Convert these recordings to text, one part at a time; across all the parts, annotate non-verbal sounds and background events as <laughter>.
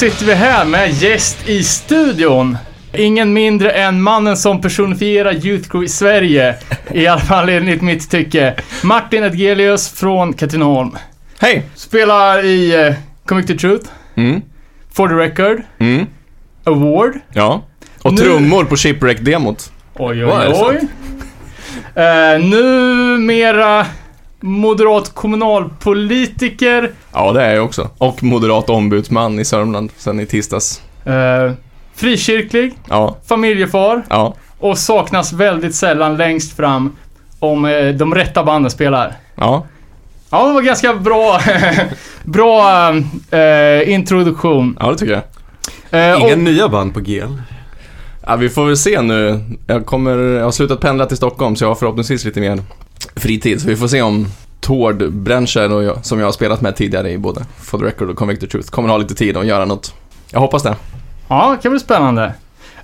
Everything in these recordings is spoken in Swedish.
Sitter vi här med gäst i studion. Ingen mindre än mannen som personifierar Youth Crew i Sverige. I alla fall enligt mitt tycke. Martin Edgelius från Katrineholm. Hej! Spelar i uh, Comic the Truth, Mm, For the Record, mm, Award. ja. Och Nu- trummor på Shipwreck-demot. Oj, oj, det oj. Uh, numera moderat kommunalpolitiker. Ja, det är jag också. Och moderat ombudsman i Sörmland sen i tisdags. Uh, frikyrklig, Ja, familjefar ja, och saknas väldigt sällan längst fram om eh, de rätta banden spelar. ja. Ja, det var ganska bra, <laughs> bra eh, introduktion. Ja, det tycker jag. Eh, Inga och, nya band på GL. Ja, vi får väl se nu. Jag, kommer, jag har slutat pendla till Stockholm så jag har förhoppningsvis lite mer fritid. Så vi får se om Tord Brencher och jag, som jag har spelat med tidigare i både For the Record och Convict the Truth kommer ha lite tid att göra något. Jag hoppas det. ja, det kan bli spännande.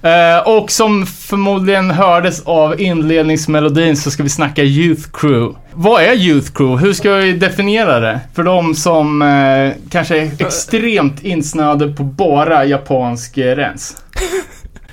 Eh, och som förmodligen hördes av inledningsmelodin så ska vi snacka Youth Crew. Vad är Youth Crew? Hur ska vi definiera det? För de som eh, kanske är extremt insnöade på bara japansk eh, rens.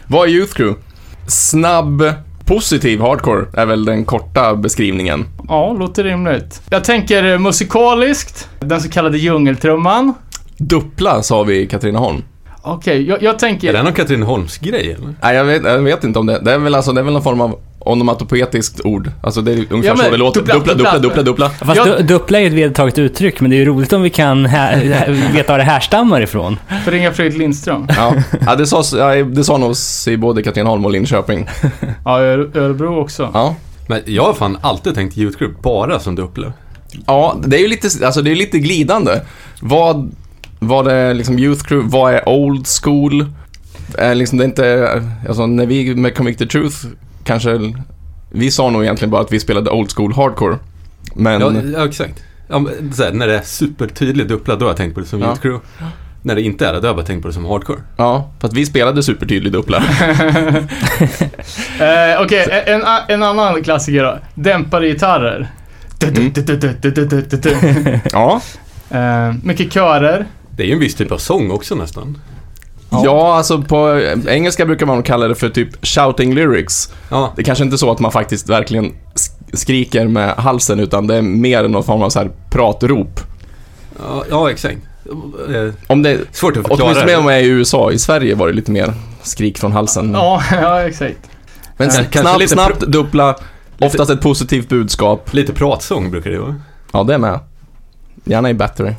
Vad är Youth Crew? Snabb, positiv hardcore är väl den korta beskrivningen. Ja, låter rimligt. Jag tänker eh, musikaliskt, den så kallade djungeltrumman. Duppla sa vi i Katrineholm. Okej, jag, jag tänker... Är det någon Katrineholms-grej eller? Nej, jag vet, jag vet inte om det. Det är väl alltså, det är väl någon form av onomatopoetiskt ord. Alltså det är ungefär Ja, men så det låter. duppla, Duppla, duppla, duppla, duppla. Fast Jag- du duppla är ju ett vedertaget uttryck, men det är ju roligt om vi kan här, veta var det härstammar ifrån. För ringa Fredrik Lindström. Ja, ja det, sa, ja, det sa nog i både Katrineholm och Linköping. Ja, Örebro också. Ja. Men jag har fan alltid tänkt Youth Group bara som Duppla. Ja, det är ju lite, alltså det är lite glidande. Vad, vad är liksom youth crew, vad är old school? Är liksom det är inte, alltså när vi med Comic the Truth kanske, vi sa nog egentligen bara att vi spelade old school hardcore. Men, Ja, ja exakt. Ja, men, så här, när det är supertydligt Duppla, då har jag tänkt på det som Ja. Crew. När det inte är det, då har jag bara tänkt på det som Hardcore. ja, för att vi spelade supertydligt Uppla. <laughs> Eh, Okej, en, en annan klassiker då. Dämpade gitarrer. Mm. Ja, Eh, mycket körer. Det är ju en viss typ av sång också nästan. Ja. ja. alltså på engelska brukar man kalla det för typ shouting lyrics. Ja, Det är kanske inte så att man faktiskt verkligen sk- skriker med halsen utan det är mer någon form av så här pratrop. ja, ja exakt. Eh, Om det, Svårt att förklara. åtminstone om jag är i USA, i Sverige var det lite mer skrik från halsen. Ja, <laughs> ja exakt. Men Ja, snabbt, lite snabbt, dubbla, oftast ett positivt budskap. Lite pratsång brukar det vara. Ja, det är med. Gärna i battery.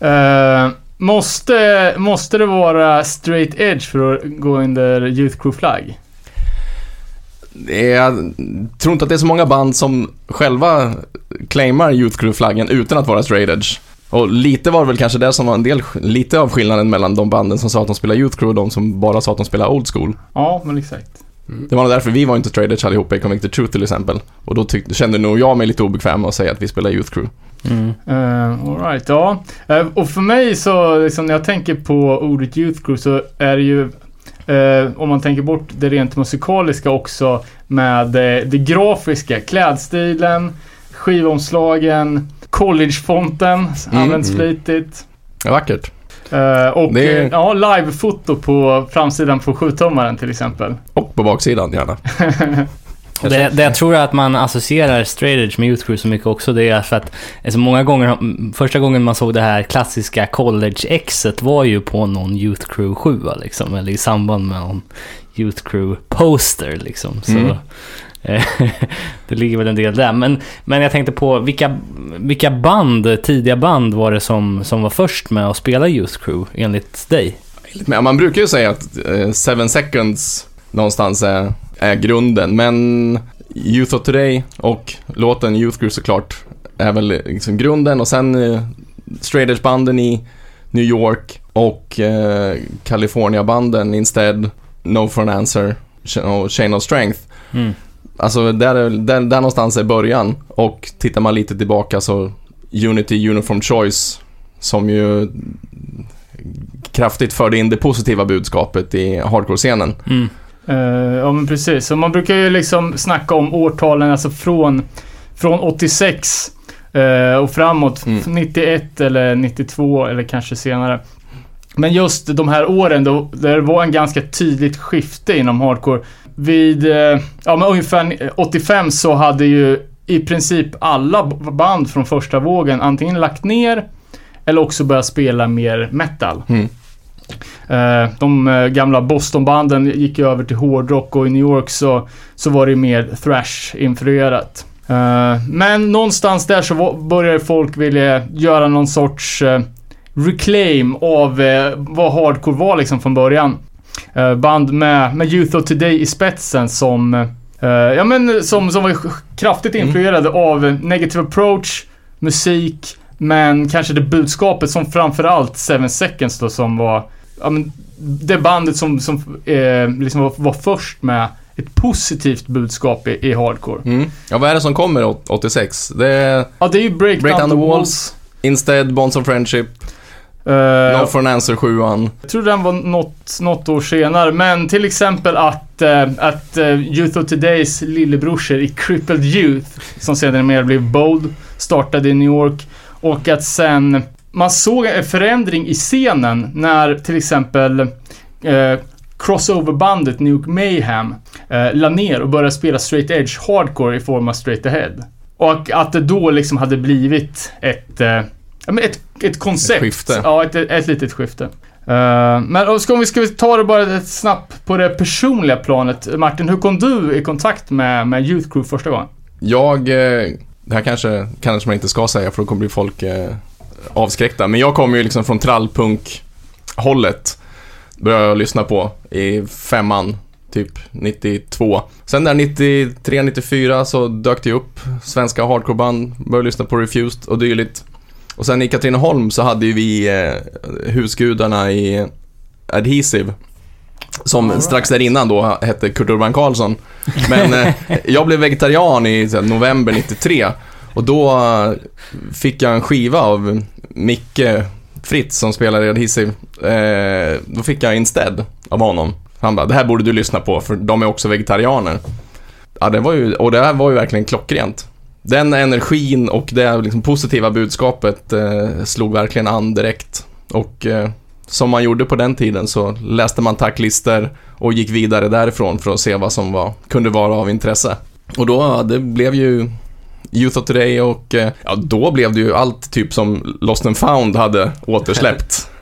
Eh, måste, måste det vara straight edge för att gå under Youth Crew-flagg? Det är, jag tror inte att det är så många band som själva claimar Youth Crew-flaggen utan att vara straight edge. Och lite var det väl kanske det som var en del, lite av skillnaden mellan de banden som sa att de spelar Youth Crew och de som bara sa att de spelar Old School. Ja, men exakt. Det var nog därför vi var inte edge allihopa i Comic the Truth till exempel. Och då tyckte, kände nog jag mig lite obekväm med att säga att vi spelar Youth Crew. Mm. Uh, Alright, ja. Eh, och för mig så, liksom, när jag tänker på ordet Youth Crew så är det ju, eh, om man tänker bort det rent musikaliska också, med eh, det grafiska, klädstilen, skivomslagen, collegefonten Mm, används mm. flitigt. Ja, vackert. Eh, och Det är- eh, ja, livefoto på framsidan på 7-tummaren till exempel. Och på baksidan gärna. <laughs> Det, det jag tror att man associerar straight med Youth Crew så mycket också, det är för att alltså många gånger, mm, första gången man såg det här klassiska college-exet var ju på någon Youth Crew 7 liksom, eller i samband med någon Youth Crew-poster liksom. Så, Mm. <laughs> det ligger väl en del där. Men, men jag tänkte på vilka, vilka band, tidiga band var det som, som var först med att spela Youth Crew enligt dig? Man brukar ju säga att eh, Seven Seconds någonstans är, är grunden, men Youth of Today och låten Youth Crew såklart är väl liksom grunden och sen eh, Straight Edge-banden i New York och eh, California-banden Instead, No for an Answer och Chain of Strength. Mm. Alltså där, är- där, där någonstans är början och tittar man lite tillbaka så Unity Uniform Choice som ju kraftigt förde in det positiva budskapet i hardcore-scenen. Mm. Eh, ja men precis, så man brukar ju liksom snacka om årtalen, alltså från, från 86 eh, och framåt, Mm. 91 eller 92 eller kanske senare. Men just de här åren då där det var en ganska tydligt skifte inom hardcore. Vid, eh, ja men ungefär 85 så hade ju i princip alla band från första vågen antingen lagt ner eller också börjat spela mer metal. Mm. Eh, De eh, gamla Boston-banden gick ju över till hårdrock och i New York så, så var det mer thrash-influerat. Men någonstans där så började folk vilja göra någon sorts reclaim av vad hardcore var liksom från början. Eh, Band med, med Youth of Today i spetsen som eh, Ja men som, som var kraftigt influerade av eh, Negative Approach, musik, men kanske det budskapet som framförallt Seven Seconds då som var ja, men det bandet som, som eh, liksom var, var först med ett positivt budskap i, i hardcore. Mm. Ja, vad är det som kommer åt- 86? Det är Ja, det är ju Break, Break Down, Down the the Walls. Instead, Bonds of Friendship, Eh, No for an Answer 7 Jag tror den var något, något år senare, men till exempel att, eh, att eh, Youth of Todays lillebrorsor i Crippled Youth, som sedan mer blev Bold, startade i New York. Och att sen man såg en förändring i scenen när till exempel eh, crossoverbandet Nuke Mayhem eh, la ner och började spela straight edge hardcore i form av straight ahead. Och att det då liksom hade blivit ett, ja, men ett, ett koncept. Ett skifte. Ja, ett, ett litet skifte. Eh, men ska vi, ska vi ta det bara ett snabbt på det personliga planet. Martin, hur kom du i kontakt med, med Youth Crew första gången? Jag, eh, det här kanske, kanske man inte ska säga för då kommer bli folk eh, avskräckta. Men jag kommer ju liksom från trallpunk-hållet. Började jag lyssna på i femman, typ 92. Sen där 93, 94 så dök det upp svenska hardcoreband. Började lyssna på Refused och dylikt. Och sen i Katrineholm så hade ju vi eh, husgudarna i Adhesive. Som right. strax där innan då hette Kurt Urban Karlsson. Men eh, <laughs> jag blev vegetarian i här, november 93 och då eh, fick jag en skiva av Micke Fritz som spelar i Adhesive. Eh, då fick jag Instead av honom. Han bara, det här borde du lyssna på för de är också vegetarianer. Ja, det var ju, och det här var ju verkligen klockrent. Den energin och det liksom positiva budskapet eh, slog verkligen an direkt. Och eh, som man gjorde på den tiden så läste man tacklistor och gick vidare därifrån för att se vad som var, kunde vara av intresse. Och då, det blev ju Youth of Today och eh, ja, då blev det ju allt typ som Lost and Found hade återsläppt. <laughs>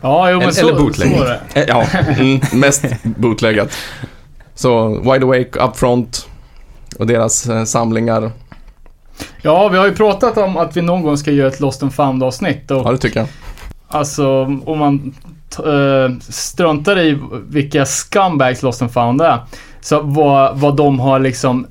Ja, jo men Eller- så, eller bootleg. så var det. Eh, ja, mm, mest bootleggat. Så Wide Awake, Upfront och deras eh, samlingar. Ja, vi har ju pratat om att vi någon gång ska göra ett Lost and found avsnitt och Ja, det tycker jag. Alltså, om man eh, struntar i vilka scumbags Lost and found är. Så vad, vad de har liksom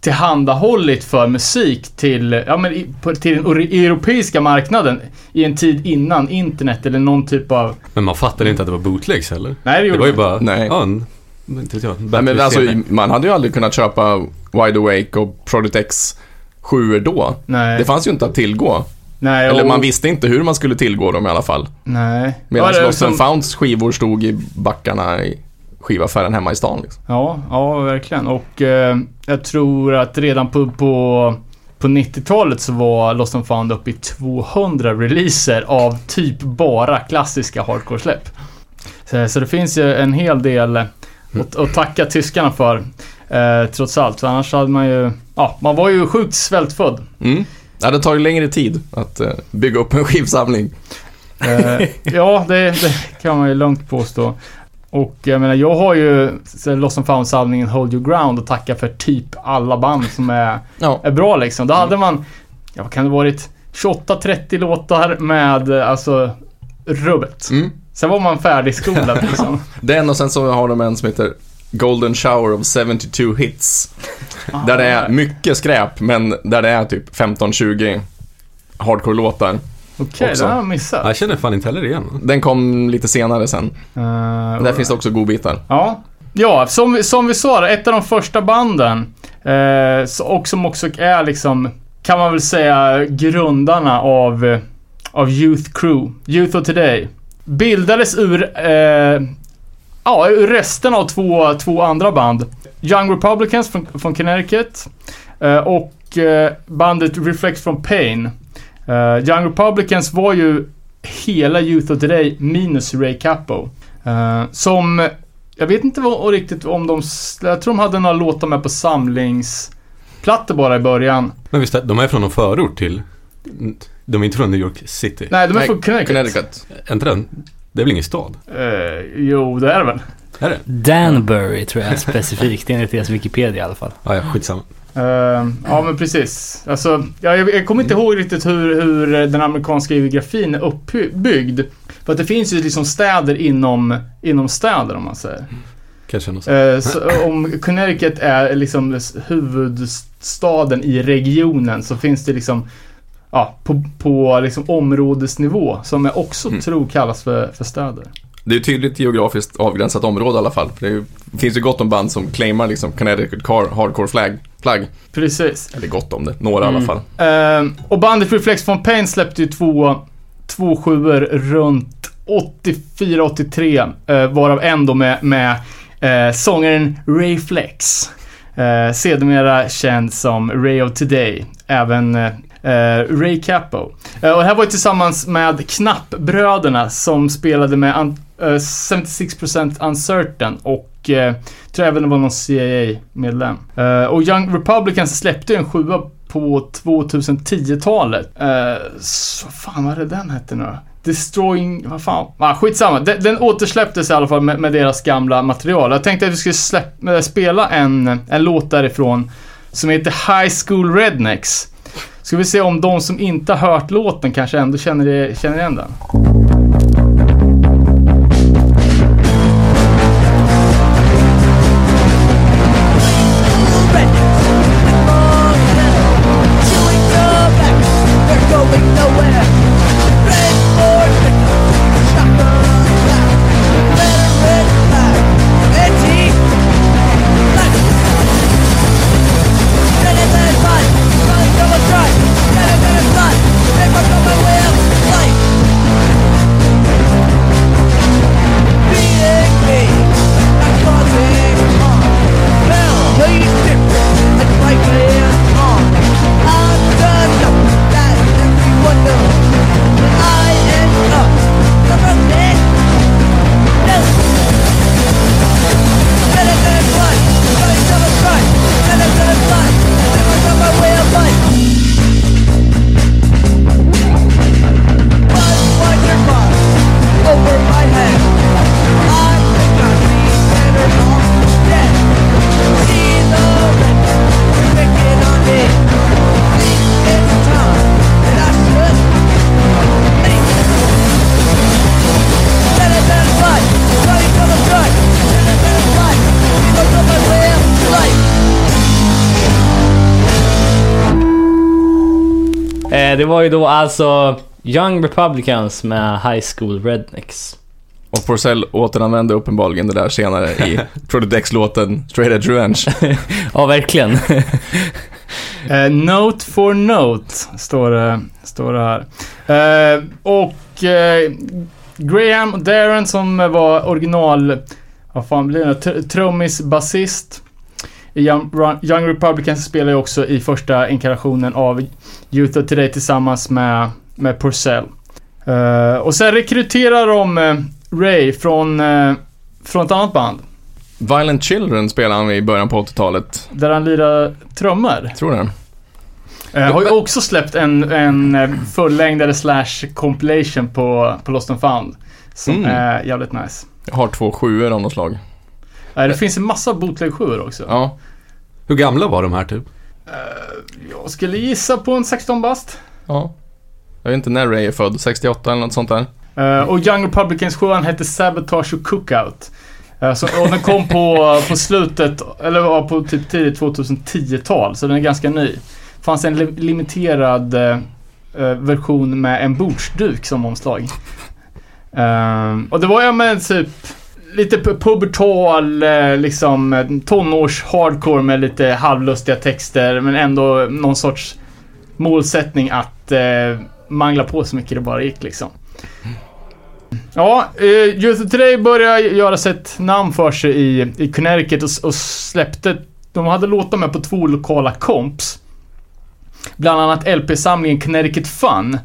tillhandahållit för musik till, ja, men i, på, till den europeiska marknaden i en tid innan internet eller någon typ av... Men man fattade inte att det var bootlegs heller. Nej, det Det gjorde var ju bara, Nej. ja, en, inte vet jag, Nej, men alltså, man hade ju aldrig kunnat köpa Wide Awake och Project X 7 då. Nej. Det fanns ju inte att tillgå. nej, Eller och- man visste inte hur man skulle tillgå dem i alla fall. Nej. Medan Ja, Lost and som- Founds skivor stod i backarna i skivaffären hemma i stan. Liksom. Ja, ja verkligen. Och eh, jag tror att redan på, på, på 90-talet så var Lost and found uppe i 200 releaser av typ bara klassiska hardcore-släpp. Så, så det finns ju en hel del att, att tacka tyskarna för. Eh, trots allt. För annars hade man ju... Ja, man var ju sjukt svältfödd. Mm. Det hade tagit längre tid att eh, bygga upp en <laughs> skivsamling. Eh, ja, det, det kan man ju lugnt påstå. Och jag menar, jag har ju Lost and found-samlingen Hold Your Ground att tacka för typ alla band som är, Ja. är bra liksom. Då hade man, ja vad kan det varit, 28-30 låtar med alltså rubbet. Mm. Sen var man färdigskolad liksom. <laughs> Den och sen så har de en som heter Golden Shower of 72 Hits. Där det är mycket skräp, men där det är typ 15-20 hardcore-låtar. Okej, också. det har jag missat. Jag känner fan inte heller igen. Den kom lite senare sen. Uh, Där finns det också godbitar. Ja, ja som, vi- som vi sa, ett av de första banden. Eh, så- och som också är liksom, kan man väl säga, grundarna av, eh, av Youth Crew. Youth of Today. Bildades ur, eh, ja, resten av två, två andra band. Young Republicans från, från Connecticut. Eh, och eh, bandet Reflect from Pain. Eh, Young Republicans var ju hela Youth of Today minus Ray Capo. Som, jag vet inte vad, riktigt om de, jag tror de hade några låtar med på samlingsplattor bara i början. Men visst, de är från någon förort till... De är inte från New York City. Nej, de är Nej, från Connecticut. Connecticut. Är inte den? Det är väl ingen stad? Eh, jo, det är det väl. Är det? Danbury tror jag specifikt, enligt deras Wikipedia i alla fall. Ah, ja, skitsamma. Eh, ja, men precis. Alltså, ja, jag, jag kommer inte ihåg riktigt hur, hur den amerikanska geografin är uppbyggd. För att det finns ju liksom städer inom, inom städer om man säger. Kanske något. Eh, så om Connecticut är liksom huvudstaden i regionen så finns det liksom Ja, på, på liksom områdesnivå som jag också Mm. tror kallas för, för städer. Det är tydligt geografiskt avgränsat område i alla fall. Det är ju, finns ju gott om band som claimar liksom Connecticut car, hardcore flag, flagg. Precis. Eller gott om det, några i alla Mm. fall. Eh, och bandet Reflex von Pain släppte ju två, två sjuor runt 84-83. Eh, varav en då med, med eh, sångaren Ray Flex. Eh, sedermera känd som Ray of Today. Även Eh, Ray Capo. Eh, och det här var ju tillsammans med Knappbröderna som spelade med un- 76% eh, Uncertain och tror även det var någon CIA-medlem. Och Young Republicans släppte ju en sjua på 2010-talet. Eh, så fan vad är det den hette nu då? Destroying, vad fan? Ah, skitsamma. Den, den återsläpptes i alla fall med, med deras gamla material. Jag tänkte att vi skulle släpp, spela en, en låt därifrån som heter High School Rednecks. Ska vi se om de som inte har hört låten kanske ändå känner, känner igen den. Ju då alltså Young Republicans med High School Rednecks. Och Porcell återanvände uppenbarligen det där senare i <laughs> Project X-låten Straight Edge Revenge. <laughs> Ja, verkligen. <laughs> Eh, note for note, står det, står det här. Eh, och eh, Graham och Darren som var original, vad fan blir det? Tr- Trummis, basist. Young, Republicans spelar ju också i första inkarnationen av Youth of Today tillsammans med, med Purcell. Eh, och sen rekryterar de eh, Ray från, eh, från ett annat band. Violent Children spelade han i början på 80-talet. Där han lirar trummor. Tror det? Eh, har ju också släppt en, en fullängdare slash compilation på, på Lost and found. Som Mm. är jävligt nice. Jag har två sjuor av något slag. Eh, det finns en massa bootleg också. Ja. Hur gamla var de här typ? Jag skulle gissa på en 16 bast. ja. Jag vet inte när Ray är född, 68 eller något sånt där. Eh, och Young Republicans sjuan hette Sabotage och Cookout. Eh, så, och den kom på, på slutet, eller var på typ tidigt 2010-tal, så den är ganska ny. fanns en li- limiterad eh, eh, version med en bordsduk som omslag. Och det var ja men typ lite pubertal, eh, liksom eh, tonårs hardcore med lite halvlustiga texter men ändå någon sorts målsättning att eh, mangla på så mycket det bara gick liksom. Ja, eh, Youth of Today började göra sig ett namn för sig i, i Connecticut och, och släppte, de hade låtar med på två lokala komps. Bland annat LP-samlingen Connecticut Fun.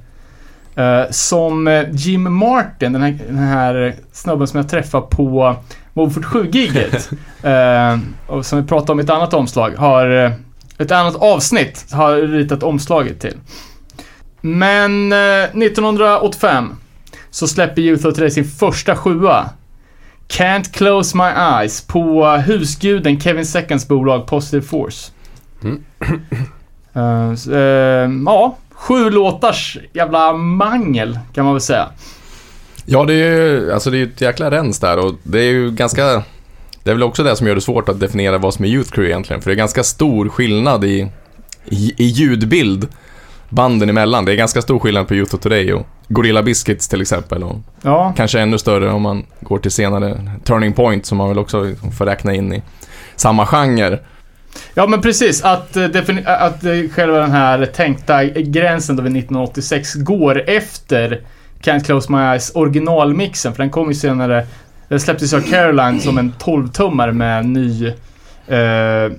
Eh, som eh, Jim Martin, den här, den här snubben som jag träffade på Mofort 7-giget. <laughs> eh, och som vi pratade om i ett annat omslag. Har, eh, ett annat avsnitt har ritat omslaget till. Men eh, 1985 så släpper Youth of Today sin första sjua. Can't Close My Eyes på husguden Kevin Seconds bolag Positive Force. Mm. Ja, sju låtars jävla mangel kan man väl säga. Ja, det är ju alltså det är ett jäkla rens där och det är ju ganska... Det är väl också det som gör det svårt att definiera vad som är Youth Crew egentligen, för det är ganska stor skillnad i, i, i ljudbild banden emellan. Det är ganska stor skillnad på Youth of Today och Gorilla Biscuits till exempel och Ja, kanske ännu större om man går till senare Turning Point som man väl också får räkna in i samma genre ja men precis. Att, eh, att eh, själva den här tänkta gränsen då vid 1986 går efter Can't Close My Eyes originalmixen. För den kom ju senare. Den släpptes ju av Caroline som en 12-tummare med ny... Eh,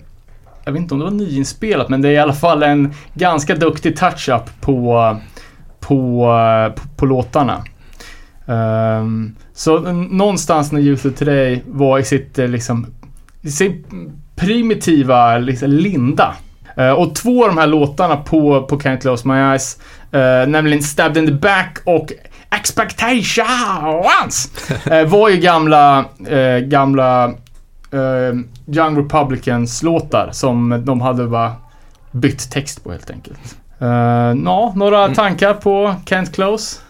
jag vet inte om det var nyinspelat, men det är i alla fall en ganska duktig touch-up på, på, på, på låtarna. Um, så någonstans när Youth of Today var i sitt eh, liksom, i sin primitiva liksom, linda. Eh, och två av de här låtarna på, på Can't Close My Eyes, eh, nämligen Stabbed in the Back och Expectations, <laughs> eh, var ju gamla, gamla Young Republicans låtar som de hade bara bytt text på helt enkelt. Uh, ja, några tankar på Can't Close?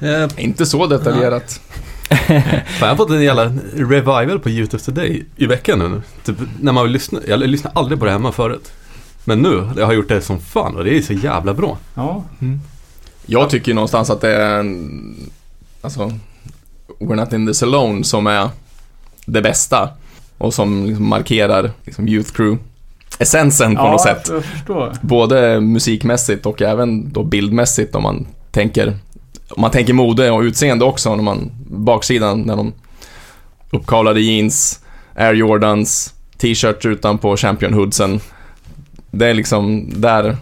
Eh, Inte så detaljerat. Fan, jag har fått en jävla revival på YouTube Today i veckan nu. Typ, när man vill lyssna. Jag lyssnade aldrig på det hemma förut. Men nu, jag har gjort det som fan och det är så jävla bra. Ja, Jag tycker ju någonstans att det är en, alltså, We're Not In This Alone som är det bästa och som liksom markerar liksom Youth Crew essensen på ja något sätt. jag förstår. Både musikmässigt och även då bildmässigt om man tänker om man tänker mode och utseende också, när man, baksidan när de uppkavlade jeans, Air Jordans, t-shirts utanpå Champion Hoodsen. Det är liksom, där,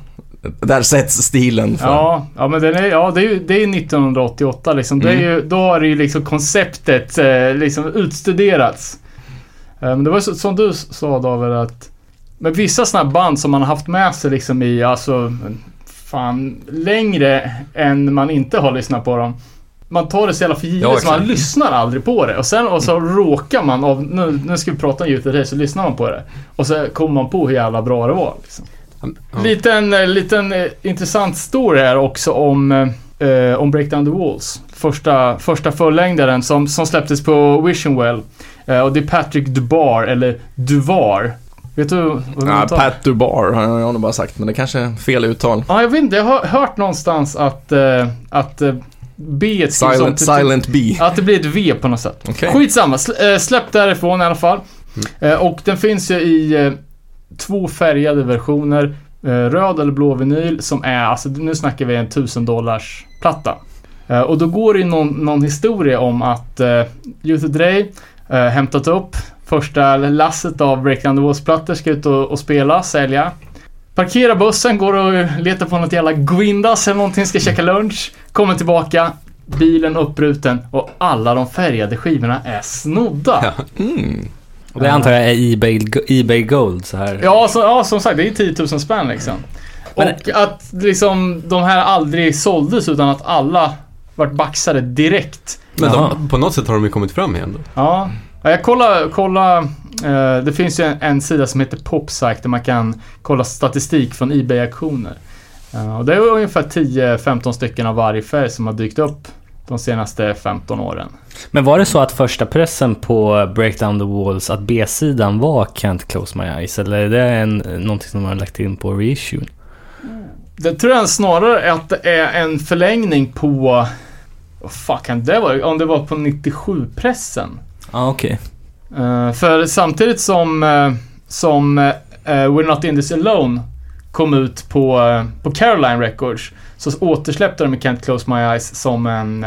där sätts stilen för. Ja, ja men den är, ja, det är ju det är 1988 liksom. Det är Mm. ju, då har det ju liksom konceptet eh, liksom utstuderats. Eh, Men det var så, som du sa David att med vissa sådana band som man har haft med sig liksom i, alltså fan, längre än man inte har lyssnat på dem. Man tar det så jävla för givet Ja, så man lyssnar aldrig på det. Och sen och så råkar man av, nu, nu ska vi prata om Youth så lyssnar man på det. Och så kommer man på hur jävla bra det var. Liksom. Ja. Liten, eh, liten eh, intressant story här också om, eh, om Breakdown the Walls. Första, första fullängdaren som, som släpptes på Visionwell. Eh, och det är Patrick Dubar, eller Duvar. Vet du man tar? Pat Dubar har jag nog bara sagt, men det kanske är fel uttal. Ja, jag vet inte. Jag har hört någonstans att, eh, att eh, B Silent, till- silent B. Att det blir ett V på något sätt. Okej. Skitsamma, Sl- äh, släpp därifrån i alla fall. Eh, och den finns ju i eh, två färgade versioner. Eh, röd eller blå vinyl som är, alltså nu snackar vi en 1000 dollars platta. Eh, och då går det ju någon, någon historia om att eh, Youth eh, hämtat upp första lasset av Breakdown the Walls-plattor, ska ut och, och spela, sälja. Parkerar bussen, går och letar på något jävla Gwindas eller någonting, ska käka lunch. Kommer tillbaka, bilen uppbruten och alla de färgade skivorna är snodda. Mm. Och det antar jag är Ebay, Ebay Gold så här. Ja, så, ja, som sagt, det är 10 000 spänn liksom. Men- och att liksom de här aldrig såldes utan att alla vart baxade direkt. Men de, på något sätt har de ju kommit fram igen då. Ja, Ja, jag kollar, kolla, eh, det finns ju en, en sida som heter Popsite där man kan kolla statistik från Ebay-auktioner. Eh, och det är ungefär 10-15 stycken av varje färg som har dykt upp de senaste 15 åren. Men var det så att första pressen på Breakdown the Walls, att B-sidan var Can't Close My Eyes? Eller är det en, någonting som man har lagt in på reissuen? Det tror jag snarare att det är en förlängning på... Vad fuck kan det vara? Om det var på 97-pressen. Ja, ah, okej. Eh, för samtidigt som, eh, som eh, We're Not In This Alone kom ut på, på Caroline Records så återsläppte de Can't Close My Eyes som en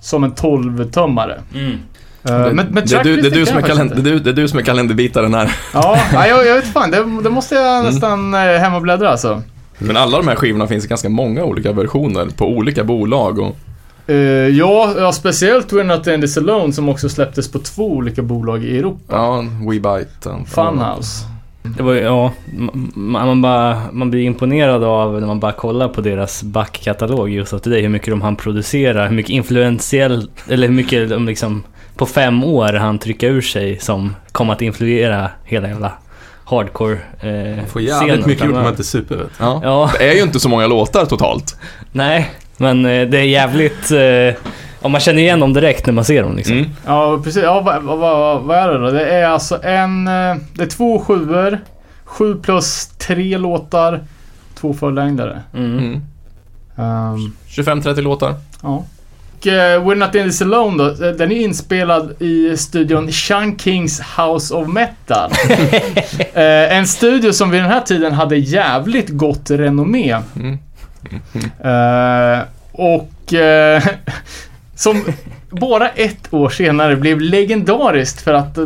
som en 12-tummare. Mm. Det, men, men det, är du, det, är du som är jag faktiskt kalend, det, inte. är du, det är du som är kalenderbitaren här. Ja, <laughs> ja, jag, jag vet fan. Det, det måste jag nästan eh, hem och bläddra alltså. Men alla de här skivorna finns i ganska många olika versioner på olika bolag och Eh, ja, ja, speciellt We're Not In This Alone som också släpptes på två olika bolag i Europa. ja, WeBite. Funhouse. Det var ja, man, man, bara, man blir imponerad av när man bara kollar på deras backkatalog just av det, hur mycket de hann producera, hur mycket influentiell, eller hur mycket de liksom på fem år han trycka ur sig som kom att influera hela jävla hardcore eh, Får jävligt mycket gjort när man inte super vet. Ja. Ja, Det är ju inte så många låtar totalt. nej, men eh, det är jävligt... Eh, om man känner igen dem direkt när man ser dem liksom. Mm. Ja, precis. Ja, vad, vad, vad, är det då? Det är alltså en... eh, Det är två sjuor. Sju plus tre låtar. Två fullängdare. Mm. Mm. Um, 25-30 låtar. ja. Och eh, We're Not In This Alone då. eh, Den är inspelad i studion Sean Kings House of Metal. <laughs> eh, en studio som vid den här tiden hade jävligt gott renommé. Mm. Eh, och eh, <laughs> som bara ett år senare blev legendariskt för att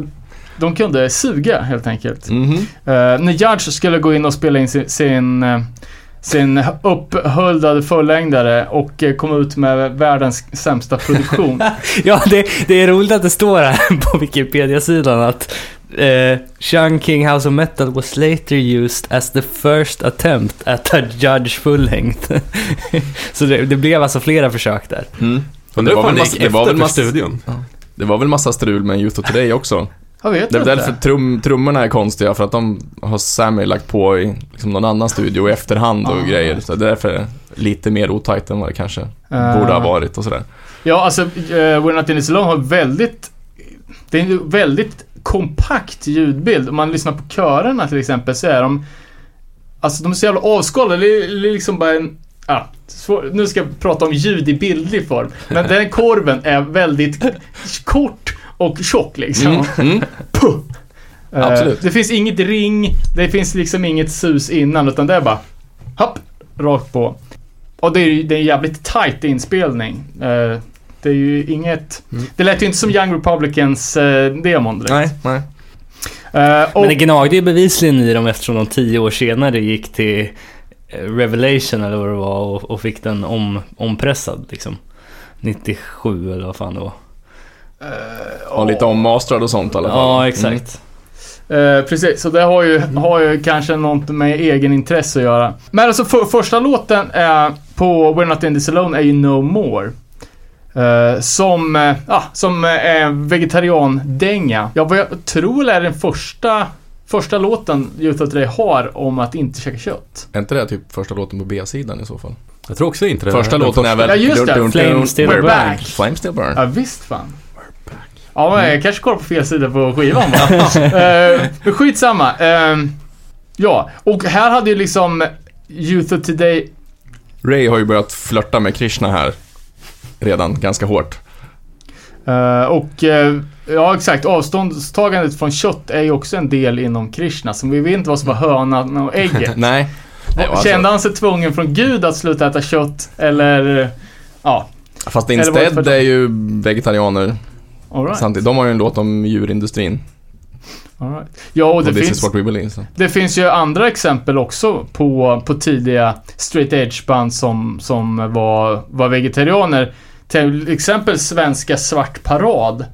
de kunde suga helt enkelt. Mhm. Eh, när Judge skulle gå in och spela in sin, sin, sin upphöldade fullängdare och komma ut med världens sämsta produktion. <laughs> Ja, det, det är roligt att det står här <laughs> på Wikipedia-sidan att Sean King House of Metal was later used as the first attempt at a Judge full length. <laughs> Så det, det blev alltså flera försök där. Mm. Undrar Det var väl massa- det var väl massa- studion. Det var väl massa strul med Youth of Today också. Jag vet Det är därför trum, trummorna är konstiga, för att de har Sammy lagt på i liksom någon annan studio i efterhand och Ah. grejer. Så det är därför lite mer otajt än vad det kanske Eh, borde ha varit och sådär. Ja, alltså uh, We're Not In This Alone har väldigt... Det är en väldigt kompakt ljudbild. Om man lyssnar på körerna till exempel så är de... Alltså de är så jävla avskalade. Det är liksom bara en... Ah, svår, nu ska jag prata om ljud i bildlig form. Men den korven är väldigt kort och tjock liksom. Mm, mm. Puh! Eh, Absolut. det finns inget ring, det finns liksom inget sus innan utan det är bara hopp, rakt på. Och det är det är en jävligt tight inspelning. Eh, det är ju inget... Mm. Det lät ju inte som Young Republicans uh, demon direkt. Nej, nej. Eh, och, Men det gnagde ju bevisligen i dem eftersom de tio år senare gick till eh, Revelation eller vad det var och, och fick den om, ompressad liksom. 97 eller vad fan det var. Och lite ommastrad och sånt i alla fall. Ja, exakt. Eh, precis, så det har ju, har ju kanske något med egen intresse att göra. Men alltså för, första låten är på We're Not In This Alone är ju No More. Eh, som, eh, ja, som är en vegetariandänga. Ja, vad jag tror är den första, första låten Youth of Today har om att inte käka kött. Är inte det typ första låten på B-sidan i så fall? Jag tror också inte det. Första den låten är väl... Ja, just det. Flame Still We're We're back. back. Flame still burn. Ja, visst fan. Ja, men jag kanske kollar på fel sida på skivan va? uh, Men skitsamma. Uh, ja, och här hade ju liksom Youth of Today Ray har ju börjat flörta med Krishna här. Redan ganska hårt. Eh, och eh, ja, exakt. Avståndstagandet från kött är ju också en del inom Krishna. Så vi vet inte vad som var hönan och ägget. <laughs> Nej. Alltså, Kände han sig tvungen från Gud att sluta äta kött? Eller... Ja, Fast Instead tvärtom? är ju vegetarianer alright. samtidigt. De har ju en låt om djurindustrin. All right. Ja, och det finns, believe. Så. det finns ju andra exempel också på, på tidiga straight edge-band som, som var, var vegetarianer. Till exempel svenska Svart Parad.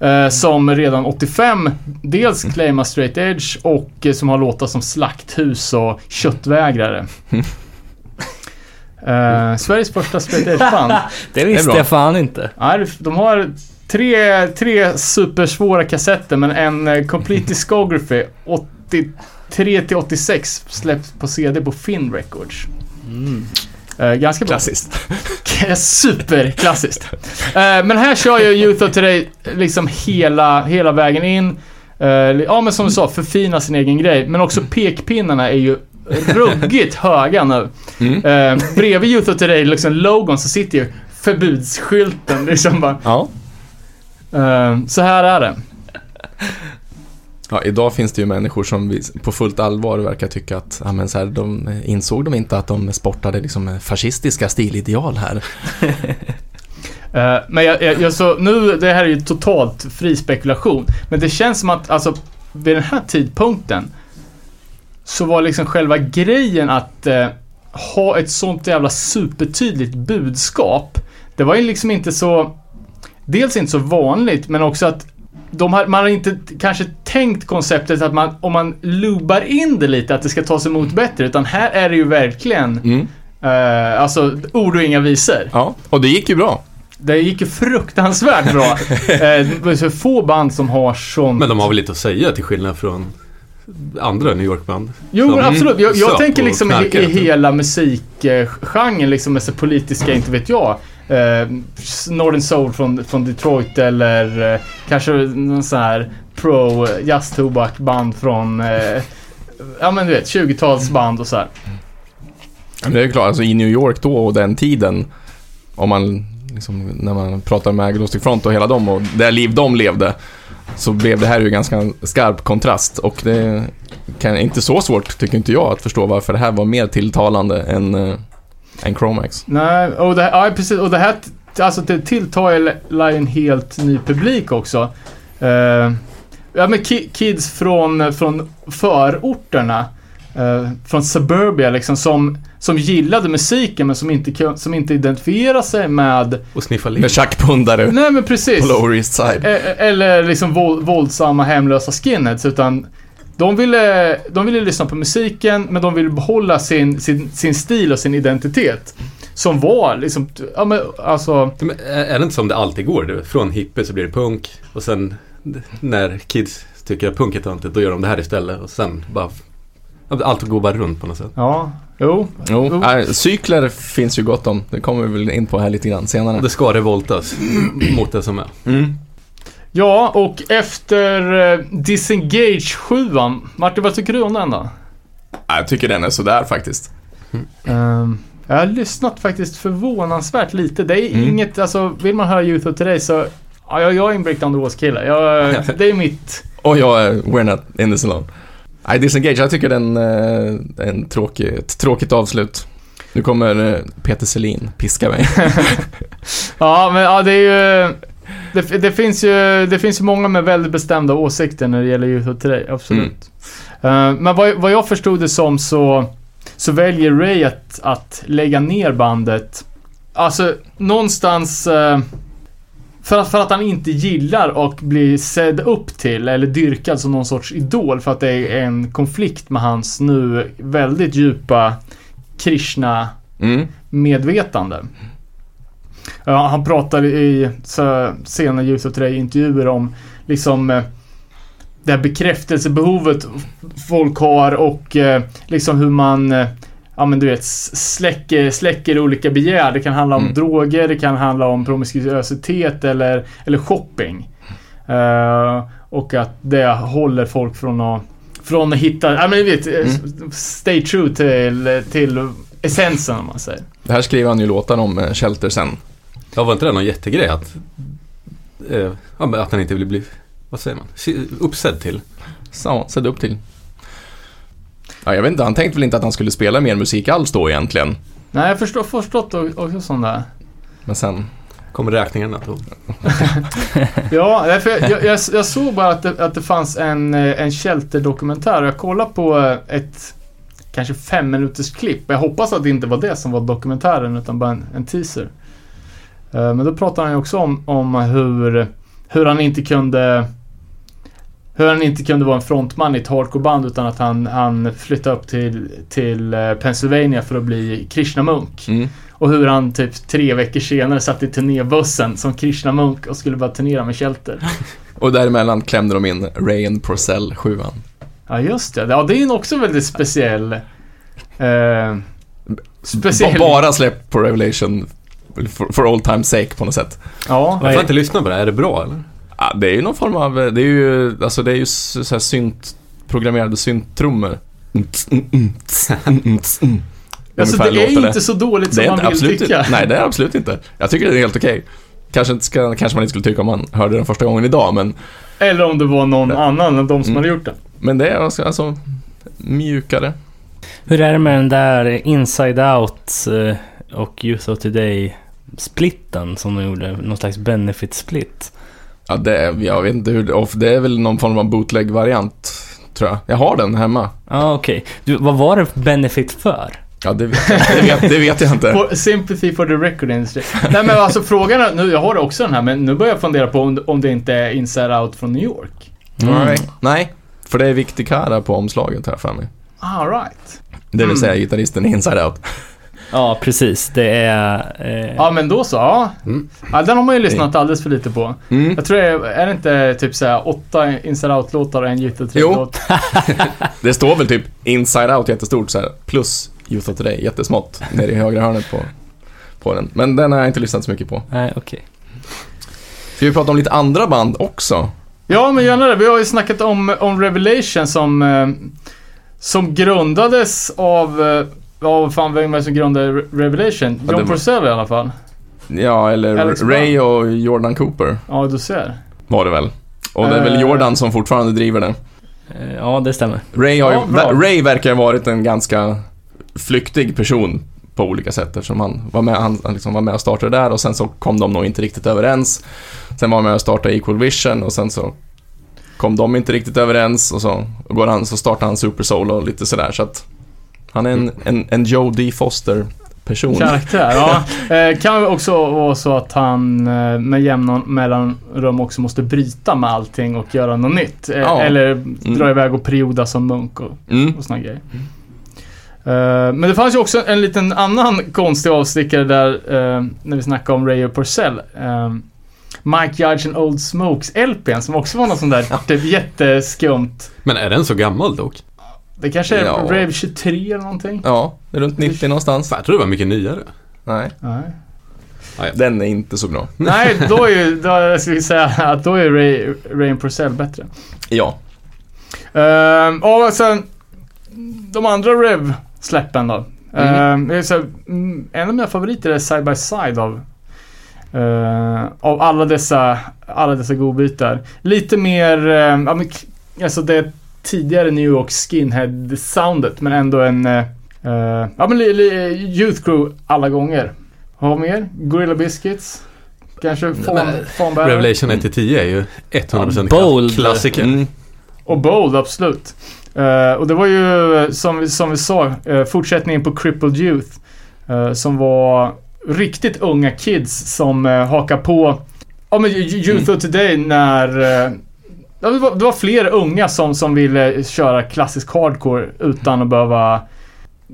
Eh, som redan 85 dels claimar straight edge och eh, som har låtar som Slakthus och Köttvägrare. <laughs> Eh, Sveriges första straight edge-band. <laughs> Det visste jag fan inte. Nej, de har tre, tre supersvåra kassetter men en eh, Complete <laughs> Discography 83 till 86 släpps på CD på Finn Records. Eh, ganska bra. Klassiskt. Superklassiskt. Eh, men här kör ju Youth of Today liksom hela, hela vägen in. Eh, ja men som du sa, förfina sin egen grej. Men också pekpinnarna är ju ruggigt <laughs> höga nu. Mm. Eh, bredvid Youth of Today, liksom logon, så sitter ju förbudsskylten. Liksom bara, Ja. eh, så här är det ja. Idag finns det ju människor som på fullt allvar verkar tycka att, ja men så här, de insåg de inte att de sportade liksom fascistiska stilideal här. <laughs> Eh, men jag, jag, jag så, nu, det här är ju totalt fri spekulation. Men det känns som att, alltså, vid den här tidpunkten så var liksom själva grejen att, eh, ha ett sånt jävla supertydligt budskap. Det var ju liksom inte så... Dels inte så vanligt, men också att har, man har inte kanske tänkt konceptet att man, om man lubar in det lite, att det ska tas emot bättre. Utan här är det ju verkligen, Mm. eh, alltså ord och inga visor. Ja, och det gick ju bra. Det gick ju fruktansvärt bra. <laughs> eh, det är så få band som har sånt. Men de har väl lite att säga till skillnad från andra New York-band. Jo, som absolut. Jag, jag tänker liksom i, i hela musikgenren, liksom med så politiska, inte vet jag. Eh, Northern Soul från, från Detroit eller eh, kanske någon sån här pro jazztobakband från, eh, ja men du vet, 20-talsband och så här. Men det är klart, alltså i New York då och den tiden, om man liksom, när man pratar med Agnostic Front och hela dem och det liv de levde, så blev det här ju ganska skarp kontrast och det är inte så svårt, tycker inte jag, att förstå varför det här var mer tilltalande än, eh, än Chromax. Nej, och det, ja, precis. Och det här, alltså det tilltar ju en helt ny publik också. Eh, ja, men ki, kids från, från förorterna, eh, från suburbia liksom, som, som gillade musiken men som inte, kun- som inte identifierar sig med... Och sniffa lim. Med tjackpundare Nej men precis. på Lower East Side. E- Eller liksom våld, våldsamma hemlösa skinheads utan de ville, de ville lyssna på musiken men de ville behålla sin, sin, sin stil och sin identitet. Som var liksom, ja men alltså, Men är det inte som det alltid går? Från hippie så blir det punk och sen när kids tycker att punk är töntigt då gör de det här istället och sen bara... Allt går bara runt på något sätt. ja, jo. Jo, äh, cykler finns ju gott om. Det kommer vi väl in på här lite grann senare. Det ska revoltas mot det som är. Mm. Ja, och efter eh, Disengage 7 Martin, vad tycker du om den då? Ja, Jag tycker den är sådär faktiskt. Ehm, jag har lyssnat faktiskt förvånansvärt lite. Det är Mm. inget, alltså vill man höra Youth of Today så, ja, jag, är en Breakdown the Walls-kille. <laughs> Det är mitt... Och jag är We're Not In This Alone. Nej, Disengage, jag tycker den eh, är en tråkig, ett tråkigt avslut. Nu kommer eh, Peter Selin piska mig. <laughs> Ja, men ja, det är ju... Det, det, finns ju, det finns ju många med väldigt bestämda åsikter när det gäller Youth of Today, absolut. Eh, men vad, vad jag förstod det som så, så väljer Ray att, att lägga ner bandet. Alltså, någonstans... eh, för att, för att han inte gillar och blir sedd upp till eller dyrkad som någon sorts idol för att det är en konflikt med hans nu väldigt djupa Krishna Mm. Ja, han pratar i sena of Today intervjuer om liksom eh, det här bekräftelsebehovet folk har och eh, liksom hur man eh, Ja men du vet, släcker, släcker olika begär. Det kan handla om Mm. droger, det kan handla om promiskuositet eller, eller shopping. Eh, och att det håller folk från att, från att hitta, ja men du vet, eh, stay true till, till essensen om man säger. Det här skriver han ju låtar om Shelter sen. Ja, var inte det någon jättegrej att... Eh, ja, att han inte vill bli... Vad säger man? Se- Uppsedd till. Så, sedd upp till. Ja, jag vet inte, han tänkte väl inte att han skulle spela mer musik alls då egentligen. Nej, jag förstår, förstått och- också sånt där. Men sen, Kommer räkningarna då? <laughs> Ja, därför jag, jag, jag såg bara att det, att det fanns en, eh, en Shelter-dokumentär och jag kollade på eh, ett kanske fem minuters klipp. Jag hoppas att det inte var det som var dokumentären utan bara en, en teaser. Eh, Men då pratade han ju också om, om hur, hur han inte kunde hur han inte kunde vara en frontman i ett hardcoreband utan att han, han flyttade upp till, till eh, Pennsylvania för att bli Krishna-munk. mm. Och hur han typ tre veckor senare satt i turnébussen som Krishna Munk och skulle bara turnera med Shelter. <laughs> Och däremellan klämde de in Ray and Porcell 7 Ja, just det. Ja, det är ju också väldigt speciell... Eh, speciell... Bara släppt på Revelation for, for all time sake på något sätt. Ja. Jag får inte lyssna på det. Är det bra eller? Ja, det är ju någon form av, det är ju, alltså det är ju så här synt, programmerade synttrummor. Alltså Ungefär det är inte så dåligt Det som man inte, vill absolut tycka. inte. Nej, det är absolut inte. Jag tycker det är helt okej. Kanske, inte ska, kanske man inte skulle tycka om man hörde den första gången idag, men, Eller om det var någon Nej. annan än de som Mm. hade gjort det. men det är alltså, alltså mjukare. Hur är det med den där Inside Out eh, och Youth of Today-splitten som de gjorde? Någon slags benefit-split? Ja, det är, jag vet inte hur det, är väl någon form av bootleg-variant, tror jag. Jag har den hemma. Ja, okej. Du, Vad var det för benefit för? Ja, det vet, jag- det vet, det vet jag inte. For, sympathy for the record industry. Nej men alltså frågan är, nu, jag har också den här, men nu börjar jag fundera på om, om det inte är Inside Out från New York. Nej. Nej, för det är Viktig Kara på omslaget här för mig. All right. Det vill Mm. säga gitarristen i Inside Out. Ja, precis. Det är... Eh, Ja men då så, ja. Mm. ja den har man ju lyssnat alldeles för lite på. Mm. Jag tror det är, är det inte typ såhär åtta Inside Out-låtar och en Youth of Jo. Today-låt? <laughs> Det står väl typ Inside Out jättestort så här, plus Youth of Today jättesmått nere i högra hörnet på, på den. Men den har jag inte lyssnat så mycket på. Nej, okej. Ska vi prata om lite andra band också? Ja, men gärna det. Vi har ju snackat om, om Revelation som, eh, som grundades av, eh, ja vad fan vem det som grundade Re- Revelation? Ja, John det var- Purcell i alla fall. Ja, eller Alex Ray och Jordan Cooper Ja, du ser. var det väl. Och det är väl Eh. Jordan som fortfarande driver det. Eh, Ja, det stämmer. Ray, har ju, Ja. Ray verkar ha varit en ganska flyktig person på olika sätt eftersom han var med, han, liksom var med och startade där och sen så kom de nog inte riktigt överens. Sen var han med och startade Equal Vision och sen så kom de inte riktigt överens och så går han, så startar han Super Soul och lite sådär så att han är en, en, en Joe D. Foster person. Karaktär, ja. <laughs> Eh, kan också vara så att han eh, med jämna mellanrum också måste bryta med allting och göra något nytt. Eh, Ja. Eller dra iväg och perioda som munk och, Mm. och såna grejer. Eh, men det fanns ju också en liten annan konstig avstickare där när vi snackade om Ray och Purcell. Mike Judge and Old Smokes LPn som också var något sånt där typ jätteskumt. Men är den så gammal dock? Det kanske är Ja. Rave 23 eller någonting? Ja, det är runt 90 någonstans. Jag tror det var mycket nyare. Nej, Nej. den är inte så bra. <laughs> Nej, då är ju, då ska vi säga att då är Ray, and Purcell bättre. Ja. Ehm, och sen de andra Rev-släppen då. Ehm, det är så, mm, en av mina favoriter är Side by Side av eh, av alla dessa, alla dessa godbitar. Lite mer, ja, men, k- alltså det tidigare New York skinhead-soundet men ändå en, eh, eh, ja men Youth Crew alla gånger. Har vi mer? Gorilla Biscuits? Kanske Fawn, men- Fawnbärare? Revelation 1-10 är ju 100% Bold. klassiker. Mm. Och Bold, absolut. Eh, och det var ju, som vi, som vi sa, eh, fortsättningen på Crippled Youth. eh, som var riktigt unga kids som uh, hakar på, ja men Youth of Today när eh, det, var, det var fler unga som, som ville köra klassisk hardcore utan att behöva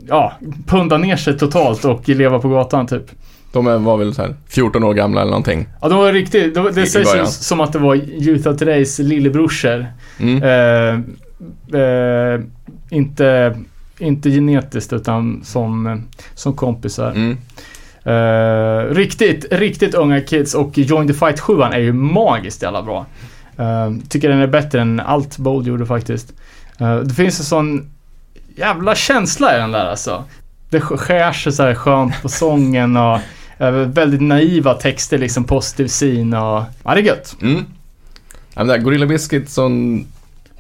Ja, punda ner sig totalt och leva på gatan typ. De var väl så här 14 år gamla eller någonting. Ja, de var riktigt, det, var- det I sägs ju som att det var of Todays lillebrorsor. Mm. Eh, eh, inte, inte genetiskt utan som, som kompisar. Mm. Eh, riktigt, riktigt unga kids och Join the Fight 7 är ju magiskt jävla bra. Eh, tycker den är bättre än allt Bold gjorde faktiskt. Eh, det finns en sån jävla känsla i den där alltså. Det sk- skär sig så här skönt på sången och eh, väldigt naiva texter liksom, positiv syn och... Ja, det är gött. Mm. Ja, men där, Gorilla Biscuits och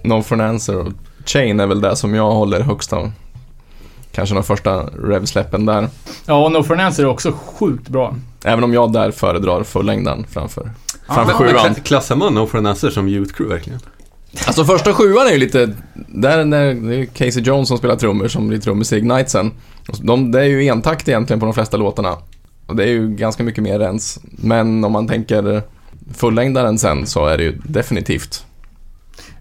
No for an Answer och Chain är väl det som jag håller högst av. Kanske de första Rev-släppen där. Ja, och No For An Answer är också sjukt bra. Även om jag där föredrar fullängden framför, framför sjuan. kla- klassar man No for an Answer som Youth Crew verkligen? Alltså första sjuan är ju lite, där, där det är Casey Jones som spelar trummor som blir trummis i Ignitesen. De, det är ju entakt egentligen på de flesta låtarna. Och det är ju ganska mycket mer rens. Men om man tänker fullängdaren sen så är det ju definitivt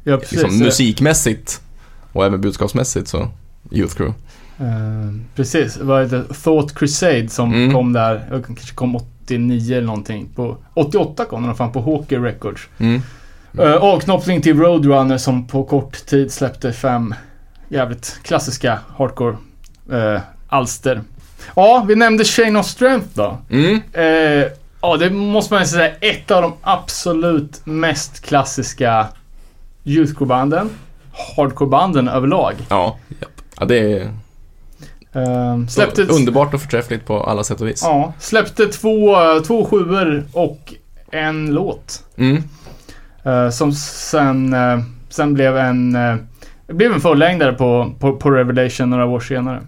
Ja, precis. liksom, musikmässigt och även budskapsmässigt så Youth Crew. Eh, precis, vad heter det? Thought Crusade som Mm. kom där, jag kanske kom 89 eller någonting. På, 88 kom den fan på Hawker Records. Mm. Uh, avknoppning till Roadrunner som på kort tid släppte fem jävligt klassiska hardcore uh, alster. Ja, vi nämnde Chain of Strength då. Mm. Eh, ja, det måste man säga ett av de absolut mest klassiska youthcore-banden. Hardcore-banden överlag. Ja. ja, det är Eh, släppte... underbart och förträffligt på alla sätt och vis. Ja, släppte två, två sjuor och en låt. Mm. Eh, som sen, eh, sen blev en, eh, blev en fullängdare på, på, på Revelation några år senare.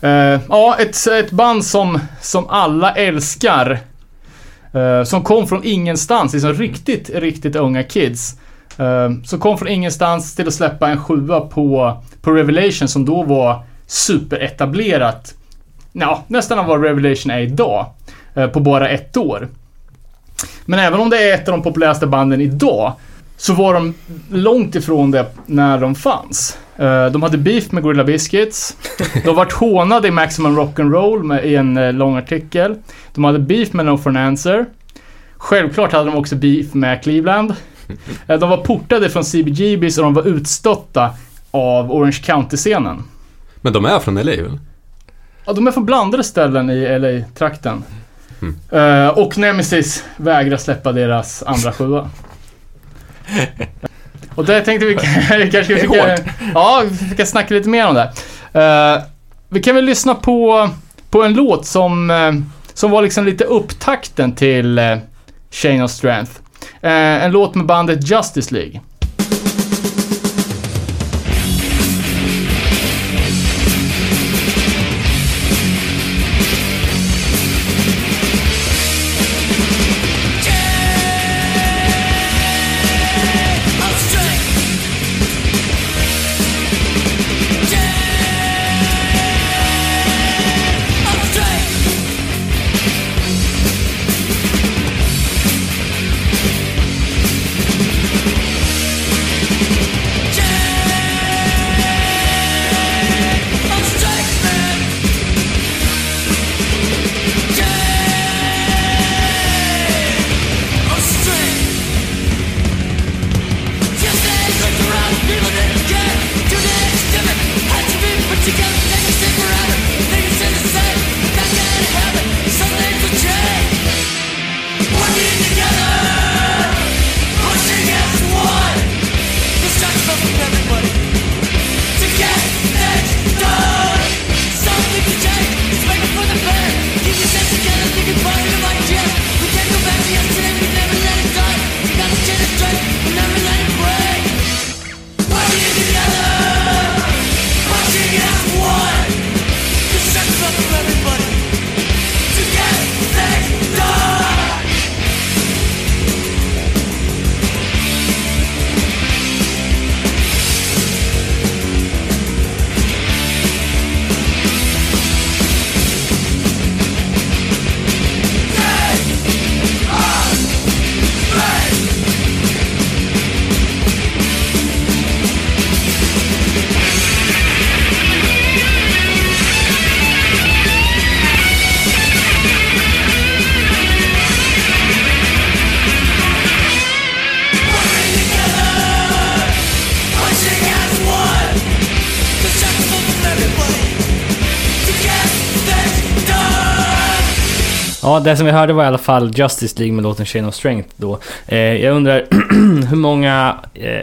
Eh, ja, ett, ett band som, som alla älskar. Som kom från ingenstans, liksom riktigt, riktigt unga kids. Eh, som kom från ingenstans till att släppa en sjua på, på Revelation som då var superetablerat, ja, nästan av vad Revelation är idag, eh, på bara ett år. Men även om det är ett av de populäraste banden idag, så var de långt ifrån det när de fanns. Eh, de hade beef med Gorilla Biscuits. De vart hånade i Maximum Rock'n'Roll med- i en eh, lång artikel. De hade beef med No for an Answer. Självklart hade de också beef med Cleveland. De var portade från CBGBs och de var utstötta av Orange County-scenen. Men de är från LA väl? Ja, de är från blandade ställen i LA-trakten. Eh, och Nemesis vägrar släppa deras andra sjua. och där tänkte vi <laughs> kanske vi Det är ska, hårt. ja, vi ska snacka lite mer om det. Eh, vi kan väl lyssna på, på en låt som, eh, som var liksom lite upptakten till uh, Chain of Strength. Eh, en låt med bandet Justice League. Ja, det som vi hörde var i alla fall Justice League med låten Chain of Strength då. Eh, jag undrar <clears throat> hur många eh,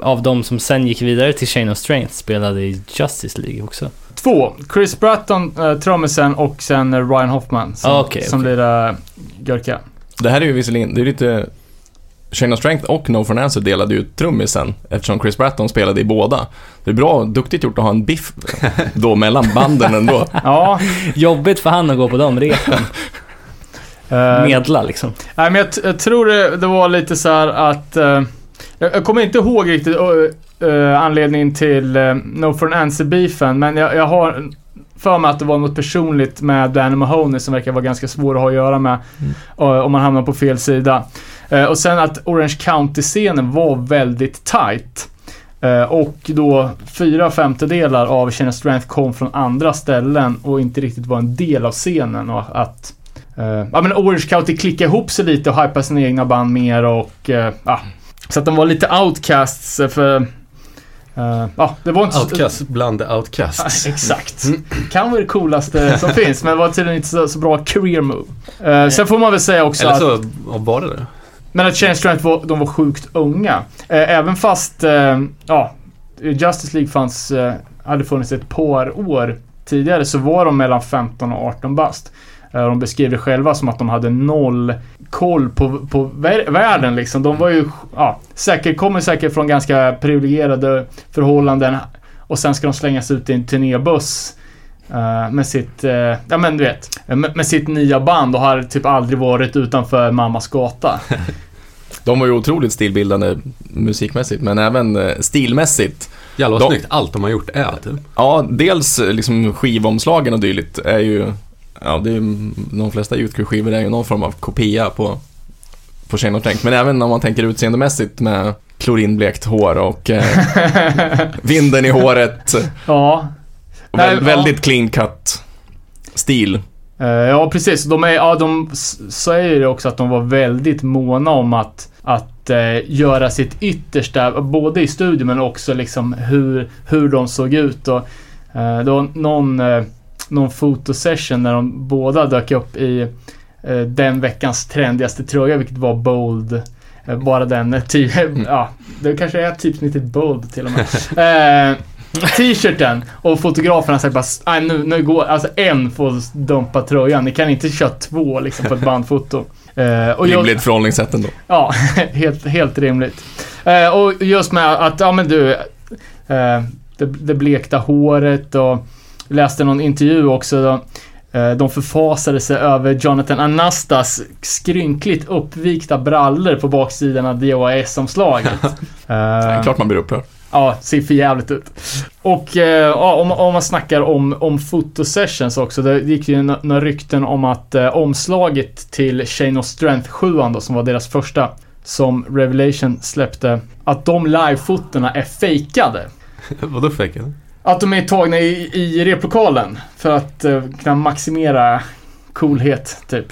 av dem som sen gick vidare till Chain of Strength spelade i Justice League också? Två. Chris Bratton, uh, trummisen och sen eh, Ryan Hoffman som, Ah, okej, som okej. lirar Gurka. Det här är ju visserligen, det är lite... Chain of Strength och No for an Answer delade ju trummisen eftersom Chris Bratton spelade i båda. Det är bra, duktigt gjort att ha en biff då mellan banden ändå. Ja. <laughs> Jobbigt för han att gå på de repen. <laughs> eh, Medla liksom. Nej, men jag, jag tror det, det var lite så här att... eh, jag, jag kommer inte ihåg riktigt eh, eh, anledningen till uh, No for an Answer-beefen, men jag, jag har för mig att det var något personligt med Danny Mahoney som verkar vara ganska svår att ha att göra med eh, om man hamnar på fel sida. Och sen att Orange County-scenen var väldigt tight. Och då fyra femtedelar av of Strength kom från andra ställen och inte riktigt var en del av scenen. Och att eh, ja, men Orange County klickade ihop sig lite och hypade sina egna band mer och eh, ja, så att de var lite outcasts eh, för ja, det var inte så- Outcast bland outcasts. exakt. Kan vara det coolaste som <laughs> finns, men det var tydligen inte så, så bra career move. Sen får man väl säga också Eller att, så var det det. men att Chain Strength var, de var sjukt unga. Även fast, ja, Justice League fanns, hade funnits ett par år tidigare så var de mellan 15 och 18 bast. Eh, De beskrev det själva som att de hade noll koll på, på vär- världen liksom. De var ju, ja, säkert, kommer säkert från ganska privilegierade förhållanden och sen ska de slängas ut i en turnébuss eh, med sitt, eh, ja men du vet, med, med sitt nya band och har typ aldrig varit utanför mammas gata. <laughs> De var ju otroligt stilbildande musikmässigt, men även stilmässigt Jävlar vad De- snyggt allt de har gjort är typ. Ja, dels liksom skivomslagen och dylikt är ju, ja det är de flesta Youth-skivor är ju någon form av kopia på, på Shane och Tank. Men även om man tänker utseendemässigt med klorinblekt hår och eh, <laughs> vinden i håret Ja. Nej, ja. väldigt clean cut stil. Eh, ja, precis. De är, ja, de säger också att de var väldigt måna om att, att eh, göra sitt yttersta, både i studion men också liksom hur, hur de såg ut. Och, eh, det var någon, någon fotosession när de båda dök upp i eh, den veckans trendigaste tröja, vilket var Bold. Eh, bara den, eh, ty- <laughs> ja, det kanske är typsnittet Bold till och med. <laughs> Eh, T-shirten och fotograferna säger bara nu, nu går, alltså en får dumpa tröjan. Ni kan inte köra två liksom på ett bandfoto. <laughs> Eh, och jag- Rimligt förhållningssätt ändå. Ja, helt, helt rimligt. Eh, och just med att, ja men du, eh, det, det blekta håret och jag läste någon intervju också. Då, eh, de förfasade sig över Jonathan Anastas skrynkligt uppvikta brallor på baksidan av DOAS-omslaget. <laughs> Det är Eh, klart man blir upprörd. Ja, ser för jävligt ut. Och eh, ja, om, om man snackar om, om fotosessions också. Det gick ju nå- några rykten om att eh, omslaget till Chain of Strength 7 då, som var deras första, som Revelation släppte, att de live-fotona är fejkade. <laughs> Vadå fejkade? Att de är tagna i, i replokalen för att eh, kunna maximera coolhet, typ.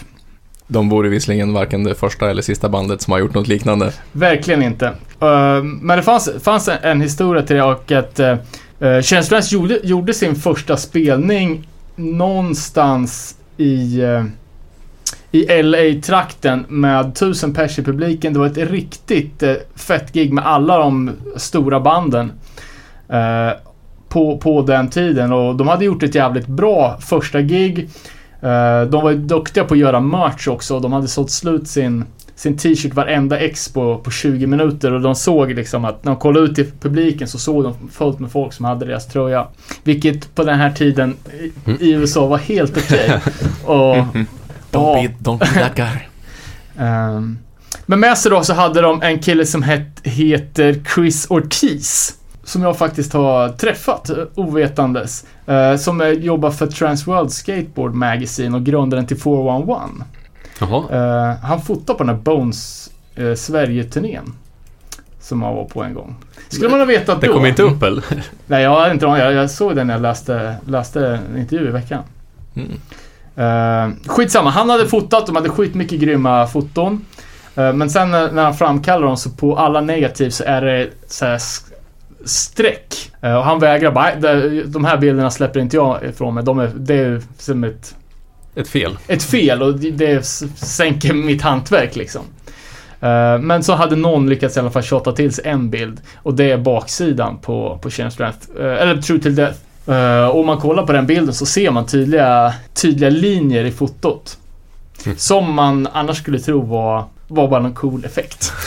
De vore visserligen varken det första eller sista bandet som har gjort något liknande. Verkligen inte. Eh, men det fanns, fanns en, en historia till det och att uh, Strength gjorde, gjorde sin första spelning någonstans i, eh, i LA-trakten med tusen pers i publiken. Det var ett riktigt uh, fett gig med alla de stora banden. eh, på, på den tiden och de hade gjort ett jävligt bra första gig. Eh, de var duktiga på att göra merch också och de hade sålt slut sin sin t-shirt varenda ex på, på 20 minuter och de såg liksom att när de kollade ut i publiken så såg de fullt med folk som hade deras tröja. Vilket på den här tiden i, i USA var helt okej. <laughs> och, ja, don't be that guy. ehm, men med sig då så hade de en kille som het, heter Chris Ortiz. Som jag faktiskt har träffat eh, ovetandes. eh, som eh, jobbar för Transworld Skateboard Magazine och grundaren till 411. Jaha. Eh, han fotade på den här Bones uh, Sverige-turnén. Som han var på en gång. Skulle man ha vetat Det då. kom inte upp eller? <laughs> Nej, jag hade inte jag, jag såg den när jag läste, läste en intervju i veckan. Mm. Uh, skitsamma, han hade fotat, de hade skitmycket grymma foton. Eh, men sen när, när han framkallar dem så på alla negativ så är det så streck. Eh, och han vägrar bara, "Nej, det- de här bilderna släpper inte jag ifrån mig. De är, det är som ett Ett fel. ett fel och det- sänker mitt hantverk liksom. Eh, Men så hade någon lyckats i alla fall tjata till sig en bild och det är baksidan på, på Chain Strength, eh, eller True till Death. Och om man kollar på den bilden så ser man tydliga, tydliga linjer i fotot. Mm. Som man annars skulle tro var, var bara en cool effekt. <laughs>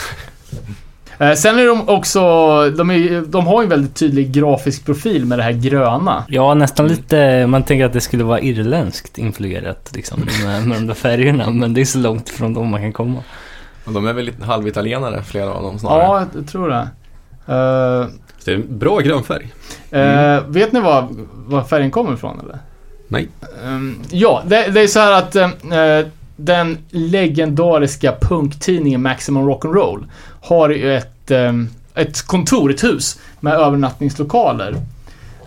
Eh, Sen är de också, de, är, de har ju en väldigt tydlig grafisk profil med det här gröna. Ja, nästan lite, man tänker att det skulle vara irländskt influerat liksom med, med de där färgerna. Men det är så långt ifrån dem man kan komma. De är väl lite halvitalienare, flera av dem snarare. Ja, jag tror det. Så det är en bra grön färg. Eh, vet ni var, var färgen kommer ifrån eller? Nej. Ehm, ja, det, det är så här att eh, den legendariska punktidningen Maximum Rock'n'Roll har ju ett, ehm, ett kontor, ett hus med övernattningslokaler.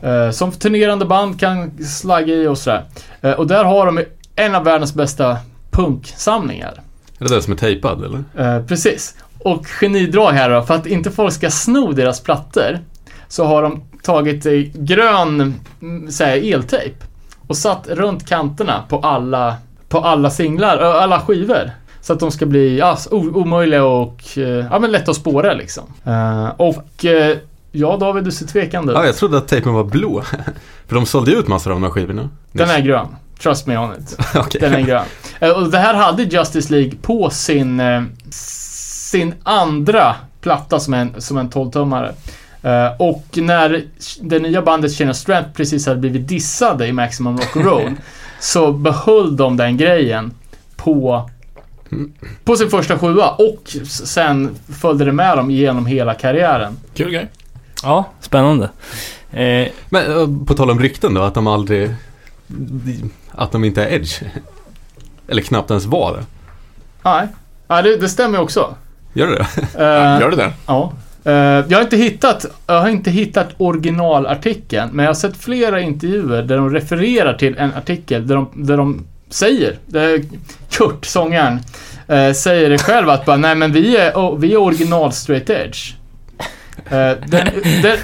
eh, som turnerande band kan slagga i och sådär. Eh, och där har de en av världens bästa punksamlingar. Är det den som är tejpad eller? Eh, precis. Och genidrag här då, för att inte folk ska sno deras plattor så har de tagit grön mm, så här, eltejp och satt runt kanterna på alla, på alla singlar, alla skivor. Så att de ska bli ja, omöjliga och eh, ja, men lätta att spåra liksom. Eh, och eh, ja, David, du ser tvekande. Ja, jag trodde att tejpen var blå. <laughs> För de sålde ju ut massor av de här skivorna. Den är grön. Trust me on it. <laughs> Okej. Den är grön. Och det här hade Justice League på sin, sin andra platta som en, som en 12-tummare. Eh, och när det nya bandet Chain of Strength precis hade blivit dissade i Maximum Rock'n'Roll <laughs> så behöll de den grejen på, på sin första sjua och sen följde det med dem genom hela karriären. Kul grej. Ja, spännande. Eh, Men eh, på tal om rykten då, att de aldrig... Att de inte är Edge. Eller knappt ens var det. Nej, ja, det, det stämmer också. Gör det det? Eh, Gör det det? Ja. Eh, jag, har inte hittat, jag har inte hittat originalartikeln, men jag har sett flera intervjuer där de refererar till en artikel där de, där de säger, Kurt, sångaren, eh, säger det själv att bara, nej men vi är, vi är original straight edge. Eh, den, den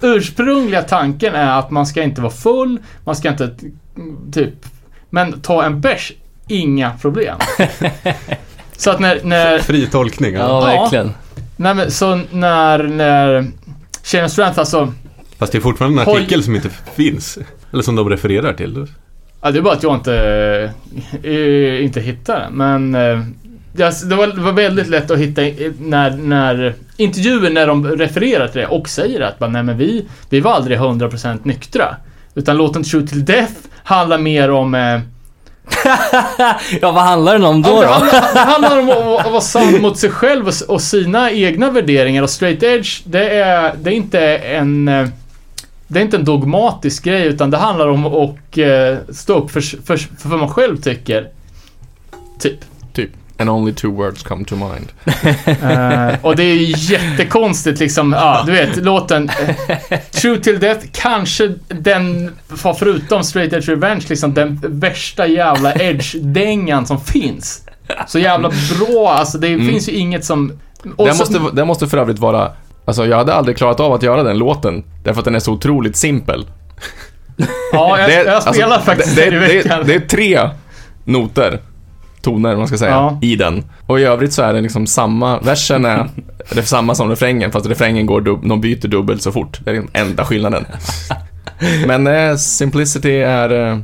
ursprungliga tanken är att man ska inte vara full, man ska inte, typ, men ta en bärs, inga problem. Så att när, när Fri tolkning. ja, Ja. verkligen. Nej men så när, när Shane Strength alltså, Fast det är fortfarande en artikel som inte finns. Eller som de refererar till. Ja det är bara att jag inte, eh, inte hittar den. Men eh, det, var, det var väldigt lätt att hitta när, när intervjuer när de refererar till det och säger att bara, nej men vi, vi var aldrig 100% nyktra. Utan låten True till Death handlar mer om eh, <laughs> ja, vad handlar den om då? Ja, det, handlar, <laughs> det handlar om att, att vara sann mot sig själv och, och sina egna värderingar. Och straight edge, det är, det är inte en... Det är inte en dogmatisk grej, utan det handlar om att eh, stå upp för, för, för vad man själv tycker. Typ. Typ. And only two words come to mind. <laughs> Eh, och det är jättekonstigt liksom, ja, du vet, låten eh, True till Death, kanske den, för- förutom Straight Edge Revenge, liksom den värsta jävla edge-dängan som finns. Så jävla bra, alltså det finns ju inget som... Den måste, den måste för övrigt vara... Alltså jag hade aldrig klarat av att göra den låten. Därför att den är så otroligt simpel. <laughs> Ja, jag, Det är- jag spelar alltså, faktiskt det, den i det, veckan. det, det är tre noter, toner man ska säga, Ja. i den. Och i övrigt så är det liksom samma, versen är <laughs> det är samma som refrängen, fast refrängen går dub, de byter dubbelt så fort. Det är den enda skillnaden. <laughs> Men eh, simplicity är eh,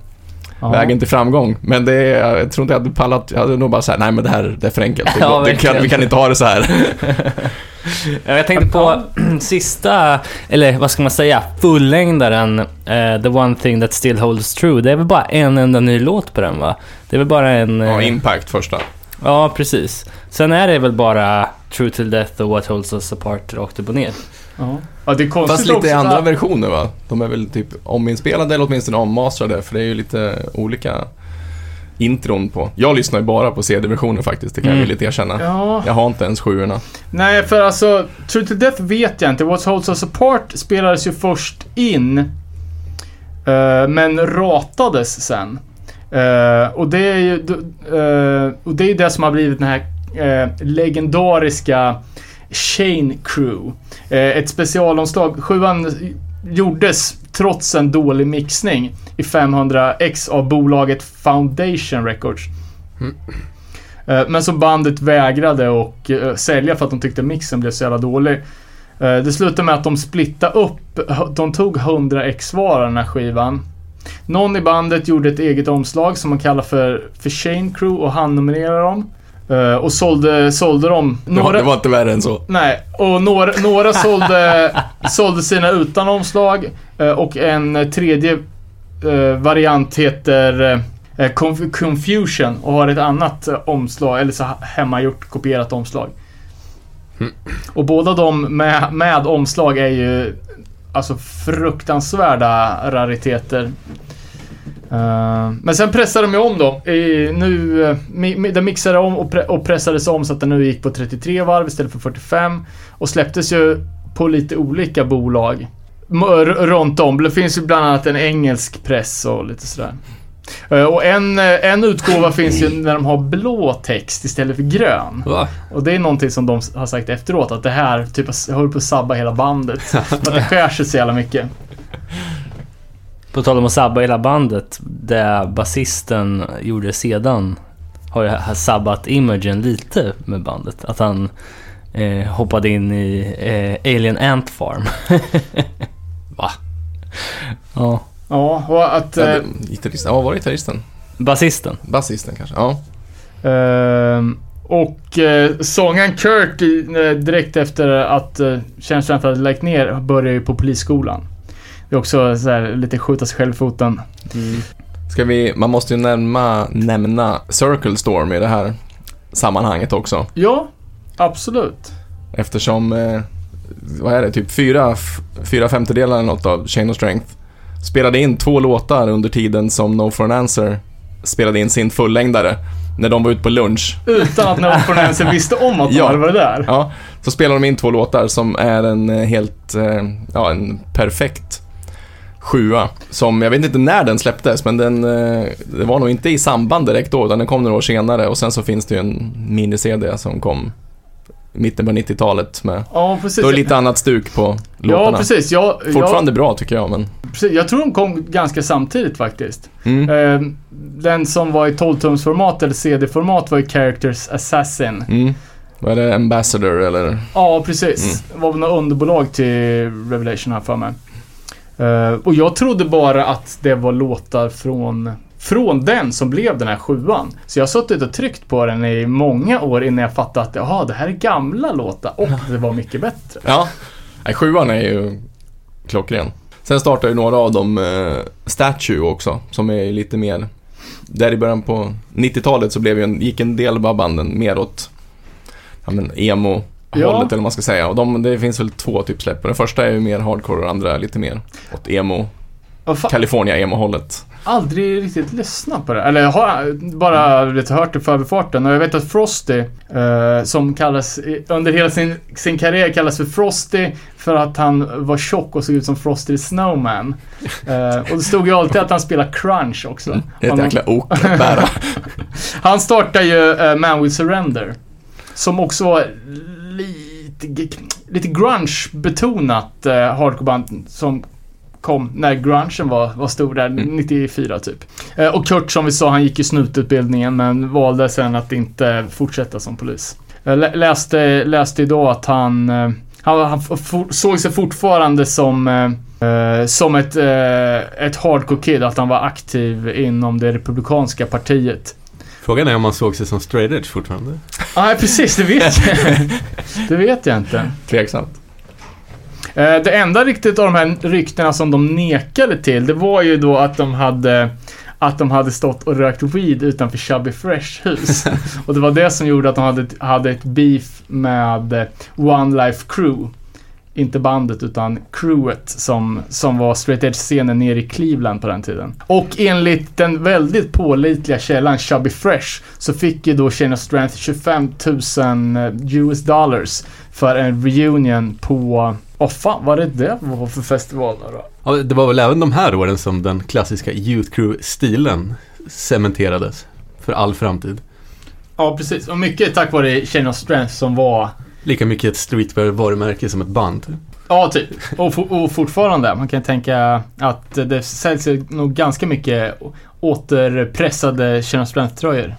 Ja. vägen till framgång. Men det är, jag tror inte jag hade pallat, jag hade nog bara såhär, nej men det här det är för enkelt. Det, <laughs> Ja, det kan, vi kan inte ha det så här. Ja, <laughs> Jag tänkte på <clears throat> sista, eller vad ska man säga, fullängdaren eh, The One Thing That Still Holds True. Det är väl bara en enda ny låt på den va? Det är väl bara en... Ja, eh, impact första. ja, precis. Sen är det väl bara True Till Death och What Holds Us Apart rakt upp och ner. Ja. Ja, det är konstigt Fast lite i andra att- versioner va? De är väl typ ominspelade eller åtminstone ommastrade, för det är ju lite olika intron på. Jag lyssnar ju bara på CD-versionen faktiskt, det kan jag Mm. villigt erkänna. Ja, Jag har inte ens sjuorna. nej för alltså True to Death vet jag inte. What Holds Us Apart spelades ju först in. eh, men ratades sen. Eh, och det är ju eh, och det är det som har blivit den här legendariska Shane Crew. Eh, ett specialomslag. Sjuan gjordes trots en dålig mixning i 500x av bolaget Foundation Records. Eh, Men som bandet vägrade och eh, sälja för att de tyckte mixen blev så jävla dålig. Det slutade med att de splittade upp, de tog 100x var den här skivan. Någon i bandet gjorde ett eget omslag som man kallar för, för Shane Crew och han numrerade dem. Eh, Och sålde, sålde dem. Det var, det var inte värre än så. Nej, och några, några sålde, <laughs> sålde sina utan omslag eh, och en tredje eh, variant heter Conf- Confusion och har ett annat omslag, eller så hemmagjort kopierat omslag. Och båda de med, med omslag är ju alltså fruktansvärda rariteter. Eh, men sen pressade de ju om då. Nu, uh, mi, den mixade om och, pre, och pressades om så att den nu gick på 33 varv istället för 45. Och släpptes ju på lite olika bolag. Runt om. Det finns ju bland annat en engelsk press och lite sådär. Eh, och en, eh, en utgåva finns ju när de har blå text istället för grön. Va? Och det är någonting som de har sagt efteråt, att det här typ håller på att sabba hela bandet. <laughs> För att det skär sig så jävla mycket. På tal om att sabba hela bandet, det basisten gjorde sedan har ju sabbat imagen lite med bandet. Att han eh, hoppade in i eh, Alien Ant Farm. <laughs> Va? Ja, Ja, och att... Ja, Eh, det- Gitarristen, ja var det gitarristen? basisten. Basisten kanske? Ja. Ehm, och eh, sångaren Kurt, eh, direkt efter att eh, Kärnstrand hade lagt ner, började ju på polisskolan. Det är också så här, lite skjuta sig själv i foten. Ska vi, man måste ju nämna, nämna Circle Storm i det här sammanhanget också. Ja, absolut. Eftersom eh, vad är det, typ fyra, fyra femtedelar eller något av Chain of Strength. Spelade in två låtar under tiden som No for an Answer spelade in sin fullängdare. När de var ute på lunch. Utan att någon från ens visste om att de Ja. hade varit där. Ja, så spelade de in två låtar som är en eh, helt, eh, ja en perfekt sjua. Som, jag vet inte när den släpptes, men den, eh, det var nog inte i samband direkt då, utan den kom några år senare. Och sen så finns det ju en mini-CD som kom mitten på 90-talet med, Ja, precis. då är det lite annat stuk på ja, låtarna. precis. Jag, Fortfarande bra tycker jag, men... jag, precis. Jag tror de kom ganska samtidigt faktiskt. Mm. Eh, den som var i 12-tumsformat eller CD-format var ju Characters Assassin. Mm. Vad är det, Ambassador eller? Ja, precis. Mm. Det var väl något underbolag till Revelation här för mig. Eh, och jag trodde bara att det var låtar från, från den som blev den här sjuan. Så jag har suttit och tryckt på den i många år innan jag fattade att jaha, det här är gamla låtar och det var mycket bättre. Ja, Nej, sjuan är ju klockren. Sen startar ju några av dem eh, Statue också, som är lite mer... Där i början på 90-talet så blev ju en, gick en del av banden mer åt ja, men emo Ja. hållet eller vad man ska säga. Och de, det finns väl två typ släpp. Den första är ju mer hardcore och den andra är lite mer åt emo, California emo-hållet. aldrig riktigt lyssnat på det. Eller jag har bara lite hört i förbifarten. Och jag vet att Frosty, eh, som kallas, under hela sin, sin karriär kallas för Frosty för att han var tjock och såg ut som Frosty the Snowman. <laughs> Eh, och det stod ju alltid att han spelar crunch också. Det är ett Han- jäkla ok att bära. <laughs> Han startar ju uh, Man Will Surrender. Som också var lite, lite grunge-betonat uh, hardcoreband som kom när grungen var, var stor där, Mm. 94 typ. Eh, och Kurt som vi sa, han gick ju snututbildningen men valde sen att inte fortsätta som polis. Jag lä- läste, läste idag att han, eh, han, han for, såg sig fortfarande som eh, eh, som ett, eh, ett hardcore kid, att han var aktiv inom det republikanska partiet. Frågan är om man såg sig som straight edge fortfarande. Nej, precis. Det vet jag <laughs> Det vet jag inte. Tveksamt. Eh, Det enda riktigt av de här ryktena som de nekade till, det var ju då att de hade att de hade stått och rökt weed utanför Chubby Fresh hus. <laughs> och det var det som gjorde att de hade, hade ett beef med One Life Crew. Inte bandet utan crewet som, som var straight edge-scenen nere i Cleveland på den tiden. Och enligt den väldigt pålitliga källan Chubby Fresh så fick ju då Chain of Strength 25 000 US dollars för en reunion på... Vad fan var det det var för festival då? Ja, det var väl även de här åren som den klassiska Youth Crew-stilen cementerades för all framtid. Ja, precis. Och mycket tack vare Chain of Strength som var... Lika mycket ett streetwear-varumärke som ett band. Ja, typ. Och, for, och fortfarande. Man kan tänka att det säljs ju nog ganska mycket återpressade of Strength-tröjor.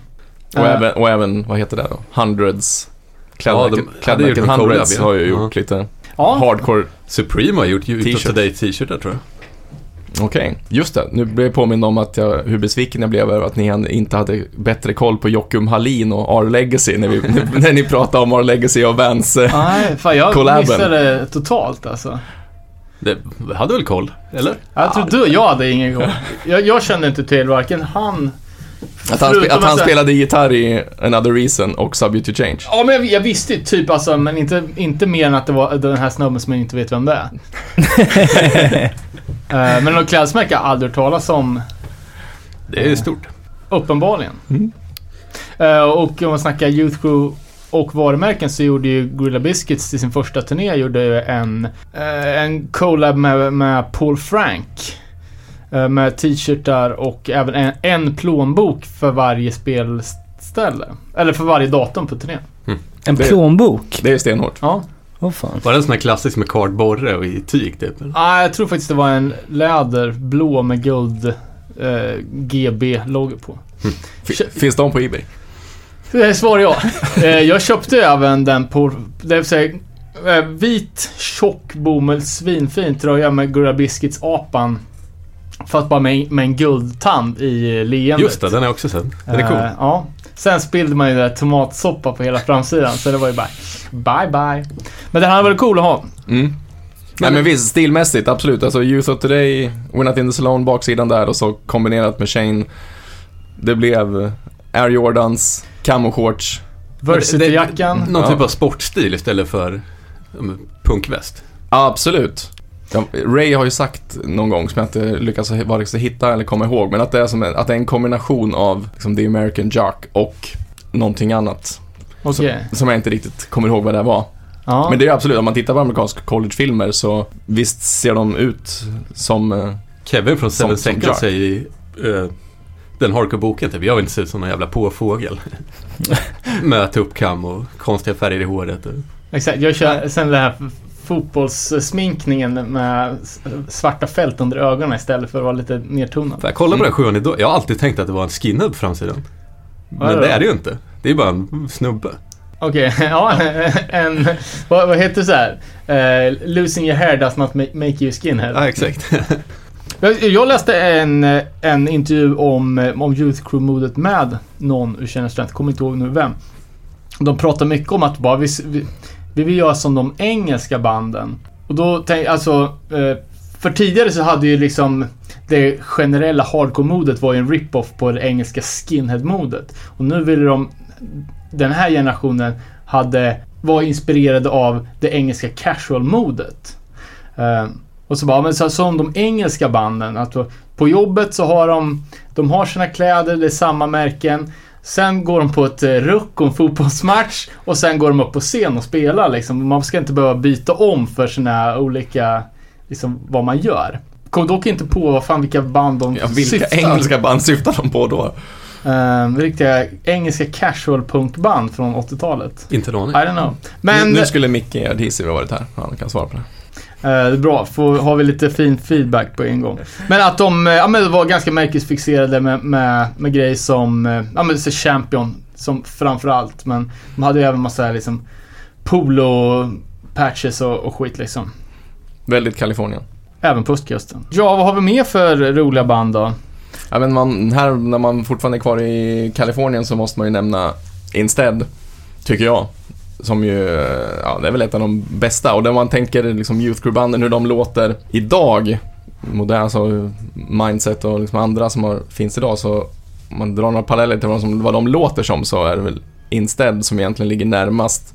Och, Eh, även, och även, vad heter det då? Hundreds. Klädmärket, ja, ju Hundreds har ju gjort lite Ja, hardcore Supreme har gjort Youth of T-shirt. Today t-shirtar tror jag. Okej, just det. Nu blev jag påmind om att jag, hur besviken jag blev över att ni han- inte hade bättre koll på Jockum Hallin och R-Legacy när, vi, <laughs> när ni pratade om R-Legacy och Vans. eh, nej, fan jag Collaben. missade totalt alltså. Det hade väl koll? Eller? Jag tror du, jag hade ingen gång. Jag, jag kände inte till varken han... Att han, att han spelade gitarr i Another Reason och Subject to Change. Ja, men jag, jag visste ju typ alltså, men inte, inte mer än att det var den här snubben som jag inte vet vem det är. <laughs> <laughs> Eh, men något klädesmärke har jag aldrig hört talas om, Det är stort. uppenbarligen. Mm. Eh, och om man snackar Youth Crew och varumärken så gjorde ju Gorilla Biscuits till sin första turné gjorde ju en, eh, en collab med, med Paul Frank. Eh, med t-shirtar och även en, en plånbok för varje spelställe. Eller för varje datum på turnén. En Det- plånbok? Det är stenhårt. Ja. Åh fan. Var det en sån här klassisk med kardborre och i tyg typ? eller? Ah, jag tror faktiskt det var en läder, blå med guld eh, GB-logo på. F- finns de på Ebay? Det svarar jag. eh, jag köpte även den på, det vill säga eh, vit, tjock bomull, svinfin tröja med Gurra Biscuits apan. Fast bara med, med en guldtand i leendet. Just det, den har jag också sett. Den är cool. Eh, ja. Sen spillde man ju där tomatsoppa på hela framsidan, så det var ju bara bye bye. Men den hade varit cool att ha. Mm. Nej men visst, stilmässigt absolut. Alltså Youth of Today, We're Not In The Salon, baksidan där och så kombinerat med Shane. Det blev Air Jordans, camo shorts. Varsity-jackan. Någon Ja. typ av sportstil istället för men, punkväst. Absolut. Ja, Ray har ju sagt någon gång, som jag inte lyckas vare sig hitta eller komma ihåg, men att det är, som en, att det är en kombination av liksom, The American Jock och någonting annat. Okej. Som jag inte riktigt kommer ihåg vad det var. Ja. Men det är absolut, om man tittar på amerikanska collegefilmer så visst ser de ut som... eh, Kevin från Som- Seven som Seconds säger i uh, den hardcore-boken typ, jag vill inte se ut som någon jävla påfågel. <laughs> Med tuppkam och konstiga färger i håret. och- Exakt, jag kör sen den här fotbollssminkningen med svarta fält under ögonen istället för att vara lite nedtonad. Jag kollade på Mm. den sjuan idag, jag har alltid tänkt att det var en skinhead på framsidan. Men det är det ju inte. Det är bara en snubbe. Okej, <laughs> ja, en... Vad, vad heter det så här? Eh, losing your hair does not ma- make you skinhead. Ja, exakt. <laughs> Jag, läste en, en intervju om, om Youth Crew-modet med någon ur Känner Student, kommer inte ihåg nu vem. De pratar mycket om att bara vi, vi, vi vill göra som de engelska banden. Och då tänk, alltså, eh, för tidigare så hade ju liksom det generella hardcore-modet var ju en rip-off på det engelska skinhead-modet. Och nu ville de, den här generationen hade, var inspirerade av det engelska casual-modet. Eh, och så bara, men så, som de engelska banden, att på jobbet så har de, de har sina kläder, det är samma märken. Sen går de på ett eh, ruck och en fotbollsmatch och sen går de upp på scen och spelar liksom. Man ska inte behöva byta om för sina olika, liksom vad man gör. Kom dock inte på vad fan vilka band de Ja, vilka syftar. engelska band syftar de på då? Uh, riktiga engelska casual punkband från 80-talet. inte aning. I don't know. Men nu, nu skulle Micke Adhesiv ha varit här. Han kan svara på det. Eh, det är bra, får, har vi lite fin feedback på en gång. Men att de eh, ja, men var ganska märkesfixerade med, med, med grejer som, eh, ja men så Champion som framförallt. Men de hade ju även massa liksom polo patches och, och skit liksom. Väldigt Kalifornien. Även på östkusten. Ja, vad har vi mer för roliga band då? Ja, men man, här när man fortfarande är kvar i Kalifornien så måste man ju nämna Instead, tycker jag. Som ju, ja det är väl ett av de bästa och när man tänker liksom Youth Crew-banden, hur de låter idag, moderna, alltså Mindset och liksom andra som har, finns idag, så om man drar några paralleller till vad, som, vad de låter som så är det väl Instead som egentligen ligger närmast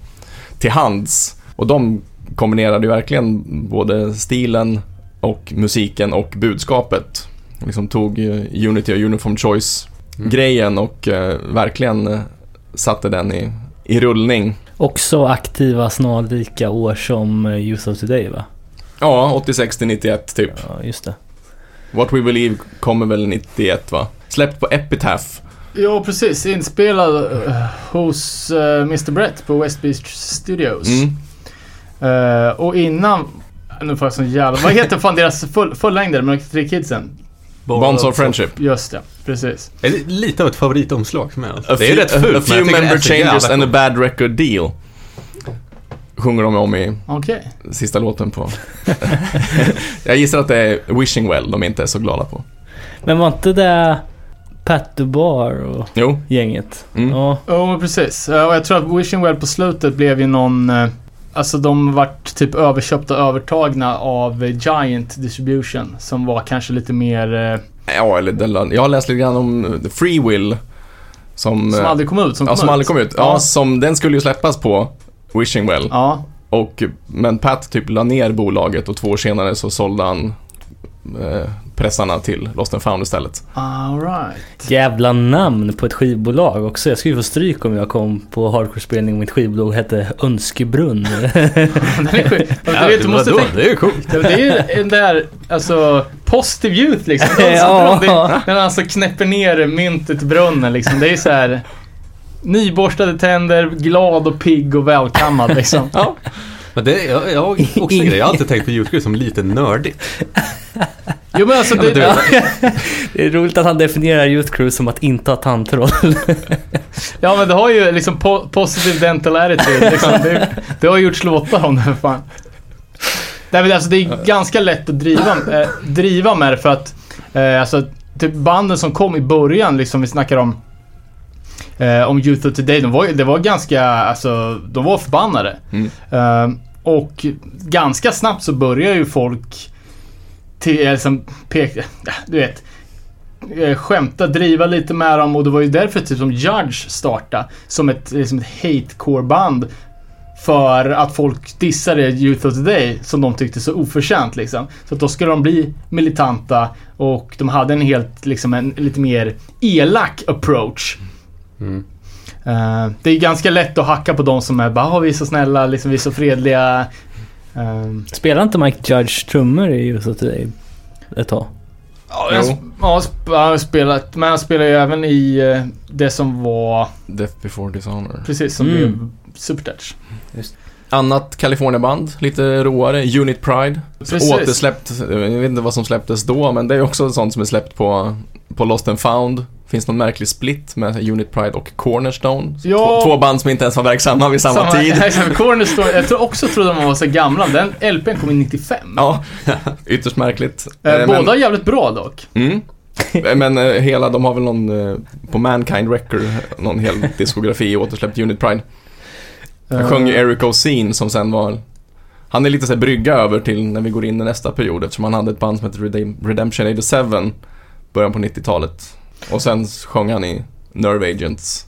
till hands. Och de kombinerade ju verkligen både stilen och musiken och budskapet. Liksom tog eh, Unity och Uniform Choice-grejen och eh, verkligen eh, satte den i, i rullning. Också aktiva snarlika år som eh, Youth of Today va? Ja, 86 till 91 typ. Ja, just det. What We Believe kommer väl 91 va? Släppt på Epitaph. Ja, precis. Inspelad eh, hos eh, Mr Brett på West Beach Studios. Mm. Eh, och innan... Nu får jag sån jävla... Vad heter fan deras full, fullängdare med tre kidsen? Bonds of Friendship. Just det, precis. Det är lite av ett favoritomslag för mig. Alltså. A Det är few, rätt fult, A few member changes and a bad record deal. Sjunger de om i Okej. sista låten på... <laughs> Jag gissar att det är Wishing Well de inte är så glada på. Men var inte det Pat Dubar och Jo. gänget? Mm. Ja. Men precis. Eh, och jag tror att Wishing Well på slutet blev ju någon... Alltså de vart typ överköpta och övertagna av eh, Giant Distribution. Som var kanske lite mer... eh, Ja, eller jag har läst lite grann om eh, Free Will. Som, Som aldrig kom ut. Som ja, kom som ut. aldrig kom ut. Ja, Ja. som, den skulle ju släppas på Wishing Well. Ja. Och, men Pat typ la ner bolaget och två år senare så sålde han eh, pressarna till Lost and found istället. All right. Jävla namn på ett skivbolag också. Jag skulle ju få stryk om jag kom på hardcore-spelning och mitt skivbolag hette Önskebrunn. <laughs> Den. <laughs> Ja, du måste. Det är ju coolt. Ja, Det är ju en där, alltså, positive youth liksom. <laughs> Ja. När han alltså knäpper ner myntet i brunnen liksom. Det är ju så här Nyborstade tänder, glad och pigg och välkammad liksom. Ja, Men det är, jag, jag också en grej. Jag har alltid tänkt på Youth Crew som lite nördigt. Jo men alltså det, Ja. <laughs> Det är roligt att han definierar Youth Crew som att inte ha tandtroll. Ja men det har ju liksom po positive dental attitude liksom. det, det har gjorts låtar om det för fan. Nej men alltså det är ganska lätt att driva, eh, driva med det för att eh, alltså typ banden som kom i början liksom, vi snackar om eh, om Youth of Today, de var, ju- det var ganska, alltså de var förbannade. Mm. Eh, och ganska snabbt så börjar ju folk till, liksom, peka, ja, du vet eh, skämta, driva lite med dem och det var ju därför typ som Judge startade som ett, liksom ett hatecore-band För att folk dissade Youth of Today som de tyckte så oförtjänt liksom. Så att då skulle de bli militanta och de hade en helt, liksom en lite mer elak approach. Mm. Eh, det är ganska lätt att hacka på de som är bara, "Ah, vi är så snälla, liksom, vi är så fredliga. Ehm, Spelar inte Mike Judge trummor i of Today ett tag? ja, jag, ja, har spelat, men jag spelar ju även i eh, det som var Death before dishonor. precis som Mm. blev Supertouch. Annat California-band, lite råare, Unit Pride. Precis. Återsläppt, jag vet inte vad som släpptes då, men det är också sånt som är släppt på, på Lost and found. Finns någon märklig split med Unit Pride och Cornerstone. Ja. Två, två band som inte ens var verksamma vid samma, tid. <laughs> Exakt, <laughs> Cornerstone, jag tror också trodde de var så gamla. Den LPn kom i 95. Ja, <laughs> ytterst märkligt. Eh, Eh, båda men- är jävligt bra dock. Mm. Men eh, hela, de har väl någon, eh, på Mankind Record, någon hel diskografi återsläppt Unit Pride. Eh, sjöng ju Eric O'Seen som sen var, han är lite så här brygga över till när vi går in i nästa period eftersom han hade ett band som heter Redem- Redemption 87, början på 90-talet. Och sen sjöng han i Nerve Agents.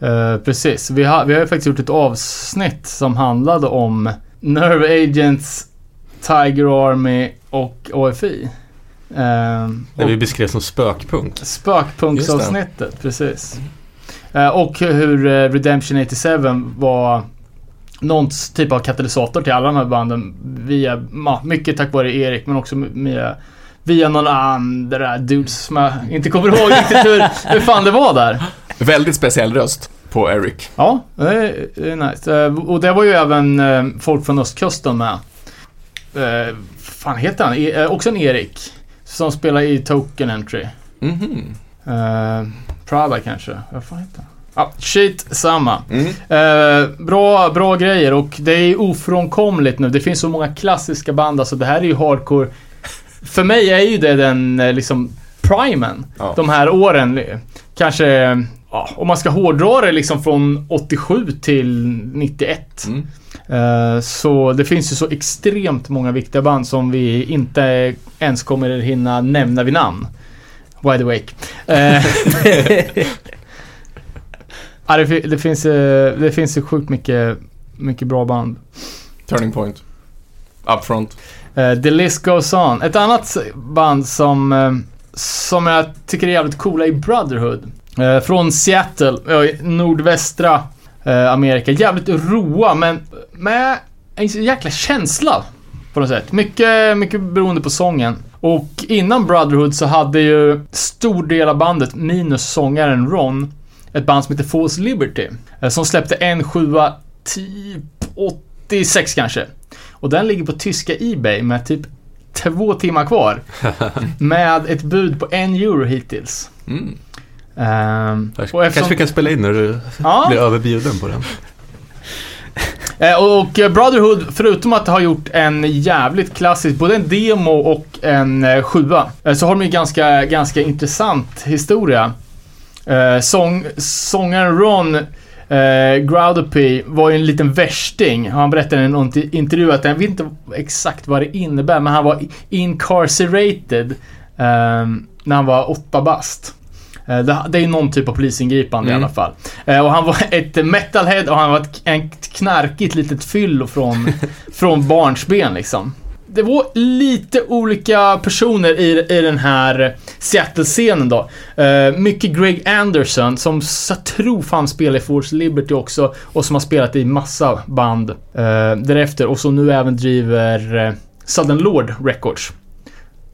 eh, precis. Vi har, vi har ju faktiskt gjort ett avsnitt som handlade om Nerve Agents, Tiger Army och AFI. Eh, Det och vi beskrev som spökpunk. Spökpunksavsnittet, precis. Eh, och hur Redemption 87 var någon typ av katalysator till alla de här banden via, mycket tack vare Erik men också via, via någon andra dudes som jag inte kommer ihåg riktigt hur, hur fan det var där. Väldigt speciell röst på Eric. Ja, det är, nice. Eh, Och det var ju även eh, folk från östkusten med. Eh, fan heter han? E- också en Erik. Som spelar i Token Entry. Mhm. Uh, Prada kanske? Vad fan heter han? Ja, shit samma. Mm. Bra, bra grejer och det är ofrånkomligt nu. Det finns så många klassiska band. Alltså det här är ju hardcore. För mig är ju det den eh, liksom primen. Ja. De här åren. Kanske, ja, om man ska hårdra det liksom från 87 till 91. Mm. Eh, Så det finns ju så extremt många viktiga band som vi inte ens kommer hinna nämna vid namn. Wide Awake. Eh, <laughs> ja, det, det, finns, det finns ju sjukt mycket, mycket bra band. Turning Point. Upfront. Uh, The list goes on. Ett annat band som, uh, som jag tycker är jävligt coola är Brotherhood. Uh, Från Seattle, nordvästra Amerika. Jävligt roa men med en jäkla känsla på något sätt. Mycket, mycket beroende på sången. Och innan Brotherhood så hade ju stor del av bandet, minus sångaren Ron, ett band som heter False Liberty. Som släppte en sjua typ 86 kanske. Och den ligger på tyska Ebay med typ två timmar kvar. <laughs> med ett bud på en euro hittills. Mm. Kanske, och eftersom, vi kan spela in när du ja, <laughs> blir överbjuden på den. <laughs> Eh, och Brotherhood, förutom att ha gjort en jävligt klassisk, både en demo och en eh, sjua, eh, så har de ju ganska, ganska intressant historia. Sång, sångaren Ron eh, Groudopy var ju en liten värsting. Han berättade i en int- intervju att jag vet inte exakt vad det innebär, men han var incarcerated eh, när han var åtta bast. Eh, Det, det är ju någon typ av polisingripande i Mm. alla fall. Eh, Och han var <laughs> ett metalhead och han var ett, ett knarkigt litet fyllo från, <laughs> från barnsben liksom. Det var lite olika personer i, i den här Seattle-scenen då. Eh, mycket Greg Anderson som jag tror fan spelar i Force Liberty också och som har spelat i massa band eh, därefter och som nu även driver eh, Southern Lord Records.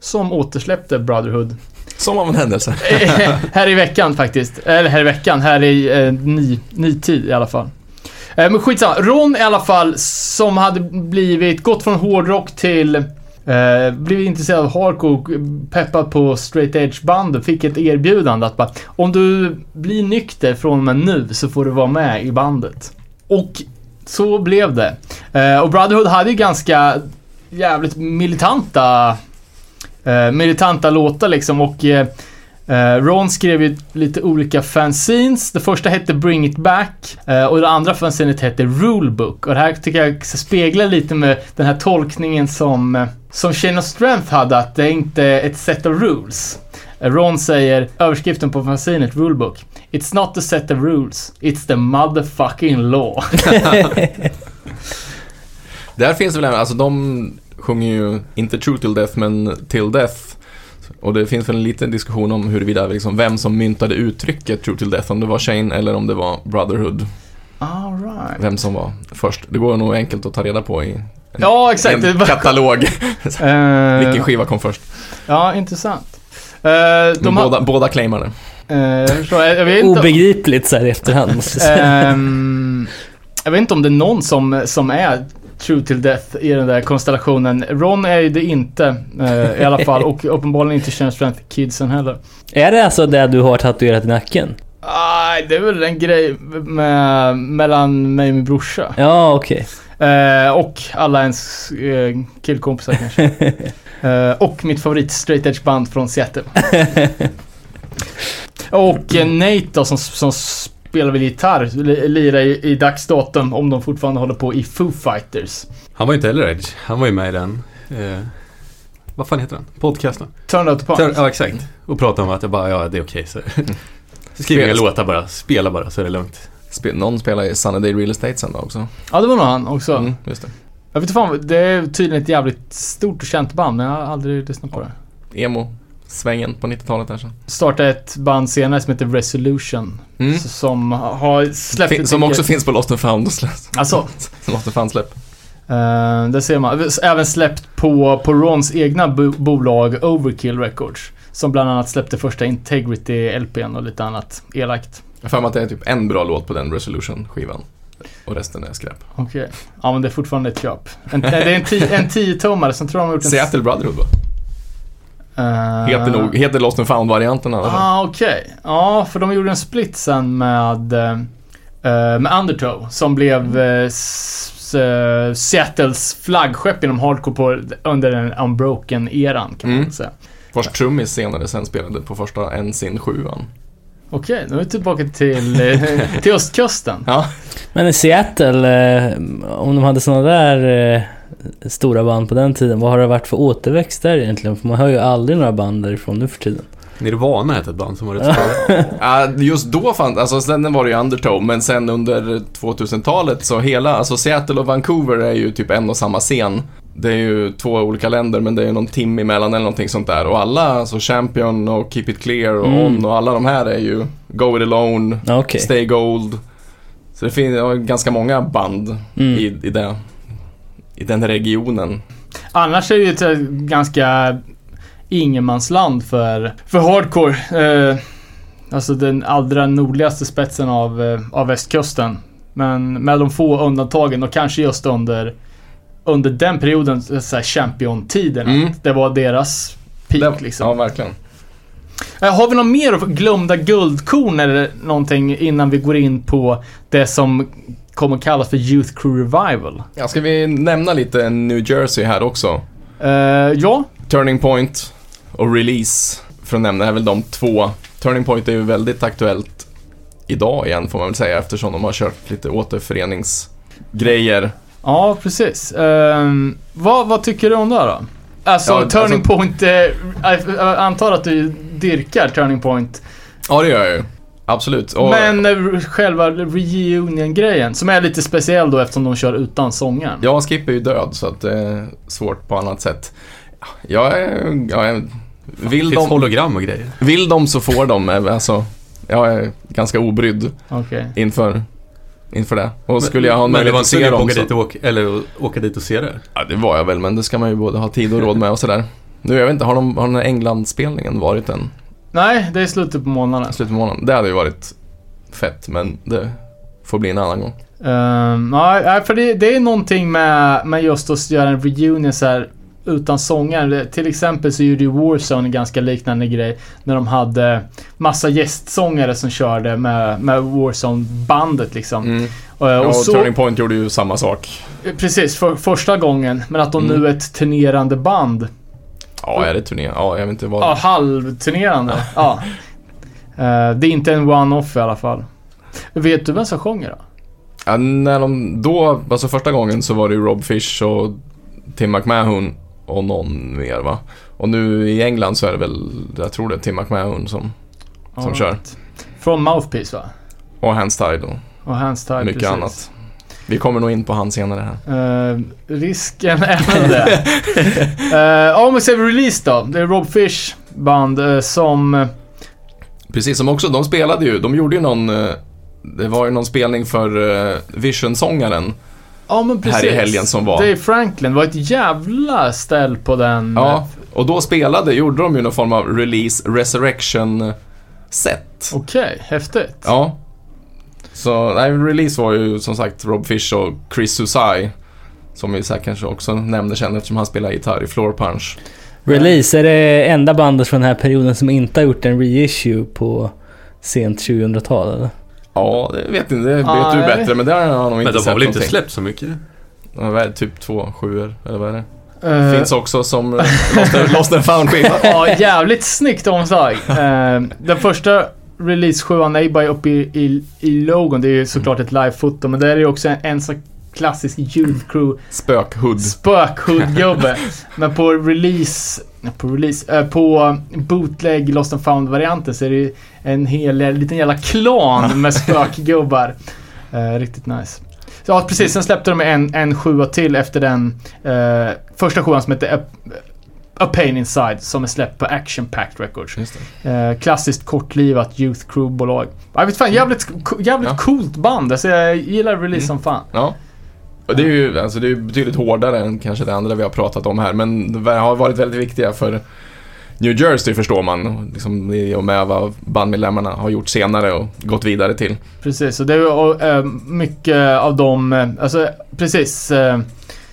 Som återsläppte Brotherhood Som av en händelse. <laughs> Här i veckan faktiskt. Eller här i veckan, här i eh, ny, ny tid i alla fall. Eh, men skitsamma. Ron i alla fall, som hade blivit, gått från hårdrock till, eh, Uh, blev intresserad av hardcore, peppad på straight edge band och fick ett erbjudande att bara, om du blir nykter från och med nu så får du vara med i bandet. Och så blev det. Uh, och Brotherhood hade ju ganska jävligt militanta uh, militanta låtar liksom och eh, Ron skrev ju lite olika fanzines. Det första hette Bring It Back eh, och det andra fanzinet hette Rulebook. Och det här tycker jag speglar lite med den här tolkningen som, eh, som Chain of Strength hade, att det är inte ett set of rules. Eh, Ron säger, överskriften på fanzinet, Rulebook. It's not a set of rules, it's the motherfucking law. <laughs> Där finns det väl, alltså de sjunger ju inte True Till Death, men Till Death. Och det finns väl en liten diskussion om huruvida liksom, vem som myntade uttrycket True Till Death, om det var Shane eller om det var Brotherhood. All right. Vem som var först. Det går nog enkelt att ta reda på i en, Ja, exakt. En katalog. <laughs> Eh, Vilken skiva kom först. Ja, intressant. Men de har, båda, båda claimar det. eh, jag förstår, jag, jag vet inte. Obegripligt så här i efterhand måste jag säga. Ehm, jag vet inte om det är någon som, som är true till death i den där konstellationen. Ron är ju det inte eh, i alla fall och <laughs> uppenbarligen inte Sharon Strength Kidsen heller. Är det alltså det du har tatuerat i nacken? Aj, det är väl en grej med, mellan mig och min brorsa. Ja, okej. Eh, och alla ens eh, killkompisar <laughs> kanske. Eh, och mitt favorit straight edge band från Seattle. <laughs> och eh, Nate då som, som spelar väl gitarr, li- lirar i, i dagsdatum om de fortfarande håller på i Foo Fighters. Han var ju inte heller Edge. Han var ju med i den. Eh, vad fan heter den? Podcasten. Turn out the punk. Turn- Ja, exakt. Och pratade om att jag bara, ja det är okej. så. <laughs> så jag Spel- låtar bara, spela bara så är det lugnt. Spe- någon spelar i Sunny Day Real Estate sen då också. Ja, det var nog han också. Mm, just det. Jag vet inte fan, det är tydligen ett jävligt stort och känt band, men jag har aldrig lyssnat på det. Emo-svängen på 90-talet där sen. Startade ett band senare som heter Resolution. Mm. Som har släppt... Fin- som också finns på Lost and found. Alltså, <laughs> Som Lost and found-släpp. Uh, det ser man. Även släppt på, på Rons egna bo- bolag Overkill Records. Som bland annat släppte första Integrity-LPn och lite annat elakt. Jag har att det är typ en bra låt på den Resolution-skivan. Och resten är skräp. Okej. Ja men det är fortfarande ett köp. En, det är en, ti- en 10-tummare, sen tror jag de har gjort en... Seattle Brotherhood va? Uh, Heter, nog, heter Lost and found-varianten i alla fall. Ah, okej. Ja, för de gjorde en split sen med, eh, med Undertow. Som blev eh, eh, Seattles flaggskepp inom hardcore på, under den Unbroken-eran kan man Mm. väl säga. Vars trummis senare sen spelade på första Ensign 7 Okej, nu är vi tillbaka till, eh, <laughs> till östkusten. Ja, Men i Seattle, eh, om de hade sådana där eh, stora band på den tiden, vad har det varit för återväxt där egentligen? För man hör ju aldrig några band därifrån nu för tiden. Nirvana hette ett band som var rätt stort. Ja, just då fanns, alltså sen var det ju Undertow, men sen under 2000-talet så hela, alltså Seattle och Vancouver är ju typ en och samma scen. Det är ju två olika länder, men det är ju någon timme emellan eller någonting sånt där. Och alla, alltså Champion och Keep It Clear och Mm. On och alla de här är ju Go It Alone, Okej. Stay Gold. Så det finns ganska många band Mm. i, i, det, i den regionen. Annars är det ju ett eh, ganska ingenmansland för, för hardcore. Eh, alltså den allra nordligaste spetsen av, eh, av västkusten. Men med de få undantagen och kanske just under, under den perioden, så här champion-tiden. Mm. Det var deras peak Det- liksom. Ja, verkligen. Eh, Har vi något mer glömda guldkorn eller någonting innan vi går in på det som kommer kallas för Youth Crew Revival? Ja, ska vi nämna lite New Jersey här också? Eh, ja, Turning Point och Release, för att nämna, är väl de två. Turning Point är ju väldigt aktuellt idag igen, får man väl säga, eftersom de har kört lite återföreningsgrejer. ja precis. Ehm, vad, vad tycker du om det då? Alltså, Ja, Turning alltså- Point, eh, jag antar att du dyrkar Turning Point. Ja, det gör jag ju. Absolut. Och, Men eh, själva reunion-grejen, som är lite speciell då eftersom de kör utan sångaren. Ja, Skip är ju död, så att det är svårt på annat sätt. Jag är... Jag är vill, Det finns de, hologram och grejer. vill de så får de. Alltså, jag är ganska obrydd Okej. inför, inför det. Och skulle jag ha en Men det möjlighet var att inte se dem åka så... dit och åka, eller åka dit och se det? Ja, det var jag väl, men det ska man ju både ha tid och råd med och sådär. Nu, jag vet inte, har, de, har den här England-spelningen varit än? Nej, det är slutet på månaden. Slutet på månaden? Det hade ju varit fett, men det får bli en annan gång. Um, ja, för det, det är någonting med, med just att göra en reunion så här utan sångare. Till exempel så gjorde ju Warzone en ganska liknande grej. När de hade massa gästsångare som körde med, med Warzone-bandet liksom. Mm. Och, Ja, och och så, Turning Point gjorde ju samma sak. Precis, för första gången. Men att de Mm. nu är ett turnerande band. Ja, är det turné? Ja, jag vet inte vad... Ja, halvturnerande. <laughs> ja. Eh, det är inte en one-off i alla fall. Vet du vem som sjunger då? Ja, när de då, alltså första gången så var det ju Rob Fish och Tim McMahon och någon mer va? Och nu i England så är det väl, jag tror det är Tim McMahon som, som Alright. kör. Från Mouthpiece va? Och Hands Tied och Och Hands Tied, mycket precis. annat. Vi kommer nog in på han senare här. Eh, risken är väl det. <laughs> uh, om vi ser release då. Det är Rob Fish band eh, som... eh, Precis, som också, de spelade ju, de gjorde ju någon, eh, det var ju någon spelning för eh, Vision-sångaren. Ja men precis. Här i helgen som var. Dave Franklin. Var ett jävla ställ på den. Ja, och då spelade, gjorde de ju någon form av release resurrection-set. Okej, häftigt. Ja. Så, nej, release var ju som sagt Rob Fish och Chris Susai. Som vi säkert kanske också nämner sen eftersom han spelar gitarr i Floor Punch. Release är det enda bandet från den här perioden som inte har gjort en reissue på sent 2000-tal eller? Ja, det vet inte, det vet Nej. du bättre, men det har han nog Men inte de sett har väl inte någonting. släppt så mycket? Ja, vad är det, typ två sjuor, eller vad är det? Eh, Finns också som <laughs> Lost, and- Lost and found-skiva. Ja, jävligt snyggt omslag. Eh, den första release 7 är bara uppe i, i, i logon. Det är ju såklart ett live-foto, men det är ju också en, en sån klassisk Youth Crew Spökhood. spökhood-gubbe. <laughs> men på release, på release, eh, på bootleg Lost and found-varianten så är det ju en hel liten jävla klan med <laughs> spökgubbar. Eh, riktigt nice. Så, ja, precis. Sen släppte de en, en sjua till efter den eh, första sjuan som hette A, Pain Inside som är släppt på Action Pact Records. Det. Eh, klassiskt kortlivat Youth Crew-bolag. Jag vet fan, jävligt, jävligt Ja. coolt band. Alltså, jag gillar release som fan. Ja. Och det är ju alltså det är betydligt hårdare än kanske det andra vi har pratat om här, men de har varit väldigt viktiga för New Jersey förstår man, liksom i och med vad bandmedlemmarna har gjort senare och gått vidare till. Precis, och det är och, eh, mycket av dem, eh, alltså precis, eh,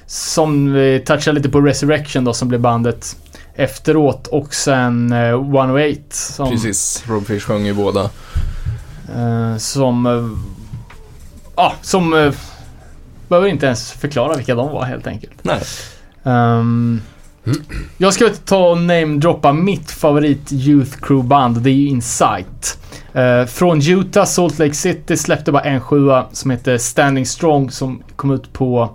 som vi touchade lite på Resurrection då som blev bandet efteråt och sen eh, 108 som, Precis, Rob Fish sjöng ju båda. eh, som, eh, ja, som eh, behöver inte ens förklara vilka de var helt enkelt. Nej. Ehm, jag ska ta och namedroppa mitt favorit Youth Crew-band. Det är ju Insight. Eh, från Utah, Salt Lake City, släppte bara en sjua som heter Standing Strong som kom ut på,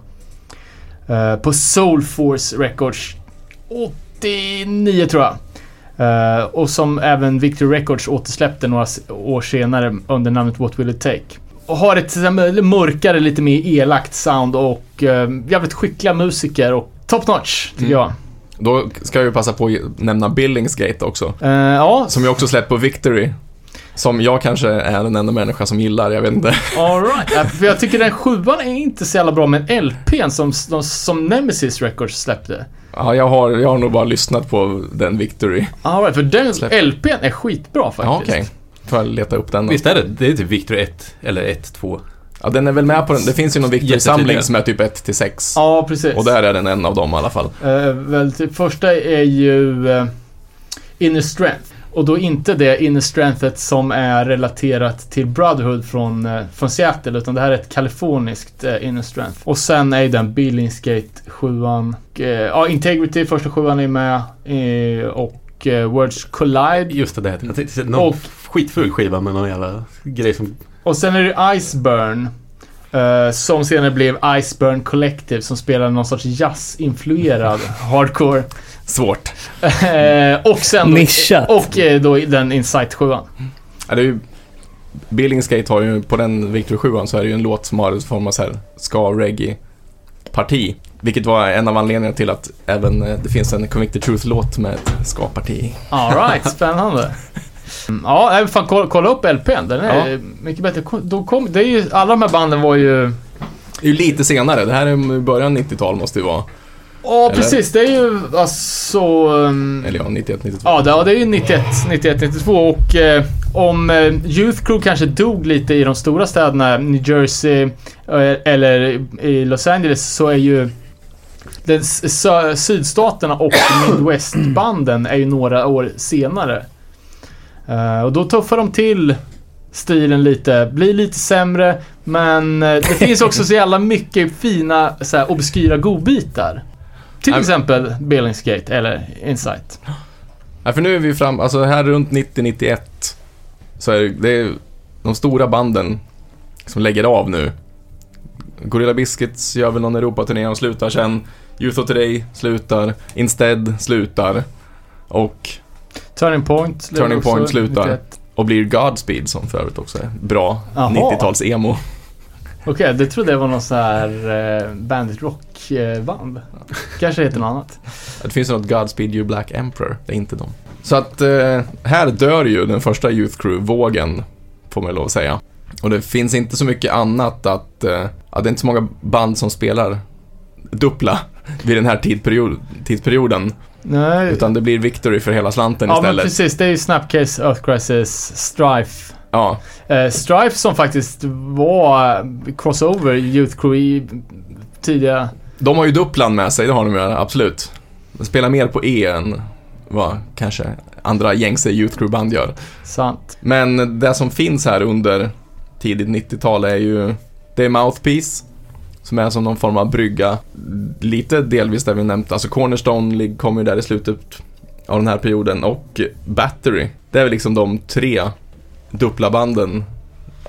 eh, på Soul Force Records 89 tror jag. Eh, och som även Victory Records återsläppte några år senare under namnet What Will It Take. Och har ett mörkare, lite mer elakt sound och eh, jävligt skickliga musiker och top notch tycker Mm. jag. Då ska jag ju passa på att nämna Billingsgate också. Eh, ja, Som ju också släppt på Victory. Som jag kanske är den enda människa som gillar, jag vet inte. alright. <laughs> Ja, för jag tycker den sjuan är inte så jävla bra, men LPn som, som, som Nemesis Records släppte. Ja, jag har, jag har nog bara lyssnat på den Victory. Alright, för den Släpp. LPn är skitbra faktiskt. Ja, okej. Får jag leta upp den då. Visst är det? Det är typ Victor 1 eller 1, 2. Ja, den är väl med på den. Det finns ju någon Victory-samling som är typ 1 till 6. Ja, precis. Och där är den en av dem i alla fall. Eh, väl, typ, första är ju eh, Inner Strength. Och då inte det Inner Strengthet som är relaterat till Brotherhood från, eh, från Seattle, utan det här är ett kaliforniskt eh, Inner Strength. Och sen är ju den Billingsgate 7 Ja, Integrity första sjuan är med. Eh, och eh, Words Collide. Just det, det. Jag tänkte, någon Och- skitful skiva med någon jävla grej som... Och sen är det Iceburn. Eh, som senare blev Iceburn Collective som spelar någon sorts jazz-influerad <laughs> hardcore. Svårt. Eh, och sen då, Nischat. Och eh, då den Insight 7 Ja, det är ju... Billingsgate har ju, på den Victory 7 så är det ju en låt som har en form av så här ska-reggae-parti. Vilket var en av anledningarna till att även det finns en Convicted Truth-låt med ett ska-parti. Alright, spännande. <laughs> Mm, Ja, fan kolla, kolla upp LPn. Den är mycket bättre. Då kom, det är ju, alla de här banden var ju... Det är ju lite senare, det här är början 90-tal måste det vara. Ja, Eller? precis. Det är ju alltså... um, Eller ja, 91, 92. Ja, det, ja, det är ju 91, 91, 92 och eh, om eh, Youth Crew kanske dog lite i de stora städerna, New Jersey eh, eller i Los Angeles, så är ju den sydstaterna och <coughs> Midwest-banden är ju några år senare. Eh, och då tuffar de till stilen lite, blir lite sämre, men eh, det finns <laughs> också så jävla mycket fina så här, obskyra godbitar. Till exempel Billingsgate eller Insight. Ja, för nu är vi fram, alltså här runt 90-91 så är det, det är de stora banden som lägger av nu. Gorilla Biscuits gör väl någon Europaturné och slutar sen. Youth of Today slutar. Instead slutar. Och, Turning Point. Turning Point slutar. 91. och blir Godspeed som för övrigt också är bra Jaha. 90-tals emo. Okej, det trodde jag var någon sån här uh, Bandit Rock-band. Kanske heter något annat. Det finns något Godspeed You Black Emperor, det är inte dem. Så att eh, här dör ju den första Youth Crew-vågen, får man lov att säga. Och det finns inte så mycket annat att, eh, att det är inte så många band som spelar dubbla vid den här tidperiod, tidsperioden. Nej. Utan det blir Victory för hela slanten ja, men istället. precis. Det är ju Snapcase, Earth Crisis, Strife. Ja, Uh, Strife som faktiskt var eh, crossover Youth Crew tidiga... de har ju dubblan med sig, det har de ju absolut. De spelar mer på E än vad kanske andra gängse Youth Crew-band gör. Sant. Men det som finns här under tidigt 90-tal är ju, det är Mouthpiece, som är som någon form av brygga. Lite delvis där vi nämnt, alltså Cornerstone lig- kommer ju där i slutet av den här perioden och Battery. Det är väl liksom de tre dubbla banden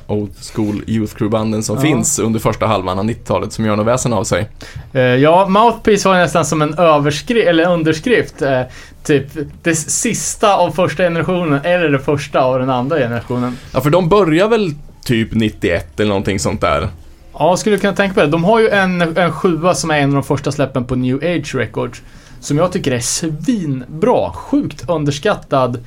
Old School Youth Crew-banden som Ja. finns under första halvan av 90-talet som gör något väsen av sig. Eh, ja, Mouthpiece var nästan som en överskrift, eller underskrift. eh, typ det sista av första generationen, eller det första av den andra generationen. Ja, för de börjar väl typ 91 eller någonting sånt där. Ja, skulle kunna tänka på det. De har ju en, en sjua som är en av de första släppen på New Age Records. Som jag tycker är svinbra. Sjukt underskattad.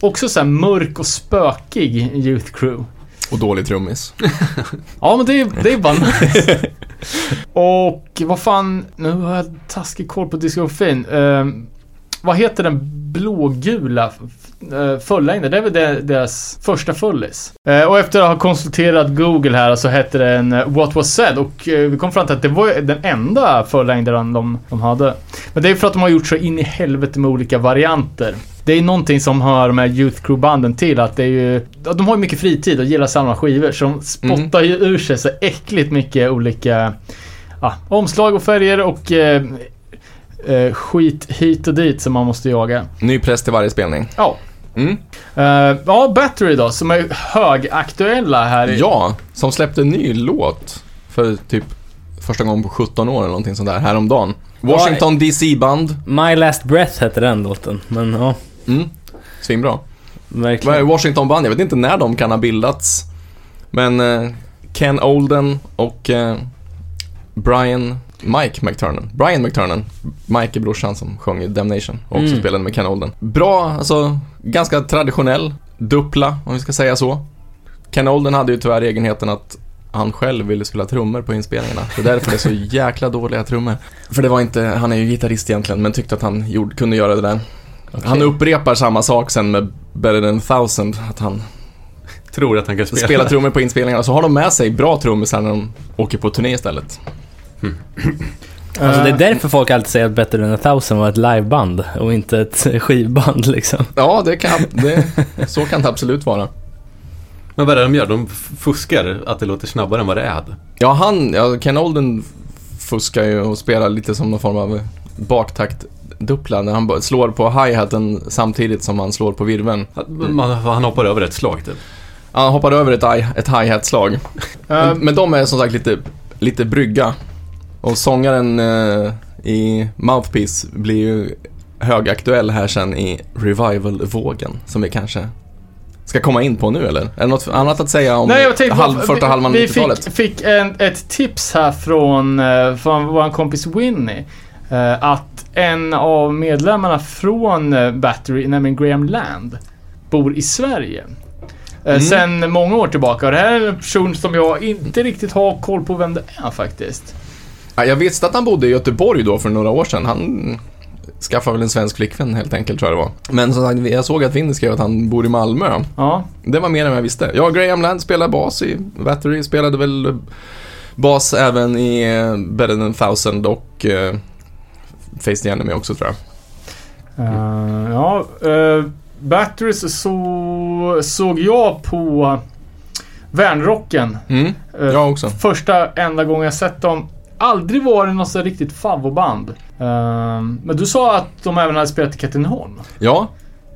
Också så här mörk och spökig Youth Crew. Och dålig trummis. <laughs> Ja, men det det är bara nice. <laughs> Och vad fan, nu har jag taskig koll på diskografin. Ehm, vad heter den blågula fullängden? Det är väl deras första fullis. Eh, och efter att ha konsulterat Google här så hette den eh, What Was Said och eh, vi kom fram till att det var den enda fullängden de, de hade. Men det är för att de har gjort så in i helvete med olika varianter. Det är någonting som hör med Youth Crew-banden till att det är ju, de har ju mycket fritid och gillar samma skivor så de spottar ju ur sig så äckligt mycket olika ja, omslag och färger och eh, eh, skit hit och dit som man måste jaga. Ny press till varje spelning. Ja. Mm. Eh, ja, Battery då, som är högaktuella här. i- Ja, som släppte en ny låt för typ första gången på 17 år eller någonting sånt där, häromdagen. Washington DC-band. My Last Breath hette den låten, men ja, Mm. Svinbra. Vad är verkligen. Washington-band? Jag vet inte när de kan ha bildats. Men eh, Ken Olden och eh, Brian Mike McTurnan. Brian McTurnan. Mike är brorsan som sjöng i Damnation och också Mm. spelade med Ken Olden. Bra, alltså ganska traditionell duppla, om vi ska säga så. Ken Olden hade ju tyvärr egenheten att han själv ville spela trummor på inspelningarna. Det är därför det är så <laughs> jäkla dåliga trummor. För det var inte, han är ju gitarrist egentligen, men tyckte att han gjorde, kunde göra det där. Han upprepar samma sak sen med Better than thousand, att han Tror att han kan spela. spelar trummor på inspelningarna. Så har de med sig bra trummisar när de åker på turné istället. Alltså det är Eh, därför folk alltid säger att Better than a thousand var ett liveband och inte ett <laughs> skivband liksom. Ja, det kan, det, så kan det absolut vara. Men vad är det de gör? De fuskar att det låter snabbare än vad det är. Ja, han, ja, Ken Olden fuskar ju och spelar lite som någon form av baktakt-duppla när han slår på hi-haten samtidigt som han slår på virveln. Att Man, han hoppar över ett slag typ. Han hoppar över ett, ett hi-hat-slag. Men, men de är som sagt lite, lite brygga. Och sångaren eh, i Mouthpiece blir ju högaktuell här sen i Revival-vågen, som vi kanske ska komma in på nu eller? Är det något annat att säga om Nej, jag tänkte halv, första vi- halvan av Vi 90-talet? fick, fick en, ett tips här från, eh, från vår kompis Winnie. eh, att en av medlemmarna från eh, Battery, nämligen Graham Land, bor i Sverige. Mm. Sen många år tillbaka. Och det här är en person som jag inte riktigt har koll på vem det är faktiskt. Ja, jag visste att han bodde i Göteborg då för några år sedan. Han skaffade väl en svensk flickvän helt enkelt tror jag det var. Men som sagt, jag såg att Winnie skrev att han bor i Malmö. Ja. Det var mer än jag visste. Ja, Graham Land spelar bas i Battery, spelade väl bas även i eh, Better than thousand och eh, Face the Enemy också tror jag. Eh, ja, uh, Batteries så, såg jag på Värnrocken. Mm, jag också. Första enda gången jag sett dem. Aldrig varit något så riktigt favoritband. Ehm, men du sa att de även hade spelat i Katrineholm. Ja,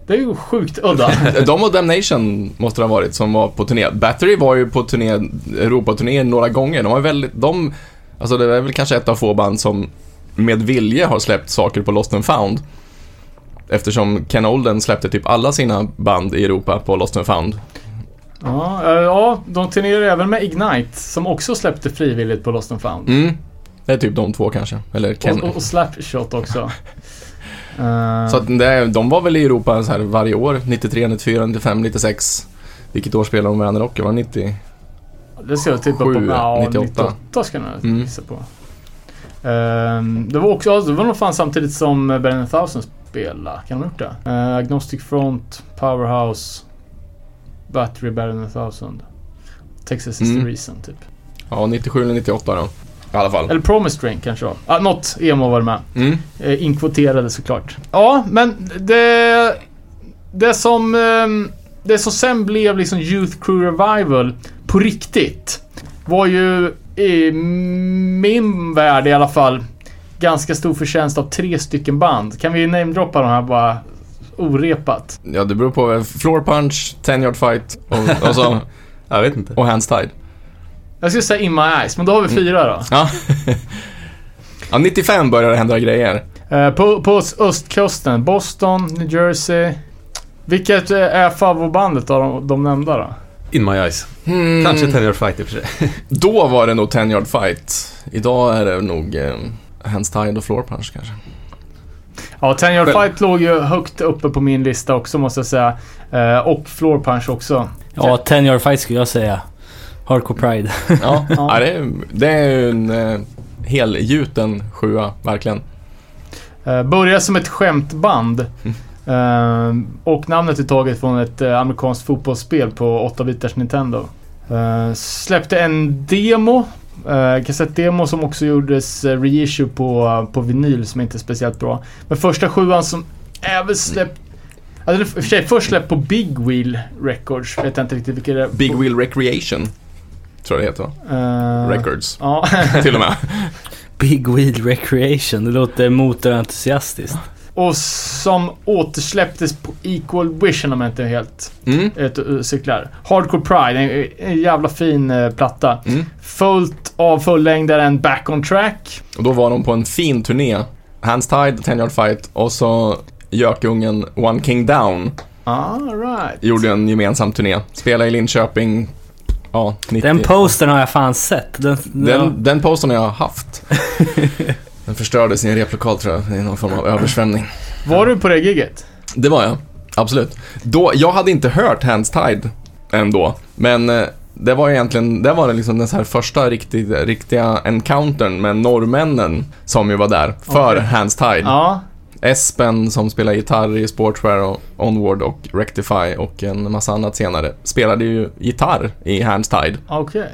Det är ju sjukt udda. <laughs> de och Damnation måste det ha varit som var på turné. Battery var ju på turné, Europaturné några gånger. De var väldigt, de, alltså det är väl kanske ett av få band som med vilje har släppt saker på Lost and found. Eftersom Ken Olden släppte typ alla sina band i Europa på Lost and found. Ja, eh, ja, de turnerar även med Ignite som också släppte frivilligt på Lost and found. Mm. Det är typ de två kanske. Eller Ken. Och, och, Slapshot också. <laughs> Eh, Så att det, de var väl i Europa så här varje år. 93, 94, 95, 96. Vilket år spelade de med Anna Rocker? Var det 90? det ska jag tippa på. Ja, 98. 98 ska jag nog gissa på. Ehm, det var också, det var nog fan samtidigt som than Thousand spelade. Kan de ha gjort det? Eh, Agnostic Front, Powerhouse, Battery than Thousand. Texas is Mm. the reason typ. Ja, 97 eller 98 då. I alla fall. Eller Promise Drink kanske var. Ah, något emo var det med. Mm. Eh, inkvoterade såklart. Ja, men det... Det som... ehm, det som sen blev liksom Youth Crew Revival på riktigt var ju i min värld i alla fall ganska stor förtjänst av tre stycken band. Kan vi namedroppa de här bara orepat? Ja, det beror på. Floor Punch, 10 Yard Fight och, och, så, <laughs> Jag vet inte. och Hands Tied. Jag skulle säga In My Eyes, men då har vi fyra då. Ja. <laughs> ja, 95 började det hända grejer. Eh, på, på östkusten, Boston, New Jersey. Vilket eh, är favoritbandet av de, de nämnda då? In my eyes. Hmm. Kanske Ten Yard Fight i och för sig. <laughs> Då var det nog 10 Yard Fight. Idag är det nog eh, Hands Tied och Floor Punch kanske. Ja, Ten Yard Själv- Fight låg ju högt uppe på min lista också måste jag säga. Eh, och Floor Punch också. Ja, Ten Yard Fight skulle jag säga. Hardcore Pride. <laughs> Ja, Ja. ja. det, är, det är en eh, helgjuten sjua, verkligen. Eh, började som ett skämtband. <laughs> Eh, och namnet är taget från ett eh, amerikanskt fotbollsspel på 8-bitars Nintendo. Eh, släppte en demo. Uh, kassettdemo som också gjordes uh, reissue på, på vinyl som inte är speciellt bra. Men första sjuan som även släppt... Alltså, för sig först släppt på Big Wheel Records. Vet jag inte riktigt vilket det är. Big Wheel Recreation, tror jag det heter? Eh, Records, Ja. <laughs> till och med. <laughs> Big Wheel Recreation. Det låter motorentusiastiskt. och som återsläpptes på Equal Vision om jag inte är helt Mm. ett, uh, cyklar. Hardcore Pride, en, en jävla fin uh, platta. Mm. Följt av fullängdaren Back on Track. Och då var de på en fin turné. Hands Tied, 10 Yard Fight och så Gökungen One King Down Alright. gjorde en gemensam turné. Spelade i Linköping, ja, 90. Den postern har jag fan sett. Den, Den, den posten har jag haft. <laughs> Den förstördes i en replokal tror jag, i någon form av översvämning. Var du på det giget? Det var jag, absolut. Då, jag hade inte hört Hands Tied ändå, men eh, det var egentligen, det var liksom den så här första riktigt, riktiga encountern med norrmännen som ju var där för Okej. Hands Tied. Ja. Espen som spelar gitarr i Sportswear och Onward och Rectify och en massa annat senare spelade ju gitarr i Hands Tied. Okej.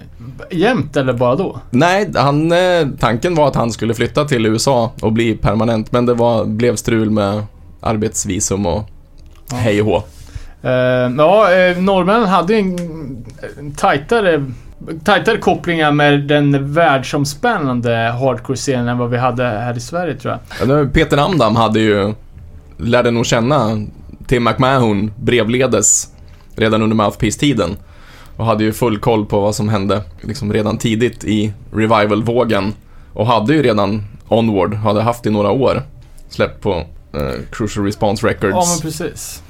Jämt eller bara då? Nej, han, eh, tanken var att han skulle flytta till USA och bli permanent, men det var, blev strul med arbetsvisum och hej och hå. Uh, ja, uh, norrmännen hade ju en tajtare, tajtare kopplingar med den världsomspännande hardcore-scenen än vad vi hade här i Sverige tror jag. Peter Namdam hade ju, lärde nog känna Tim McMahon brevledes redan under Mouthpiece-tiden. Och hade ju full koll på vad som hände liksom redan tidigt i revival-vågen. Och hade ju redan Onward, hade haft i några år, släppt på eh, Crucial Response Records. Ja, men precis.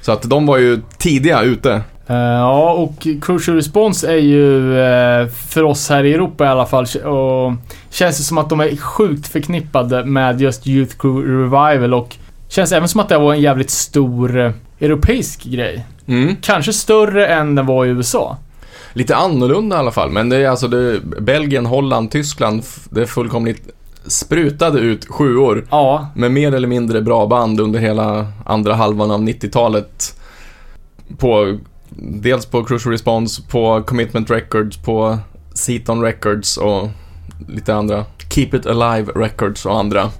Så att de var ju tidiga ute. Eh, ja, och Crucial Response är ju eh, för oss här i Europa i alla fall och känns det som att de är sjukt förknippade med just Youth Crew Revival och känns även som att det var en jävligt stor eh, europeisk grej. Mm. Kanske större än den var i USA. Lite annorlunda i alla fall, men det är alltså det, Belgien, Holland, Tyskland, det är fullkomligt sprutade ut sjuor Ja, med mer eller mindre bra band under hela andra halvan av 90-talet. På, dels på Crucial Response, på Commitment Records, på Seaton Records och lite andra. Keep It Alive Records och andra.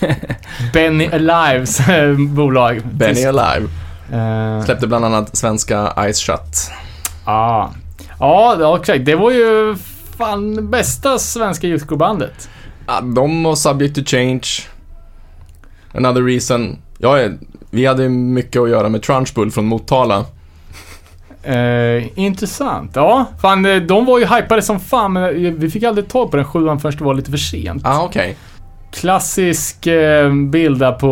<laughs> Benny Alives eh, bolag. Benny Alive. Eh, Släppte bland annat svenska Ice Shut. ah. Ja, okej. Det var ju fan bästa svenska Youth Crew-bandet. Ja, de och Subject to Change. Another Reason. Ja, vi hade mycket att göra med Trunchbull från Motala. Eh, intressant. Ja, fan eh, de var ju hypade som fan men eh, vi fick aldrig tag på den sjuan förrän det var lite för sent. Ah, okej. klassisk eh, bild där på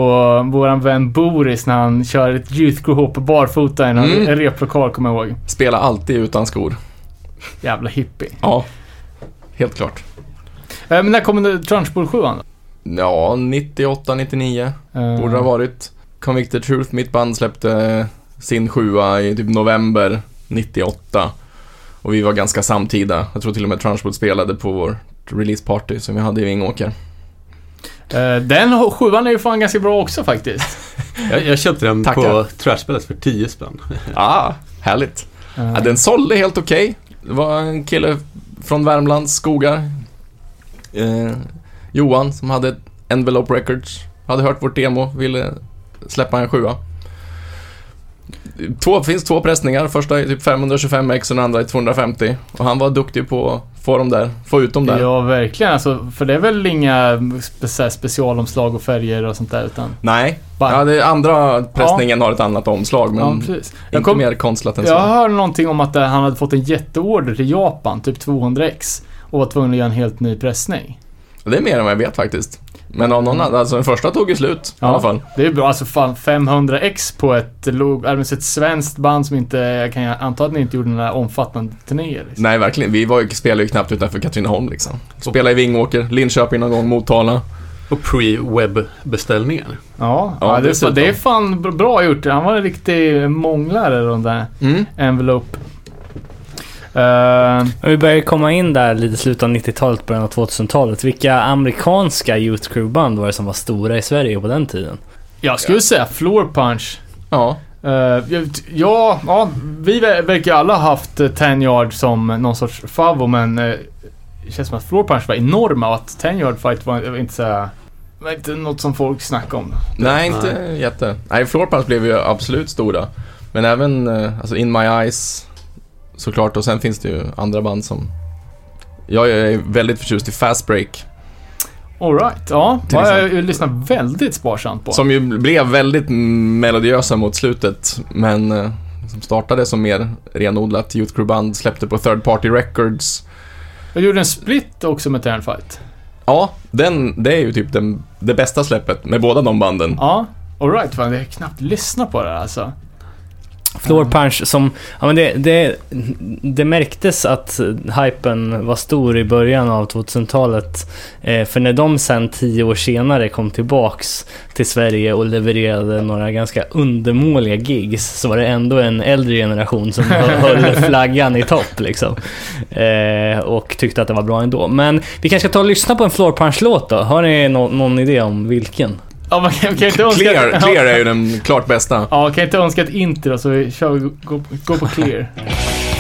våran vän Boris när han kör ett Youth barfota i en Mm. replokal, kommer jag ihåg. Spela alltid utan skor. Jävla hippie. Ja, helt klart. Eh, men när kommer Trunchbull 7 då? Ja, 98, 99 Eh, borde det ha varit. Convicted Truth, mitt band, släppte sin sjua i typ november 98. Och vi var ganska samtida. Jag tror till och med Trunchbull spelade på vår releaseparty som vi hade i Vingåker. eh, den sjuan är ju fan ganska bra också faktiskt. <laughs> Jag, jag köpte den Tackar. på Trashbället för 10 spänn. <laughs> Ah, härligt. Eh, Ja, den sålde helt okej. Det var en kille från Värmlands skogar. Eh, Johan som hade Envelope Records. Hade hört vårt demo, ville släppa en sjua. Två, finns två pressningar. Första är typ 525 ex och den andra är 250. Och han var duktig på att få dem där, få ut dem där. Ja, verkligen. Alltså, för det är väl inga spe specialomslag och färger och sånt där, utan Nej, bara... ja, det andra pressningen har ett annat omslag men ja, inte kom, mer konstlat än så. jag hörde någonting om att eh, han hade fått en jätteorder till Japan, typ 200x, och var tvungen att göra en helt ny pressning. Det är mer än vad jag vet faktiskt. Men av någon annan, alltså den första tog ju slut i alla fall. Det är bra. Alltså fan 500x på ett, alltså ett svenskt band som inte, jag kan anta att ni inte gjorde några omfattande turnéer. Liksom. Nej, verkligen. Vi var ju, spelade ju knappt utanför Katrineholm liksom. Spelade i Vingåker, Linköping någon gång, Motala. Och pre-webb-beställningar. Ja, Ja, ja, det, är det är fan br- bra gjort. Han var en riktig månglare de där Mm. Envelope. Uh, Vi börjar komma in där lite slutet av 90-talet, början av 2000-talet. Vilka amerikanska Youth Crew-band var det som var stora i Sverige på den tiden? jag skulle säga Floor Punch. Ja, jag- ja, ja, vi ver- verkar alla ha haft eh, 10 yard som någon sorts favvo, men det känns som att Floor Punch var enorma och att 10 yard fight var, inte så här- var inte något som folk snackade om. nej inte jätte. Nej, Floorpans blev ju absolut stora. Men även, alltså In My Eyes såklart och sen finns det ju andra band som... Jag är väldigt förtjust i Fast Break. Alright, ja. Till ja jag, lyssnar väldigt sparsamt på. Som ju blev väldigt melodiösa mot slutet, men eh, som startade som mer renodlat Youth Crew-band, släppte på Third Party Records. Jag gjorde en split också med Terran Fight. Ja, den, det är ju typ den, det bästa släppet med båda de banden. Ja, alright. Fan, jag har knappt lyssnat på det här, alltså. Floor Punch som, ja men det, det, det märktes att hypen var stor i början av 2000-talet. Eh, för när de sen tio år senare kom tillbaks till Sverige och levererade några ganska undermåliga gigs så var det ändå en äldre generation som hö- <laughs> höll flaggan i topp liksom. Eh, och tyckte att det var bra ändå. Men vi kanske ska ta och lyssna på en Floor Punch-låt då. Har ni nå- någon idé om vilken? Ja, man kan, kan inte önska... Clear, Clear är ju den klart bästa. Ja, kan inte önska ett intro så vi kör, gå, gå på clear. <laughs>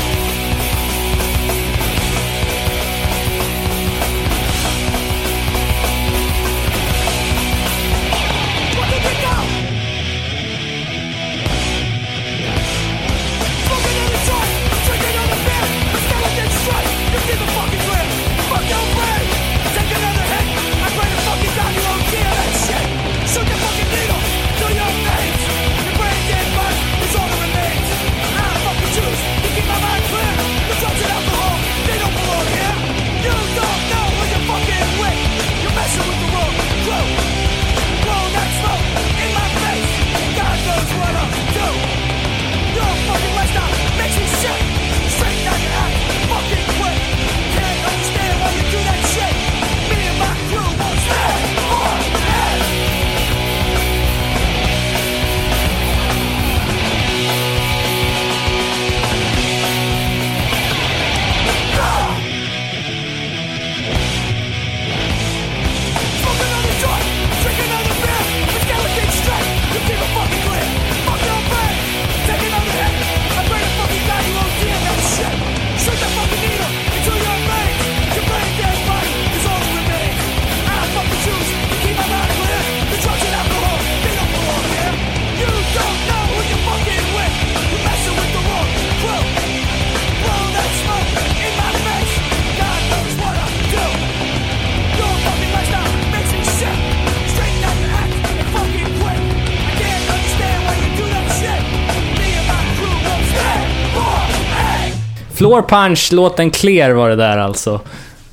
Floor Punch, låten Clear var det där alltså.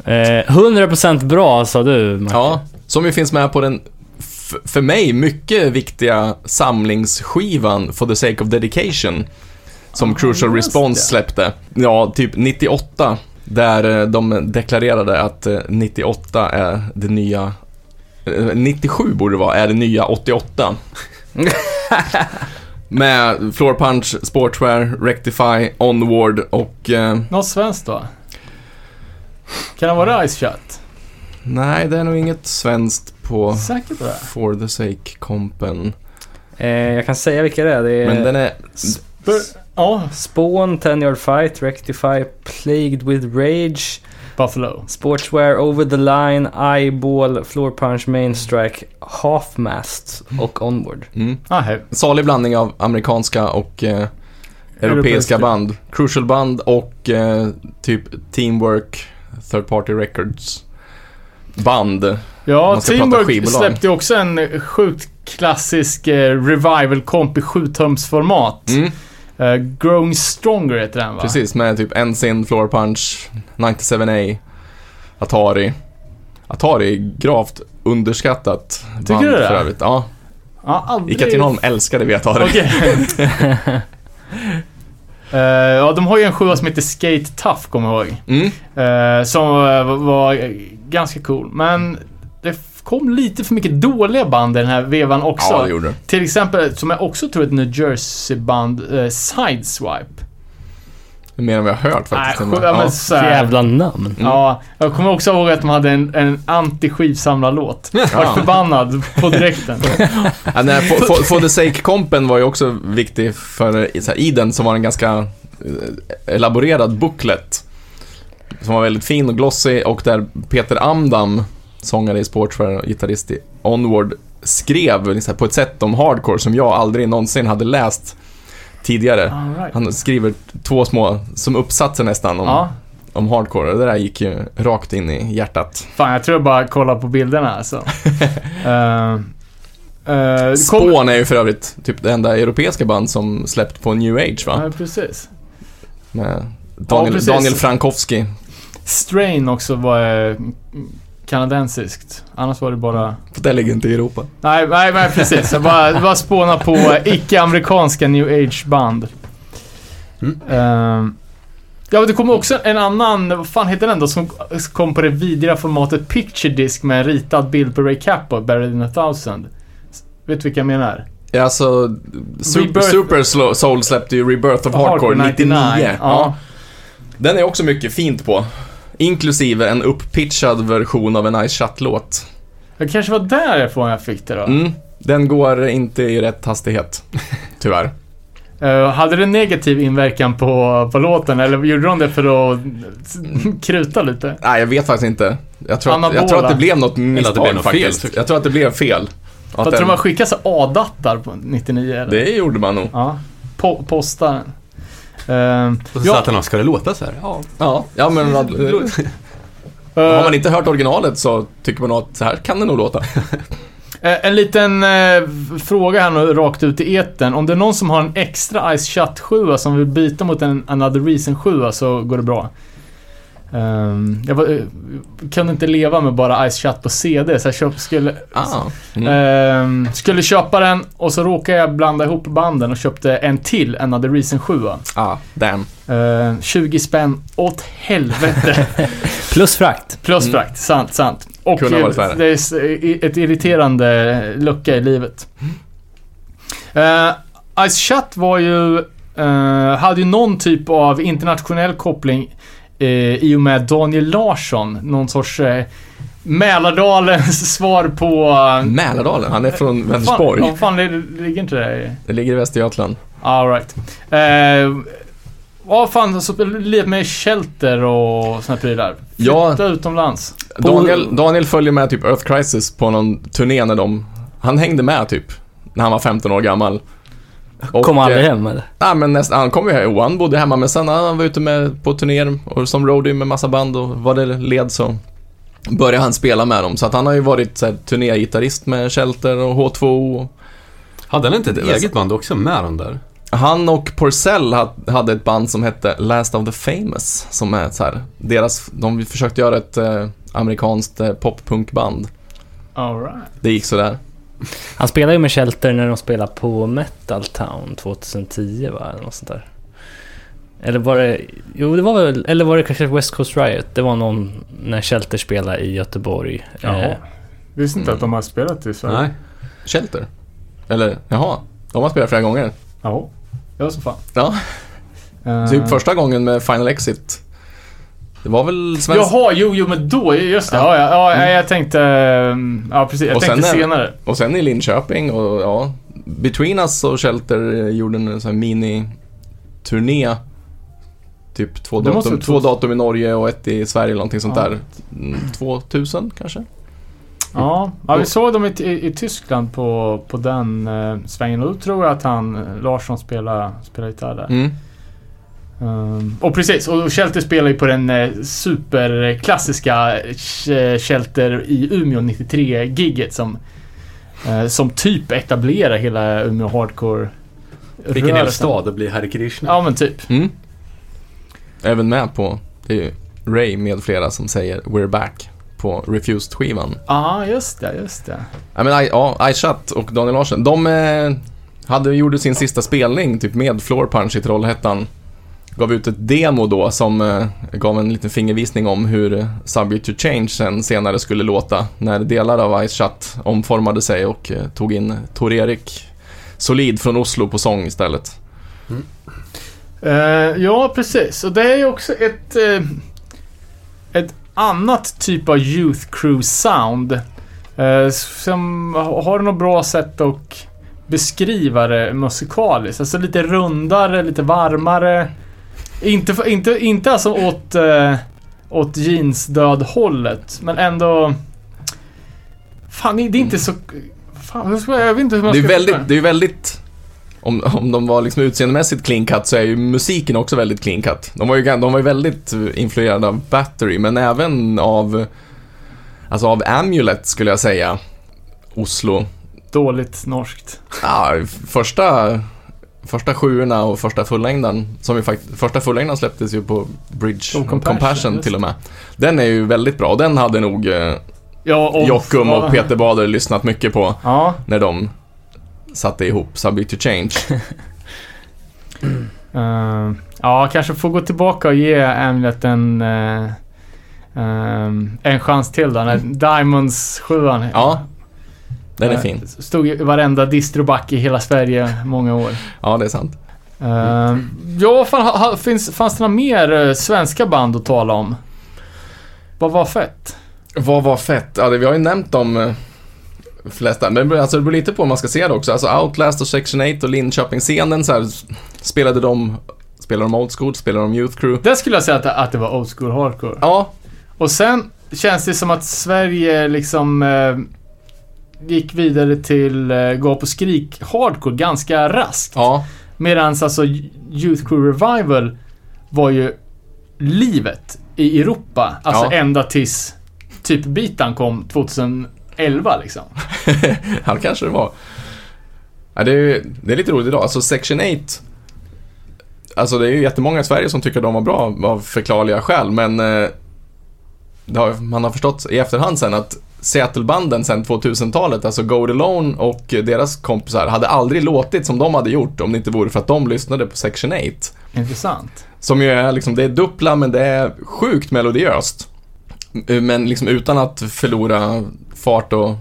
Eh, 100% bra sa du, Martin. Ja, Som ju finns med på den, för mig, mycket viktiga samlingsskivan For the Sake of Dedication. Som Ah, Crucial Response det. släppte. Ja, typ 98. Där eh, de deklarerade att eh, 98 är det nya... eh, 97 borde det vara, är det nya 88. <laughs> Med Floor Punch, Sportswear, Rectify, Onward och... Eh, Något svenskt då? Kan det vara Ice Shut? nej, det är nog inget svenskt på Säkert det. For the Sake-kompen. Eh, jag kan säga vilka det är. Det är Men den är... Bur- ja, Spawn, Ten Yard Fight, Rectify, Plagued with Rage, Buffalo. Sportswear, Over the Line, Eyeball, Floor Punch, Main Strike, Half Mast och Onward. Mm, Ah, hej. salig blandning av amerikanska och eh, europeiska Europeiska. band. Crucial band och eh, typ Teamwork, Third Party Records band. Ja, Teamwork släppte också en sjukt klassisk eh, revival-komp i 7-tumsformat. Mm, Eh, Growing Stronger heter den va? precis, med typ Ensign, Floor Punch, 97A, Atari. Atari är gravt underskattat Tycker band du det? för övrigt. Ja, Ja, aldrig... i Katrineholm älskade vi Atari. Okej. <laughs> Eh, ja, de har ju en sjua som heter Skate Tough, kommer jag ihåg. Mm, Eh, som var eh, ganska cool. Men det kom lite för mycket dåliga band i den här vevan också. ja, det gjorde. Till exempel, som jag också tror är ett New Jersey-band, eh, Sideswipe. Det är mer än vi har hört faktiskt. Nej, ja, men ja. så här- Jävla namn. Mm. Ja, jag kommer också ihåg att de hade en, en anti-skivsamlarlåt. Vart förbannad på direkten. <laughs> Ja, nej, for, for, for the Sake-kompen var ju också viktig för så här, i den som var en ganska eh, elaborerad booklet. Som var väldigt fin och glossy och där Peter Amdam, sångare i Sportswear och gitarrist i Onward, skrev liksom, på ett sätt om hardcore som jag aldrig någonsin hade läst tidigare. Right. Han skriver två små, som uppsatser nästan, om, Ja, om hardcore. Det där gick ju rakt in i hjärtat. fan jag tror jag bara kollar på bilderna alltså. uh, <laughs> uh, kom... Spawn är ju för övrigt typ det enda europeiska band som släppt på New Age va? Ja, precis. Med Daniel, precis. Daniel Frankowski. Strain också var eh, kanadensiskt. Annars var det bara... För det ligger inte i Europa. Nej, nej, nej precis. Jag bara, bara spåna på icke-amerikanska new age-band. Mm. Ehm, ja, det kom också en annan, vad fan heter den då, som kom på det vidriga formatet Picture Disc med en ritad bild på Ray Cappo, Buried in a thousand. Vet du vilka jag menar? Ja, alltså, Super, Super Soul släppte ju Rebirth of Hardcore 99. Ja. Ja. Den är också mycket fint på. Inklusive en upppitchad version av en Ice Shut-låt. Det kanske var därifrån jag fick det då. Mm, den går inte i rätt hastighet. <laughs> Tyvärr. Eh, hade det negativ inverkan på, på låten eller gjorde de det för att kruta lite? Nej, jag vet faktiskt inte. Jag tror, att, jag tror att det blev något misstag blev något fel, faktiskt. såklart. jag tror att det blev fel. För Att att de den, har skickat så A-dattar på 99 eller? det gjorde man nog. Ja. Po posta den. Ehm, Och så ja, satt han och, ska det låta så här? Ja. Ja, ja men eh, eh, har man inte hört originalet så tycker man att så här kan det nog låta. <laughs> eh, En liten eh, fråga här nu rakt ut i etern. Om det är någon som har en extra Ice Shut 7 som vill byta mot en Another Reason 7 så går det bra. Ehm, jag var, eh, kunde inte leva med bara Ice Shut på CD så jag köp, skulle, Ah. Mm. ehm, skulle köpa den och så råkade jag blanda ihop banden och köpte en till Another Reason 7. Ah, damn. Uh, 20 spänn åt helvete. <laughs> Plus frakt. Plus Mm. frakt, sant, sant. Och Kunde ha varit värre. det är ett irriterande lucka i livet. Uh, Ice Shut var ju, eh, hade ju någon typ av internationell koppling uh, i och med Daniel Larsson. Någon sorts uh, Mälardalens <laughs> svar på... Uh, Mälardalen, han är från Vänersborg. ja, fan, det ligger inte det i... Det ligger i Västergötland. All right. Eh, Ja, fan, så livet med shelter och såna prylar. Ja. Flytta utomlands. Daniel, Daniel följer med typ Earth Crisis på någon turné när de... Han hängde med typ, när han var 15 år gammal. Och, Kom aldrig eh, hem eller? Ja, men nästan, han kom ju hem, han bodde hemma, men sen han var ute med på turnéer och som roadie med massa band och vad det led så började han spela med dem. Så att han har ju varit så här, turnégitarrist med Shelter och H2O. och- Hade han inte ett Yes. eget band också med den där? Han och Porcell ha- hade ett band som hette Last of the Famous, som är så här, deras, de försökte göra ett eh, amerikanskt eh, poppunkband. All right. Det gick sådär. Han spelade ju med Shelter när de spelade på Metal Town 2010 va? Eller något sånt där. Eller var det... Jo, det var väl... Eller var det kanske West Coast Riot? Det var någon när Shelter spelade i Göteborg. Jaha. Eh, Visste inte Mm. att de har spelat i Sverige. Nej. Shelter? Eller, jaha. De har spelat flera gånger. Jaha. Det var så fan. Ja, Eh, typ första gången med Final Exit. Det var väl svensk... Jaha, jo, jo, men då, just det. Ja, ja, ja, jag tänkte... ehm, Ja, precis. Jag Och tänkte sen senare. Och sen i Linköping och ja, Between Us och Shelter eh, gjorde en sån här mini-turné. Typ två datum, två 2000. datum i Norge och ett i Sverige eller någonting sånt Ja. där. Mm, 2000 kanske? Ja, ja vi såg dem i, i, i Tyskland på, på den eh, svängen och då tror jag att han, eh, Larsson, spelar, spelar gitarr där. Mm. Ehm, och precis, och Shelter spelar ju på den eh, superklassiska eh, Shelter i Umeå 93-gigget som, eh, som typ etablerar hela Umeå Hardcore. Vilken hel stad det blir Hare Krishna. Ja men typ. Mm. Även med på, det är ju Ray med flera som säger We're back på Refused-skivan. Ja, just det, just det. Ja men I, ja, I Shut och Daniel Larsen, de eh, hade, gjorde sin sista spelning typ med Floor Punch i Trollhättan. Gav ut ett demo då som eh, gav en liten fingervisning om hur Subject to Change sen senare skulle låta när delar av Ice Shut omformade sig och eh, tog in Tor-Erik Solid från Oslo på sång istället. Mm. Eh, ja, precis. Och det är ju också ett, eh, ett annat typ av Youth Crew sound. Eh, som har något bra sätt att beskriva det musikaliskt. Alltså lite rundare, lite varmare. Inte, inte, inte alltså åt, eh, åt jeansdöd-hållet, men ändå... Fan, det är inte så... Fan, jag, vet inte hur man Det är ska väldigt, förklara. det är väldigt om, om de var liksom utseendemässigt clean cut så är ju musiken också väldigt clean cut. De var ju, de var ju väldigt influerade av Battery, men även av, alltså av Amulet skulle jag säga. Oslo. Dåligt norskt. Ja, första, första sjuorna och första fullängden, som ju fakt- första fullängden släpptes ju på Bridge Oh, Compassion, Compassion, till och med. Den är ju väldigt bra, den hade nog eh, Ja, och... Jockum ja. och Peter Bader lyssnat mycket på Ja. när de satte ihop Subject to Change. Uh, <laughs> ja, kanske får gå tillbaka och ge Amulet en, eh, ehm, en chans till då. När <laughs> Diamonds 7 Ja, den är fin. Stod i varenda distroback i hela Sverige många år. Ja, det är sant. Uh, ja, fan, ha, finns, fanns det några mer eh, svenska band att tala om? Vad var fett? Vad var fett? Ja, det, vi har ju nämnt de eh, flesta, men alltså, det beror lite på hur man ska se det också. Alltså Outlast och Section 8 och Linköping-scenen så här, spelade de, spelade de Old School, spelade de Youth Crew? Där skulle jag säga att, att det var old school hardcore. Ja, Och sen känns det som att Sverige liksom eh, gick vidare till eh, gå på skrik hardcore ganska raskt. ja, Medan alltså Youth Crew Revival var ju livet i Europa. Alltså Ja. ända tills typ bitan kom 2011 liksom. <laughs> ja, kanske det var. Ja, det, är, det är lite roligt idag. Alltså Section 8, alltså det är ju jättemånga i Sverige som tycker de var bra av förklarliga skäl, men eh, har, man har förstått i efterhand sen att Seattle-banden sen 2000-talet, alltså Go It Alone och deras kompisar, hade aldrig låtit som de hade gjort om det inte vore för att de lyssnade på Section 8. Intressant. Som ju är liksom, det är dubbla men det är sjukt melodiöst. Men liksom utan att förlora fart och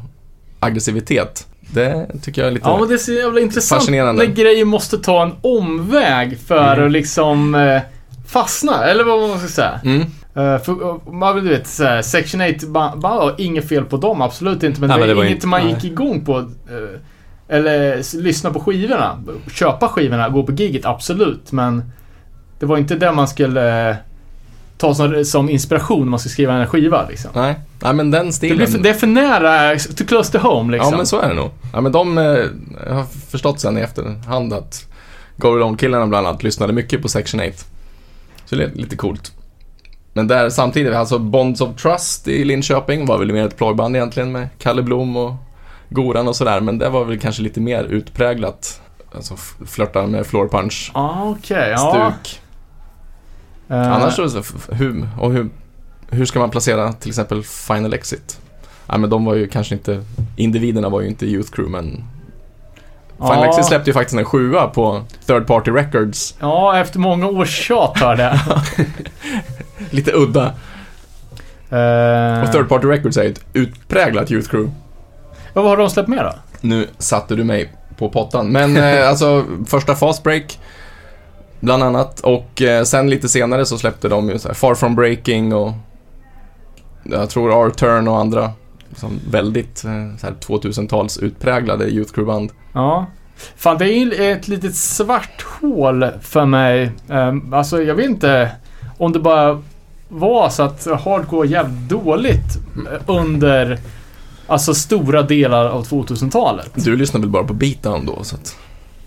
aggressivitet. Det tycker jag är lite... Ja, men det är så jävla intressant när grejer måste ta en omväg för att liksom eh, fastna. Eller vad man ska säga. Mm. Uh, för, uh, man du vet, såhär, Section 8 ba- bara, inget fel på dem, absolut inte. Men Nej, det men var det var inget inte- man nej. gick igång på. eh, eller lyssna på skivorna. Köpa skivorna, gå på giget, absolut. Men det var inte det man skulle eh, ta som, som inspiration när man ska skriva en skiva liksom. Nej. Nej, men den Det, stilen... blir för, det är för nära, to close to home liksom. Ja, men så är det nog. Ja, men de... Eh, jag har förstått sen i efterhand att Go It Alone-killarna bland annat lyssnade mycket på Section 8. Så det är lite coolt. Men där samtidigt, alltså Bonds of Trust i Linköping var väl mer ett plågband egentligen med Kalle Blom och Goran och sådär. Men det var väl kanske lite mer utpräglat. Alltså f- flörta med floor punch Ah, ja. stuk. Eh, Annars så, hur, och hur, hur ska man placera till exempel Final Exit? ja, men de var ju kanske inte, individerna var ju inte Youth Crew men Ja. Fine Lexi släppte ju faktiskt en sjua på Third Party Records. Ja, efter många års tjat hörde jag. <laughs> <laughs> Lite udda. Eh, Och Third Party Records är ett utpräglat Youth Crew. ja, vad har de släppt mer då? Nu satte du mig på pottan. Men eh, <laughs> alltså, första Fast Break, bland annat. Och eh, sen lite senare så släppte de ju så här Far From Breaking och jag tror R-Turn och andra som väldigt eh, så här 2000-tals utpräglade Youth Crew-band. Ja. Fan, det är ju ett litet svart hål för mig. Um, alltså, jag vet inte om det bara var så att hardcore jävligt dåligt eh, under alltså stora delar av 2000-talet. Du lyssnar väl bara på beatdown då, så att...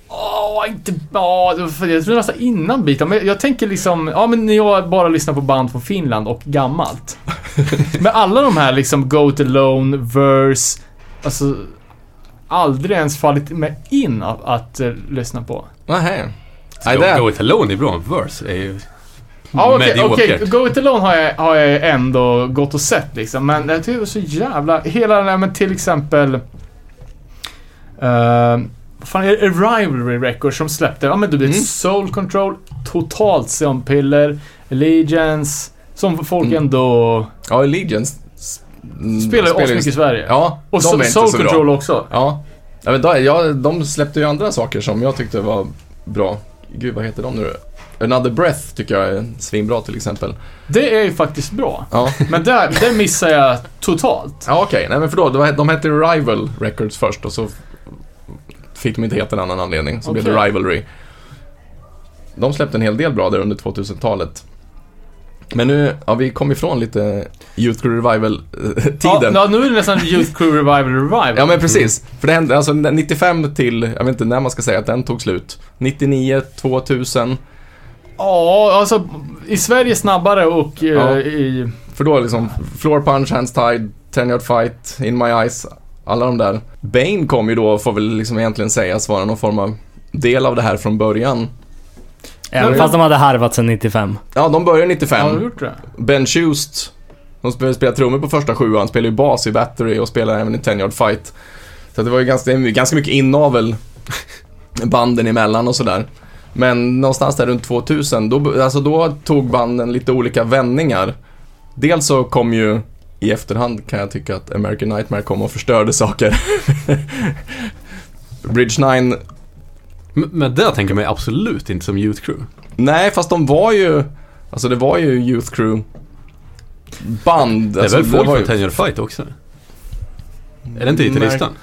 Ja, inte... Ja, för- jag tror nästan innan biten. Men jag tänker liksom... Ja, men när jag bara lyssnar på band från Finland och gammalt. <laughs> Men alla de här liksom Go It Alone, Verse, alltså... Aldrig ens fallit mig in att, att eh, lyssna på. Nähä. Nej, Go, det Go. It Alone är bra, Verse är ju Ja, okej, mediokert. okej. Go It Alone har jag, har jag ändå gått och sett liksom. Men jag tycker det var så jävla... Hela den här med till exempel... Uh, vad fan är det? Rivalry Records som släppte, ja men du vet Mm. Soul Control, totalt sömnpiller, Allegiance, som folk Mm. ändå Ja, Allegiance mm, spelar ju asmycket i Sverige. Ja, och so- Soul så bra. Control också. Ja. ja men då, ja, de släppte ju andra saker som jag tyckte var bra. Gud, vad heter de nu Another Breath tycker jag är svinbra till exempel. Det är ju faktiskt bra. Ja, Men där, det missar jag totalt. ja okej. Nej men förlåt, de, de hette Rival Records först och så fick de inte heta en annan anledning. Så blev det. Rivalry. De släppte en hel del bra där under 2000-talet. Men nu, ja vi kom ifrån lite Youth Crew Revival-tiden. <laughs> ja, nu är det nästan Youth Crew Revival Revival. Ja men precis. För det hände, alltså 95 till, jag vet inte när man ska säga att den tog slut. 99, 2000. Ja, alltså i Sverige snabbare och eh, Ja. i... För då liksom, Floor Punch, Hands Tied, Ten Yard Fight, In My Eyes, alla de där. Bane kom ju då, får väl liksom egentligen sägas vara någon form av del av det här från början. Även fast de hade harvat sedan 95. Ja, de började Har du 95. gjort det? Ben Schust, de spelade, trummor på första sjuan, spelade ju bas i Battery och spelade även i Ten Yard Fight. Så det var ju ganska, ganska mycket inavel banden emellan och sådär. Men någonstans där runt 2000, då, alltså då tog banden lite olika vändningar. Dels så kom ju i efterhand kan jag tycka att American Nightmare kom och förstörde saker. <laughs> Bridge 9, Men, det tänker jag mig absolut inte som Youth Crew. nej fast de var ju, alltså det var ju Youth Crew band. Det är alltså, väl folk från ju, Ten Yard Fight också? Är det inte gitarristan? Nej,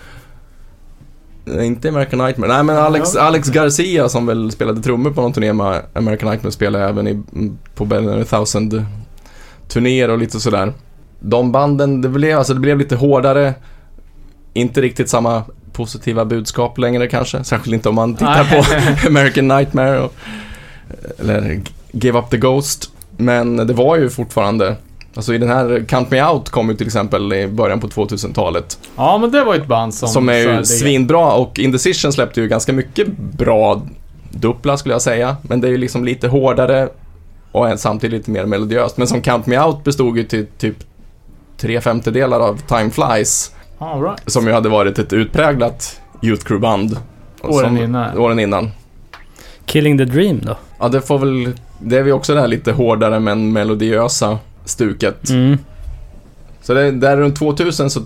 Inte American Nightmare. Nej, men Alex, Alex Garcia som väl spelade trummor på någon turné med American Nightmare spelade även i, på Better Thousand turnéer och lite sådär. De banden, det blev, alltså, det blev lite hårdare. Inte riktigt samma positiva budskap längre kanske. Särskilt inte om man tittar på <laughs> American Nightmare och, eller Give Up The Ghost. Men det var ju fortfarande Alltså i den här Count Me Out kom ju till exempel i början på 2000-talet. Ja, men det var ju ett band som... Som är ju det- svinbra och Indecision släppte ju ganska mycket bra duppla skulle jag säga. Men det är ju liksom lite hårdare och samtidigt lite mer melodiöst. Men som Count Me Out bestod ju till typ tre femtedelar av Time Flies. All right. Som ju hade varit ett utpräglat Youth Crew-band. Åren innan. Åren innan. Killing the Dream då? Ja, det får väl... Det är väl också det här lite hårdare men melodiösa stuket. Mm. Så det, där runt 2000 så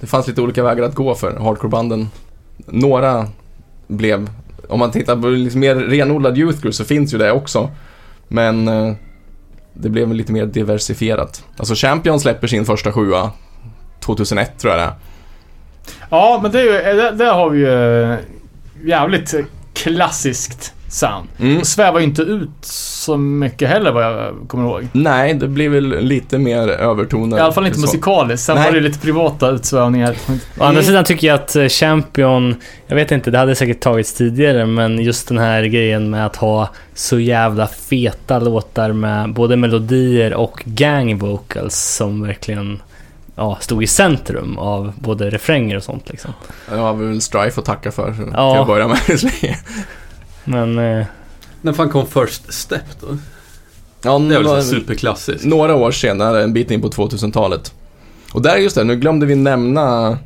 det fanns lite olika vägar att gå för hardcorebanden. Några blev, om man tittar på liksom mer renodlad youth group så finns ju det också. Men eh, det blev lite mer diversifierat. Alltså Champion släpper sin första sjua 2001 tror jag det är. Ja, men det är ju... Där, där har vi ju eh, jävligt klassiskt sound. Mm. Och svävar ju inte ut så mycket heller vad jag kommer ihåg. Nej, det blir väl lite mer övertoner. I alla fall inte så. musikaliskt. Sen Nej. var det lite privata utsvävningar. Å andra sidan tycker jag att eh, Champion, jag vet inte, det hade säkert tagits tidigare, men just den här grejen med att ha så jävla feta låtar med både melodier och gang vocals som verkligen ja, stod i centrum av både refränger och sånt liksom. Har vi väl Strife att tacka för Ja. till att börja med. Men eh, När fan kom First Step då? ja, Det är väl superklassiskt. några år senare, en bit in på 2000-talet. Och där just det, nu glömde vi nämna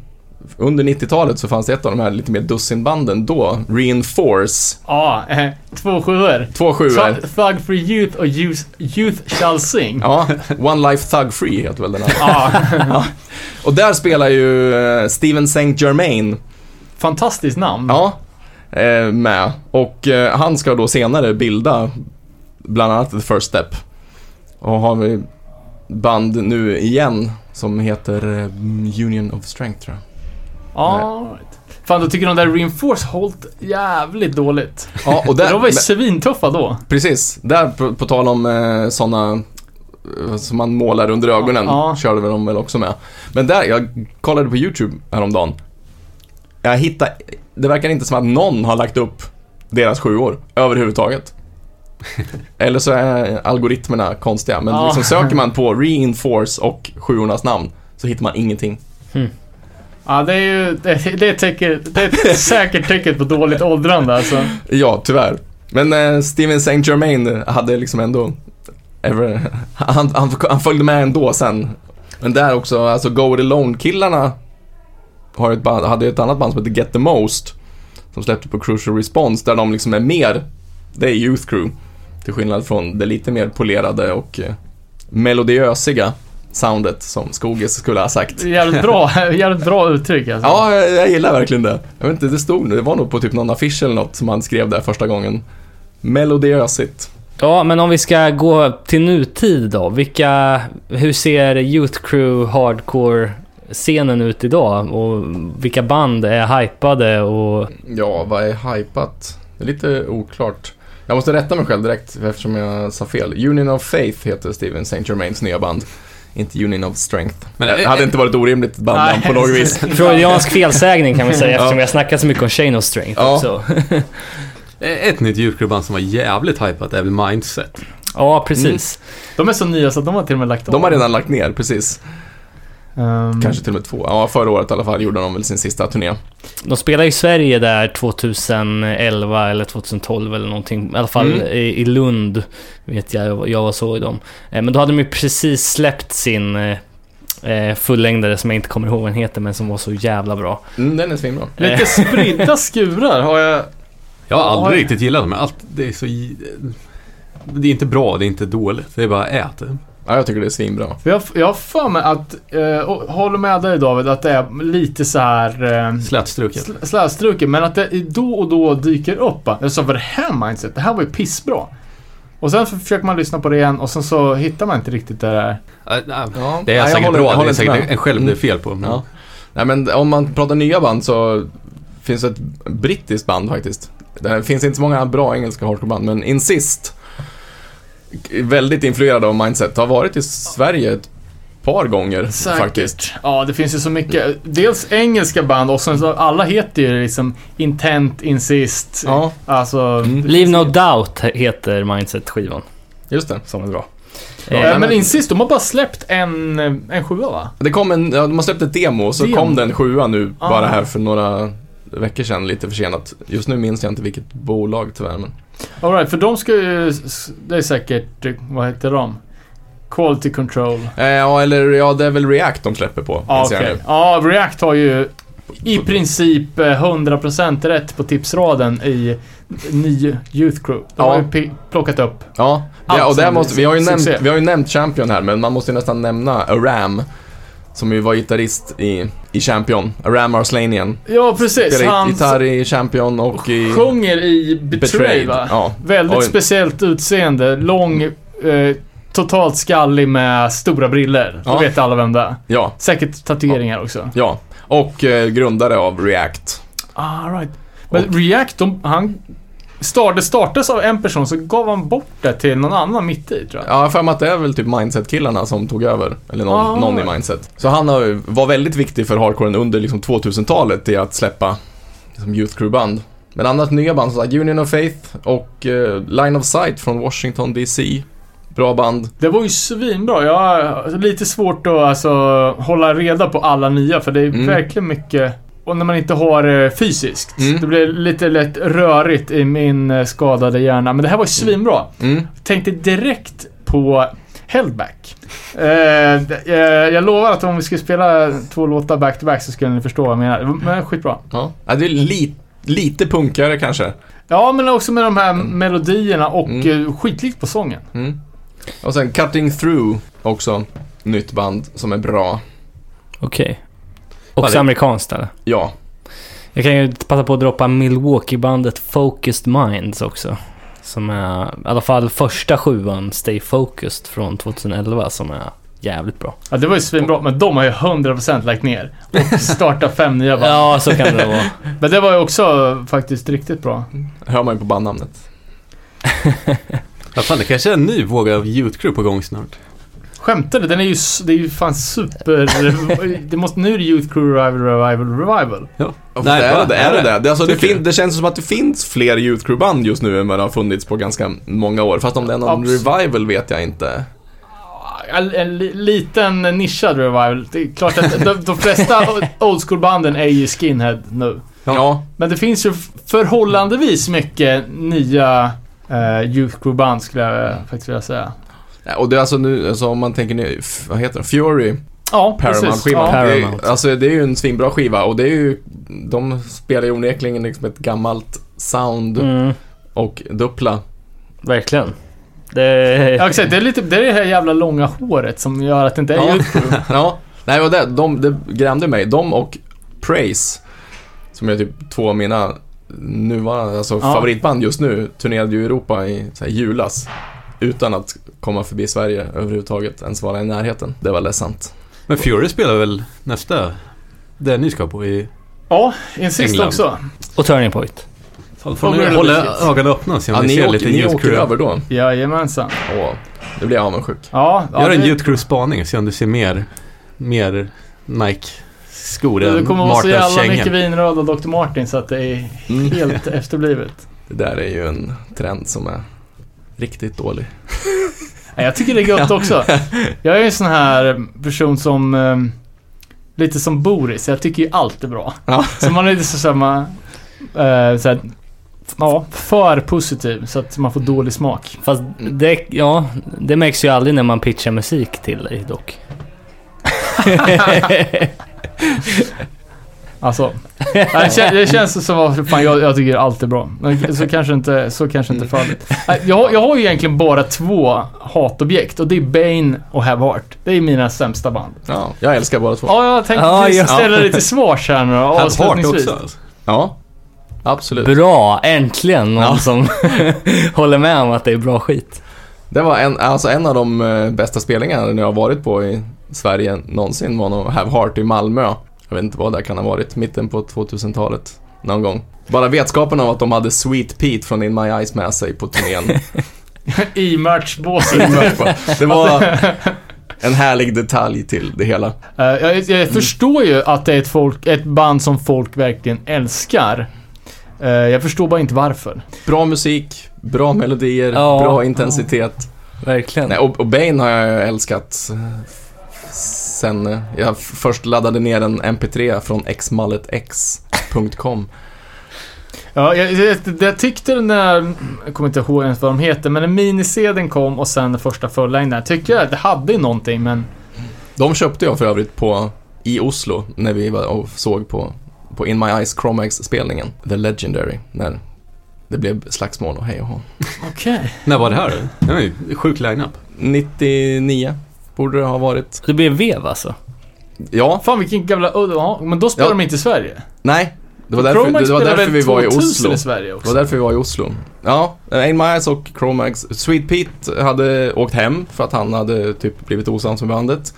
under 90-talet så fanns det ett av de här lite mer dussinbanden då, Reinforce. Ja, eh, två sjuor. Två sjuor. Thug- for Youth och Youth, youth Shall Sing. Ja, One Life Thug Free heter väl den här. <laughs> Ja, Och där spelar ju eh, Steven Saint Germain, fantastiskt namn. ja, eh, med. Och eh, han ska då senare bilda bland annat The First Step. Och har vi band nu igen som heter eh, Union of Strength tror jag. Ja, right. Fan, då tycker de där Reinforce hållit jävligt dåligt. Ja, och där, <laughs> de var ju svintuffa då. Precis, där på, på tal om eh, sådana som man målar under ögonen, Ja. körde väl de väl också med. Men där, jag kollade på YouTube häromdagen. Jag hittade, det verkar inte som att någon har lagt upp deras sjuor överhuvudtaget. <laughs> Eller så är algoritmerna konstiga, men liksom söker man på reinforce och sjuornas namn så hittar man ingenting. Ja, det är ju, det, det, tecken, det är säkert tecken på dåligt åldrande alltså. Ja, tyvärr. Men eh, Steven Saint Germain hade liksom ändå... Ever, <laughs> han, han, han följde med ändå sen. Men där också, alltså Go It Alone-killarna har ett band, hade ett annat band som heter Get The Most. Som släppte på Crucial Response, där de liksom är mer... Det är Youth Crew. Till skillnad från det lite mer polerade och eh, melodiösiga soundet som Skoges skulle ha sagt. Jävligt bra, <laughs> jävligt bra uttryck alltså. Ja, jag, jag gillar verkligen det. Jag vet inte, det stod det var nog på typ någon affisch eller något som han skrev där första gången. Melodiösigt. Ja, men om vi ska gå till nutid då. Vilka, hur ser Youth Crew Hardcore-scenen ut idag? Och vilka band är hypade och... Ja, vad är hypat? Det är lite oklart. Jag måste rätta mig själv direkt eftersom jag sa fel. Union of Faith heter Steven Saint Germains nya band. Inte Union of Strength. Men, det hade inte varit ett orimligt bandnamn på något vis. <laughs> Freudiansk felsägning kan man säga <laughs> eftersom jag snackat så mycket om Chain of Strength Ja. också. <laughs> Ett nytt Crew-band som var jävligt hypat är väl Mindset. Ja, precis. De är så nya så att de har till och med lagt De har av. redan lagt ner, precis. Ehm, Kanske till och med två. Ja, förra året i alla fall gjorde de väl sin sista turné. De spelade i Sverige där 2011 eller 2012 eller någonting. I alla fall Mm. i, i Lund vet jag, jag var så i dem. Eh, Men då hade de ju precis släppt sin eh, eh, fullängdare som jag inte kommer ihåg vad den heter men som var så jävla bra. Mm, den är svinbra. Lite spridda <laughs> skurar har jag. Jag har aldrig riktigt gillat dem, allt, det är så... Det är inte bra, det är inte dåligt. Det är bara ät. Ja, jag tycker det är svinbra. För jag, jag har för mig att, eh, och håller med dig David, att det är lite så här eh, Slätstruket. sl- slätstruket, men att det då och då dyker upp. Jag sa, vad det här mindset? Det här var ju pissbra. Och sen försöker man lyssna på det igen och sen så hittar man inte riktigt det där. Ja, Det är jag säkert håller- bra, det håller är säkert med. en själv det är Mm. fel på. Men Ja. Nej men om man pratar nya band så finns det ett brittiskt band faktiskt. Det finns inte så många bra engelska hardcoreband, men Insist, väldigt influerad av Mindset, har varit i Sverige ett par gånger faktiskt. Ja, det finns ju så mycket. Dels engelska band och sen så alla heter ju liksom Intent, Insist. Ja, Alltså... Mm. Leave No Doubt heter Mindset-skivan. just det. Som är bra. Eh, Eh, men Insist, de har bara släppt en, en sjua va? Det kom en, ja, de har släppt ett demo och så Demo? kom den sjua nu Ah. bara här för några veckor sedan, lite försenat. Just nu minns jag inte vilket bolag tyvärr, men... Alright, för de ska ju... Det är säkert... eh, Vad heter de? Quality Control. Eh, ja, eller ja, det är väl React de släpper på, okej. nu. Ja, React har ju i princip eh, 100% rätt på tipsraden i ny Youth Crew. De Ja. har ju plockat upp. Ja, ja och där måste, vi, har ju nämnt, vi har ju nämnt Champion här, men man måste ju nästan nämna Aram. Som ju var gitarrist i, i Champion. Aram Arslanian. Ja, precis. Spelar Han gitarr i Champion och i... sjunger i Betray, Betrayed. va? Ja. Väldigt Oj. speciellt utseende. Lång, eh, totalt skallig med stora briller. Då Ja. vet alla vem det är. Ja, Säkert tatueringar också. ja. Och eh, grundare av React. Ah, right. Men React, de, han... Start, det startades av en person, så gav han bort det till någon annan mitt i, tror jag. Ja, jag för mig att det är väl typ Mindset-killarna som tog över. Eller någon, Ah. någon i Mindset. Så han har, var väldigt viktig för hardcoren under liksom 2000-talet i att släppa liksom Youth Crew-band. Men annat nya band som Union of Faith och eh, Line of Sight från Washington DC. Bra band. Det var ju svinbra. Jag har lite svårt att alltså, hålla reda på alla nya, för det är Mm. verkligen mycket... Och när man inte har det fysiskt. Mm. Det blir lite lätt rörigt i min eh, skadade hjärna. Men det här var ju svinbra. Mm. Tänkte direkt på Held Back. Eh, jag, jag lovar att om vi skulle spela två låtar back-to-back så skulle ni förstå vad jag menar. Men skitbra. Ja. ja, det är li, lite punkigare kanske. Ja, men också med de här melodierna och Mm. eh, skitlikt på sången. Mm. Och sen Cutting Through, också nytt band som är bra. Okej. Också det- amerikanskt eller? Ja, Jag kan ju passa på att droppa Milwaukee-bandet Focused Minds också. Som är, i alla fall första sjuan, Stay Focused från 2011, som är jävligt bra. Ja, det var ju svinbra, men de har ju 100% lagt ner. Och startat fem nya band. <laughs> Ja, så kan det vara. Men det var ju också faktiskt riktigt bra. hör man ju på bandnamnet. <laughs> Ja, fan, det kanske är en ny våg av Youth Crew på gång snart. Skämtar du? Den är ju, det är ju fan super... <laughs> det måste, nu är det Youth Crew Revival, Revival, Revival. Ja. Nej, det, är, va? det, är det det? det, alltså, det, fin, det känns som att det finns fler Youth Crew-band just nu än vad det har funnits på ganska många år. Fast om det är någon Abs- revival vet jag inte. En, en li- liten nischad revival. Det är klart att de, de flesta old school-banden är ju skinhead nu. Ja, Men det finns ju förhållandevis mycket nya uh, Youth Crew-band skulle jag faktiskt vilja säga. Ja, och det är alltså nu, alltså om man tänker nu, vad heter det? Fury, Ja, precis. Paramount-skivan. Ja. Det är-. Alltså det är ju en svinbra skiva och det är ju, de spelar ju onekligen liksom ett gammalt sound Mm, och duppla. verkligen. Det... Ja, exakt. Det är, lite, det är det här jävla långa håret som gör att det inte är Ja. <laughs> Ja, nej och det, de, det grämde mig. De och Praise, som är typ två av mina nuvarande, alltså Ja. favoritband just nu, turnerade ju i Europa i så här, julas. Utan att komma förbi Sverige överhuvudtaget, ens vara i närheten. Det var ledsamt. Men Fury spelar väl nästa, det ni ska på i... Ja, Insist England. också. Och Turning Point. Får Får ni hålla ögonen öppna så Ja, om ni ni, ser åker, lite ni Youth åker över då? Jajamensan. Åh, det blir jag avundsjuk. Ja, ja Gör en det- Youth Crew-spaning och se om du ser mer, mer Nike-skor Det än kommer vara så jävla mycket kängor. vinröd och Dr. Martin så att det är Mm. helt efterblivet. Det där är ju en trend som är riktigt dålig. Ja, jag tycker det är gött också. Jag är en sån här person som... eh, lite som Boris, jag tycker ju allt är bra. Ja. Så man är lite så samma... Uh, så här, ja, för positiv så att man får dålig smak. Fast det, ja, det märks ju aldrig när man pitchar musik till dig dock. <laughs> <laughs> Alltså. det, kän, det känns som att fan, jag, jag tycker allt är bra. Men så kanske inte, så kanske inte fallet. Nej, Jag, har- jag har ju egentligen bara två hatobjekt och det är Bane och Have Heart. Det är mina sämsta band. Ja, jag älskar båda två. Ja, jag tänkte precis ja. ställa det till svars här nu då, Have Heart också. alltså. Ja, absolut. Bra! Äntligen någon Ja. som <laughs> håller med om att det är bra skit. Det var en, alltså en av de eh, bästa spelningarna jag har varit på i Sverige någonsin var nog Have Heart i Malmö. Jag vet inte vad det kan ha varit, mitten på 2000-talet någon gång. Bara vetskapen av att de hade Sweet Pete från In My Eyes med sig på turnén. <laughs> I merchbåset. <laughs> det var en härlig detalj till det hela. Eh, jag, jag förstår ju att det är ett, folk, ett band som folk verkligen älskar. Eh, jag förstår bara inte varför. Bra musik, bra melodier, Ja, bra ja. intensitet. Verkligen. Nej, och, och Bane har jag älskat eh, sen eh, jag först laddade ner en MP3 från xmalletx.com. Ja, jag, jag, jag tyckte när, jag kommer inte ihåg ens vad de heter, men när minisedeln kom och sen den första fullängden, tyckte jag att det hade någonting, men De köpte jag för övrigt på, i Oslo när vi var och såg på, på In My Eyes Chromax-spelningen. The Legendary, när det blev slagsmål och hej och hå. okej. När var det här? Det var ju sjuk line-up. 99 borde det ha varit. Det blev vev alltså. Ja, Fan vilken gamla ja, men då spelar Ja. de inte i Sverige. nej. Det var därför, Chromax det var spelar därför väl vi var i 2000 Oslo. i Sverige Det också. var därför vi var i Oslo. Ja, In My Eyes och Chromax. Sweet Pete hade åkt hem för att han hade typ blivit osams med bandet.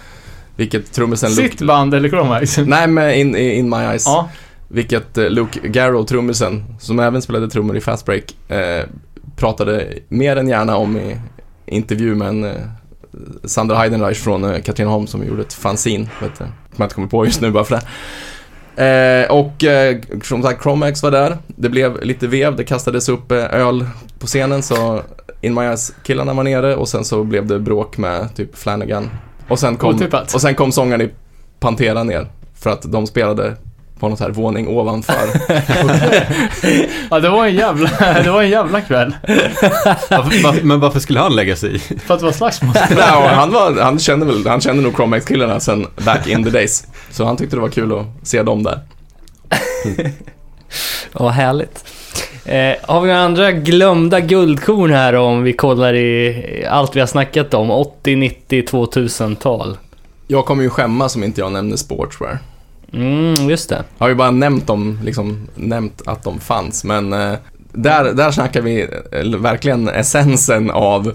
Vilket trummisen Sitt Luke... band eller Chromax? Nej, men in, in My Eyes. Ja. Vilket eh, Luke Garrow, trummisen, som även spelade trummor i Fast Break, eh, pratade mer än gärna om i intervju med en eh, Sandra Heidenreich från eh, Katrineholm som gjorde ett fanzine, vet du, som jag inte kommer på just nu bara för det. Eh, och eh, som sagt, Chromax var där. Det blev lite vev, det kastades upp eh, öl på scenen så In My Eyes-killarna var nere och sen så blev det bråk med typ Flanagan. Och sen kom, Otippat. och sen kom sångaren i Pantera ner för att de spelade på något här våning ovanför. <laughs> Ja, det var en jävla, <laughs> det var en jävla kväll. Varför, men varför skulle han lägga sig i? För att det var slagsmål. <laughs> Och han, var, han kände väl, han kände nog Chromax-killarna sen back in the days. Så han tyckte det var kul att se dem där. Vad härligt. Eh, har vi några andra glömda guldkorn här om vi kollar i allt vi har snackat om? 80, 90, 2000-tal. Jag kommer ju skämmas om inte jag nämner Sportswear. Mm, just det. Jag har ju bara nämnt dem, liksom, nämnt att de fanns, men eh, där, där snackar vi eh, verkligen essensen av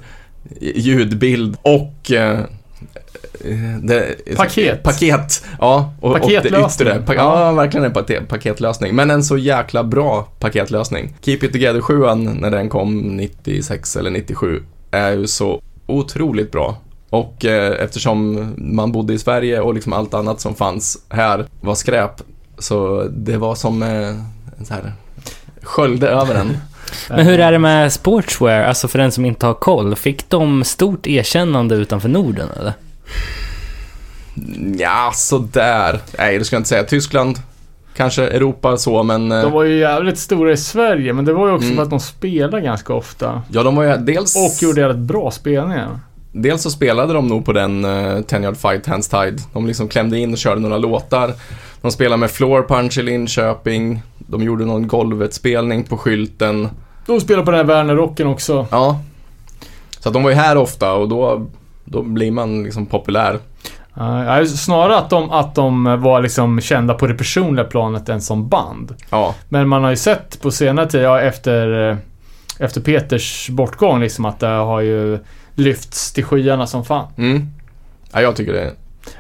ljudbild och eh, det, Paket. Paket, ja. Och, och Paketlösning. det yttre. Ja, verkligen en paketlösning. Men en så jäkla bra paketlösning. Keep It Together 7 när den kom 96 eller 97 är ju så otroligt bra. Och eh, eftersom man bodde i Sverige och liksom allt annat som fanns här var skräp, så det var som eh, en så här sköljde över en. <laughs> Men hur är det med Sportswear, alltså för den som inte har koll? Fick de stort erkännande utanför Norden eller? Ja, sådär. Nej, det ska jag inte säga. Tyskland, kanske Europa så, men... eh, De var ju jävligt stora i Sverige, men det var ju också Mm. för att de spelade ganska ofta. Ja, de var ju dels... Och gjorde jävligt bra spelningar. Dels så spelade de nog på den uh, 10 Yard Fight Hands Tied. De liksom klämde in och körde några låtar. De spelade med Floor Punch i Linköping. De gjorde någon golvetspelning på skylten. De spelade på den här Werner-rocken också. Ja. Så att de var ju här ofta och då, då blir man liksom populär. Uh, snarare att de, att de var liksom kända på det personliga planet än som band. Ja, Men man har ju sett på senare tid, ja, efter, eh, efter Peters bortgång, liksom att det har ju lyfts till skyarna som fan. mm. ja jag tycker det är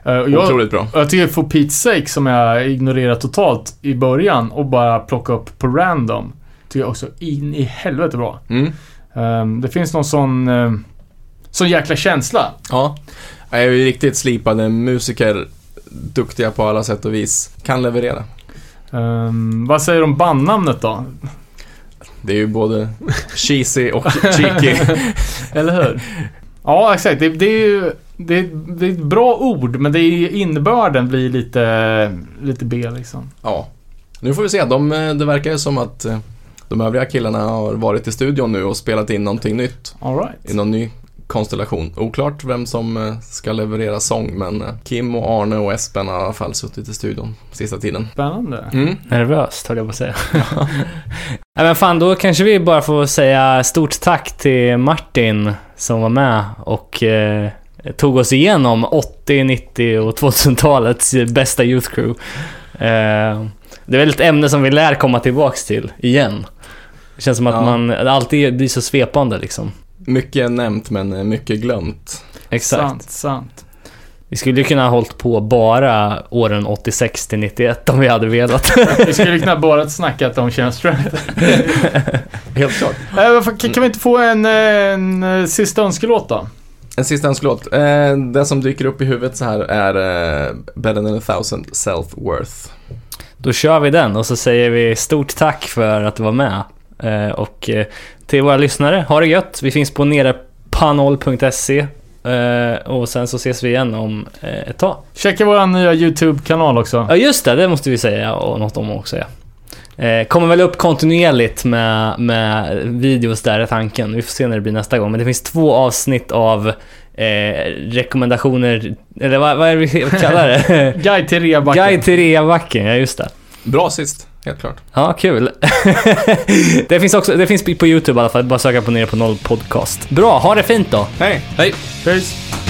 Eh, jag, otroligt bra. jag tycker for Pete's sake, som jag ignorerat totalt i början och bara plocka upp på random, tycker jag också in i helvete bra. Mm. Ehm, det finns någon sån, uh, sån jäkla känsla. Ja. Jag är ju riktigt slipade musiker. Duktiga på alla sätt och vis. Kan leverera. Ehm, vad säger du om bandnamnet då? Det är ju både cheesy och cheeky. <laughs> Eller hur? Ja, exakt. Det, det är ju det, är- det är ett bra ord, men det är, innebörden blir lite, lite B liksom. Ja. Nu får vi se. De, det verkar ju som att eh, de övriga killarna har varit i studion nu och spelat in någonting nytt. All right. I någon ny konstellation. Oklart vem som eh, ska leverera sång, men eh, Kim och Arne och Espen har i alla fall suttit i studion sista tiden. Spännande. Mm. Nervöst höll jag på att säga. <laughs> Nej men fan, då kanske vi bara får säga stort tack till Martin som var med och eh, tog oss igenom 80, 90 och 2000-talets bästa Youth Crew. Eh, det är väl ett ämne som vi lär komma tillbaks till igen. Det känns som att Ja. man det alltid blir så svepande liksom. Mycket nämnt, men eh, mycket glömt. Exakt. Sant, sant. Vi skulle ju kunna ha hållit på bara åren 86 till 91 om vi hade velat. <laughs> Vi skulle kunna bara snackat om Känna Strength. <laughs> Helt klart. Eh, kan, kan vi inte få en, en, eh, sista önskelåt då? En sista önskelåt. Den som dyker upp i huvudet så här är Better than a thousand self-worth. Då kör vi den och så säger vi stort tack för att du var med. Eh, och eh, till våra lyssnare, ha det gött. Vi finns på nerepanol.se eh, och sen så ses vi igen om ett tag. Checka vår nya YouTube-kanal också. Ja just det, det måste vi säga och något om också ja. Kommer väl upp kontinuerligt med, med videos där är tanken. Vi får se när det blir nästa gång. Men det finns två avsnitt av eh, rekommendationer, eller vad, vad är det vi kallar det? <laughs> Guide till reabacken. Guide till reabacken, ja just det. Bra sist, helt klart. Ja, kul. <laughs> det finns också, det finns på YouTube i alla fall. Bara söka på Nere på Noll podcast. Bra, ha det fint då. Hej! Hej! Peace.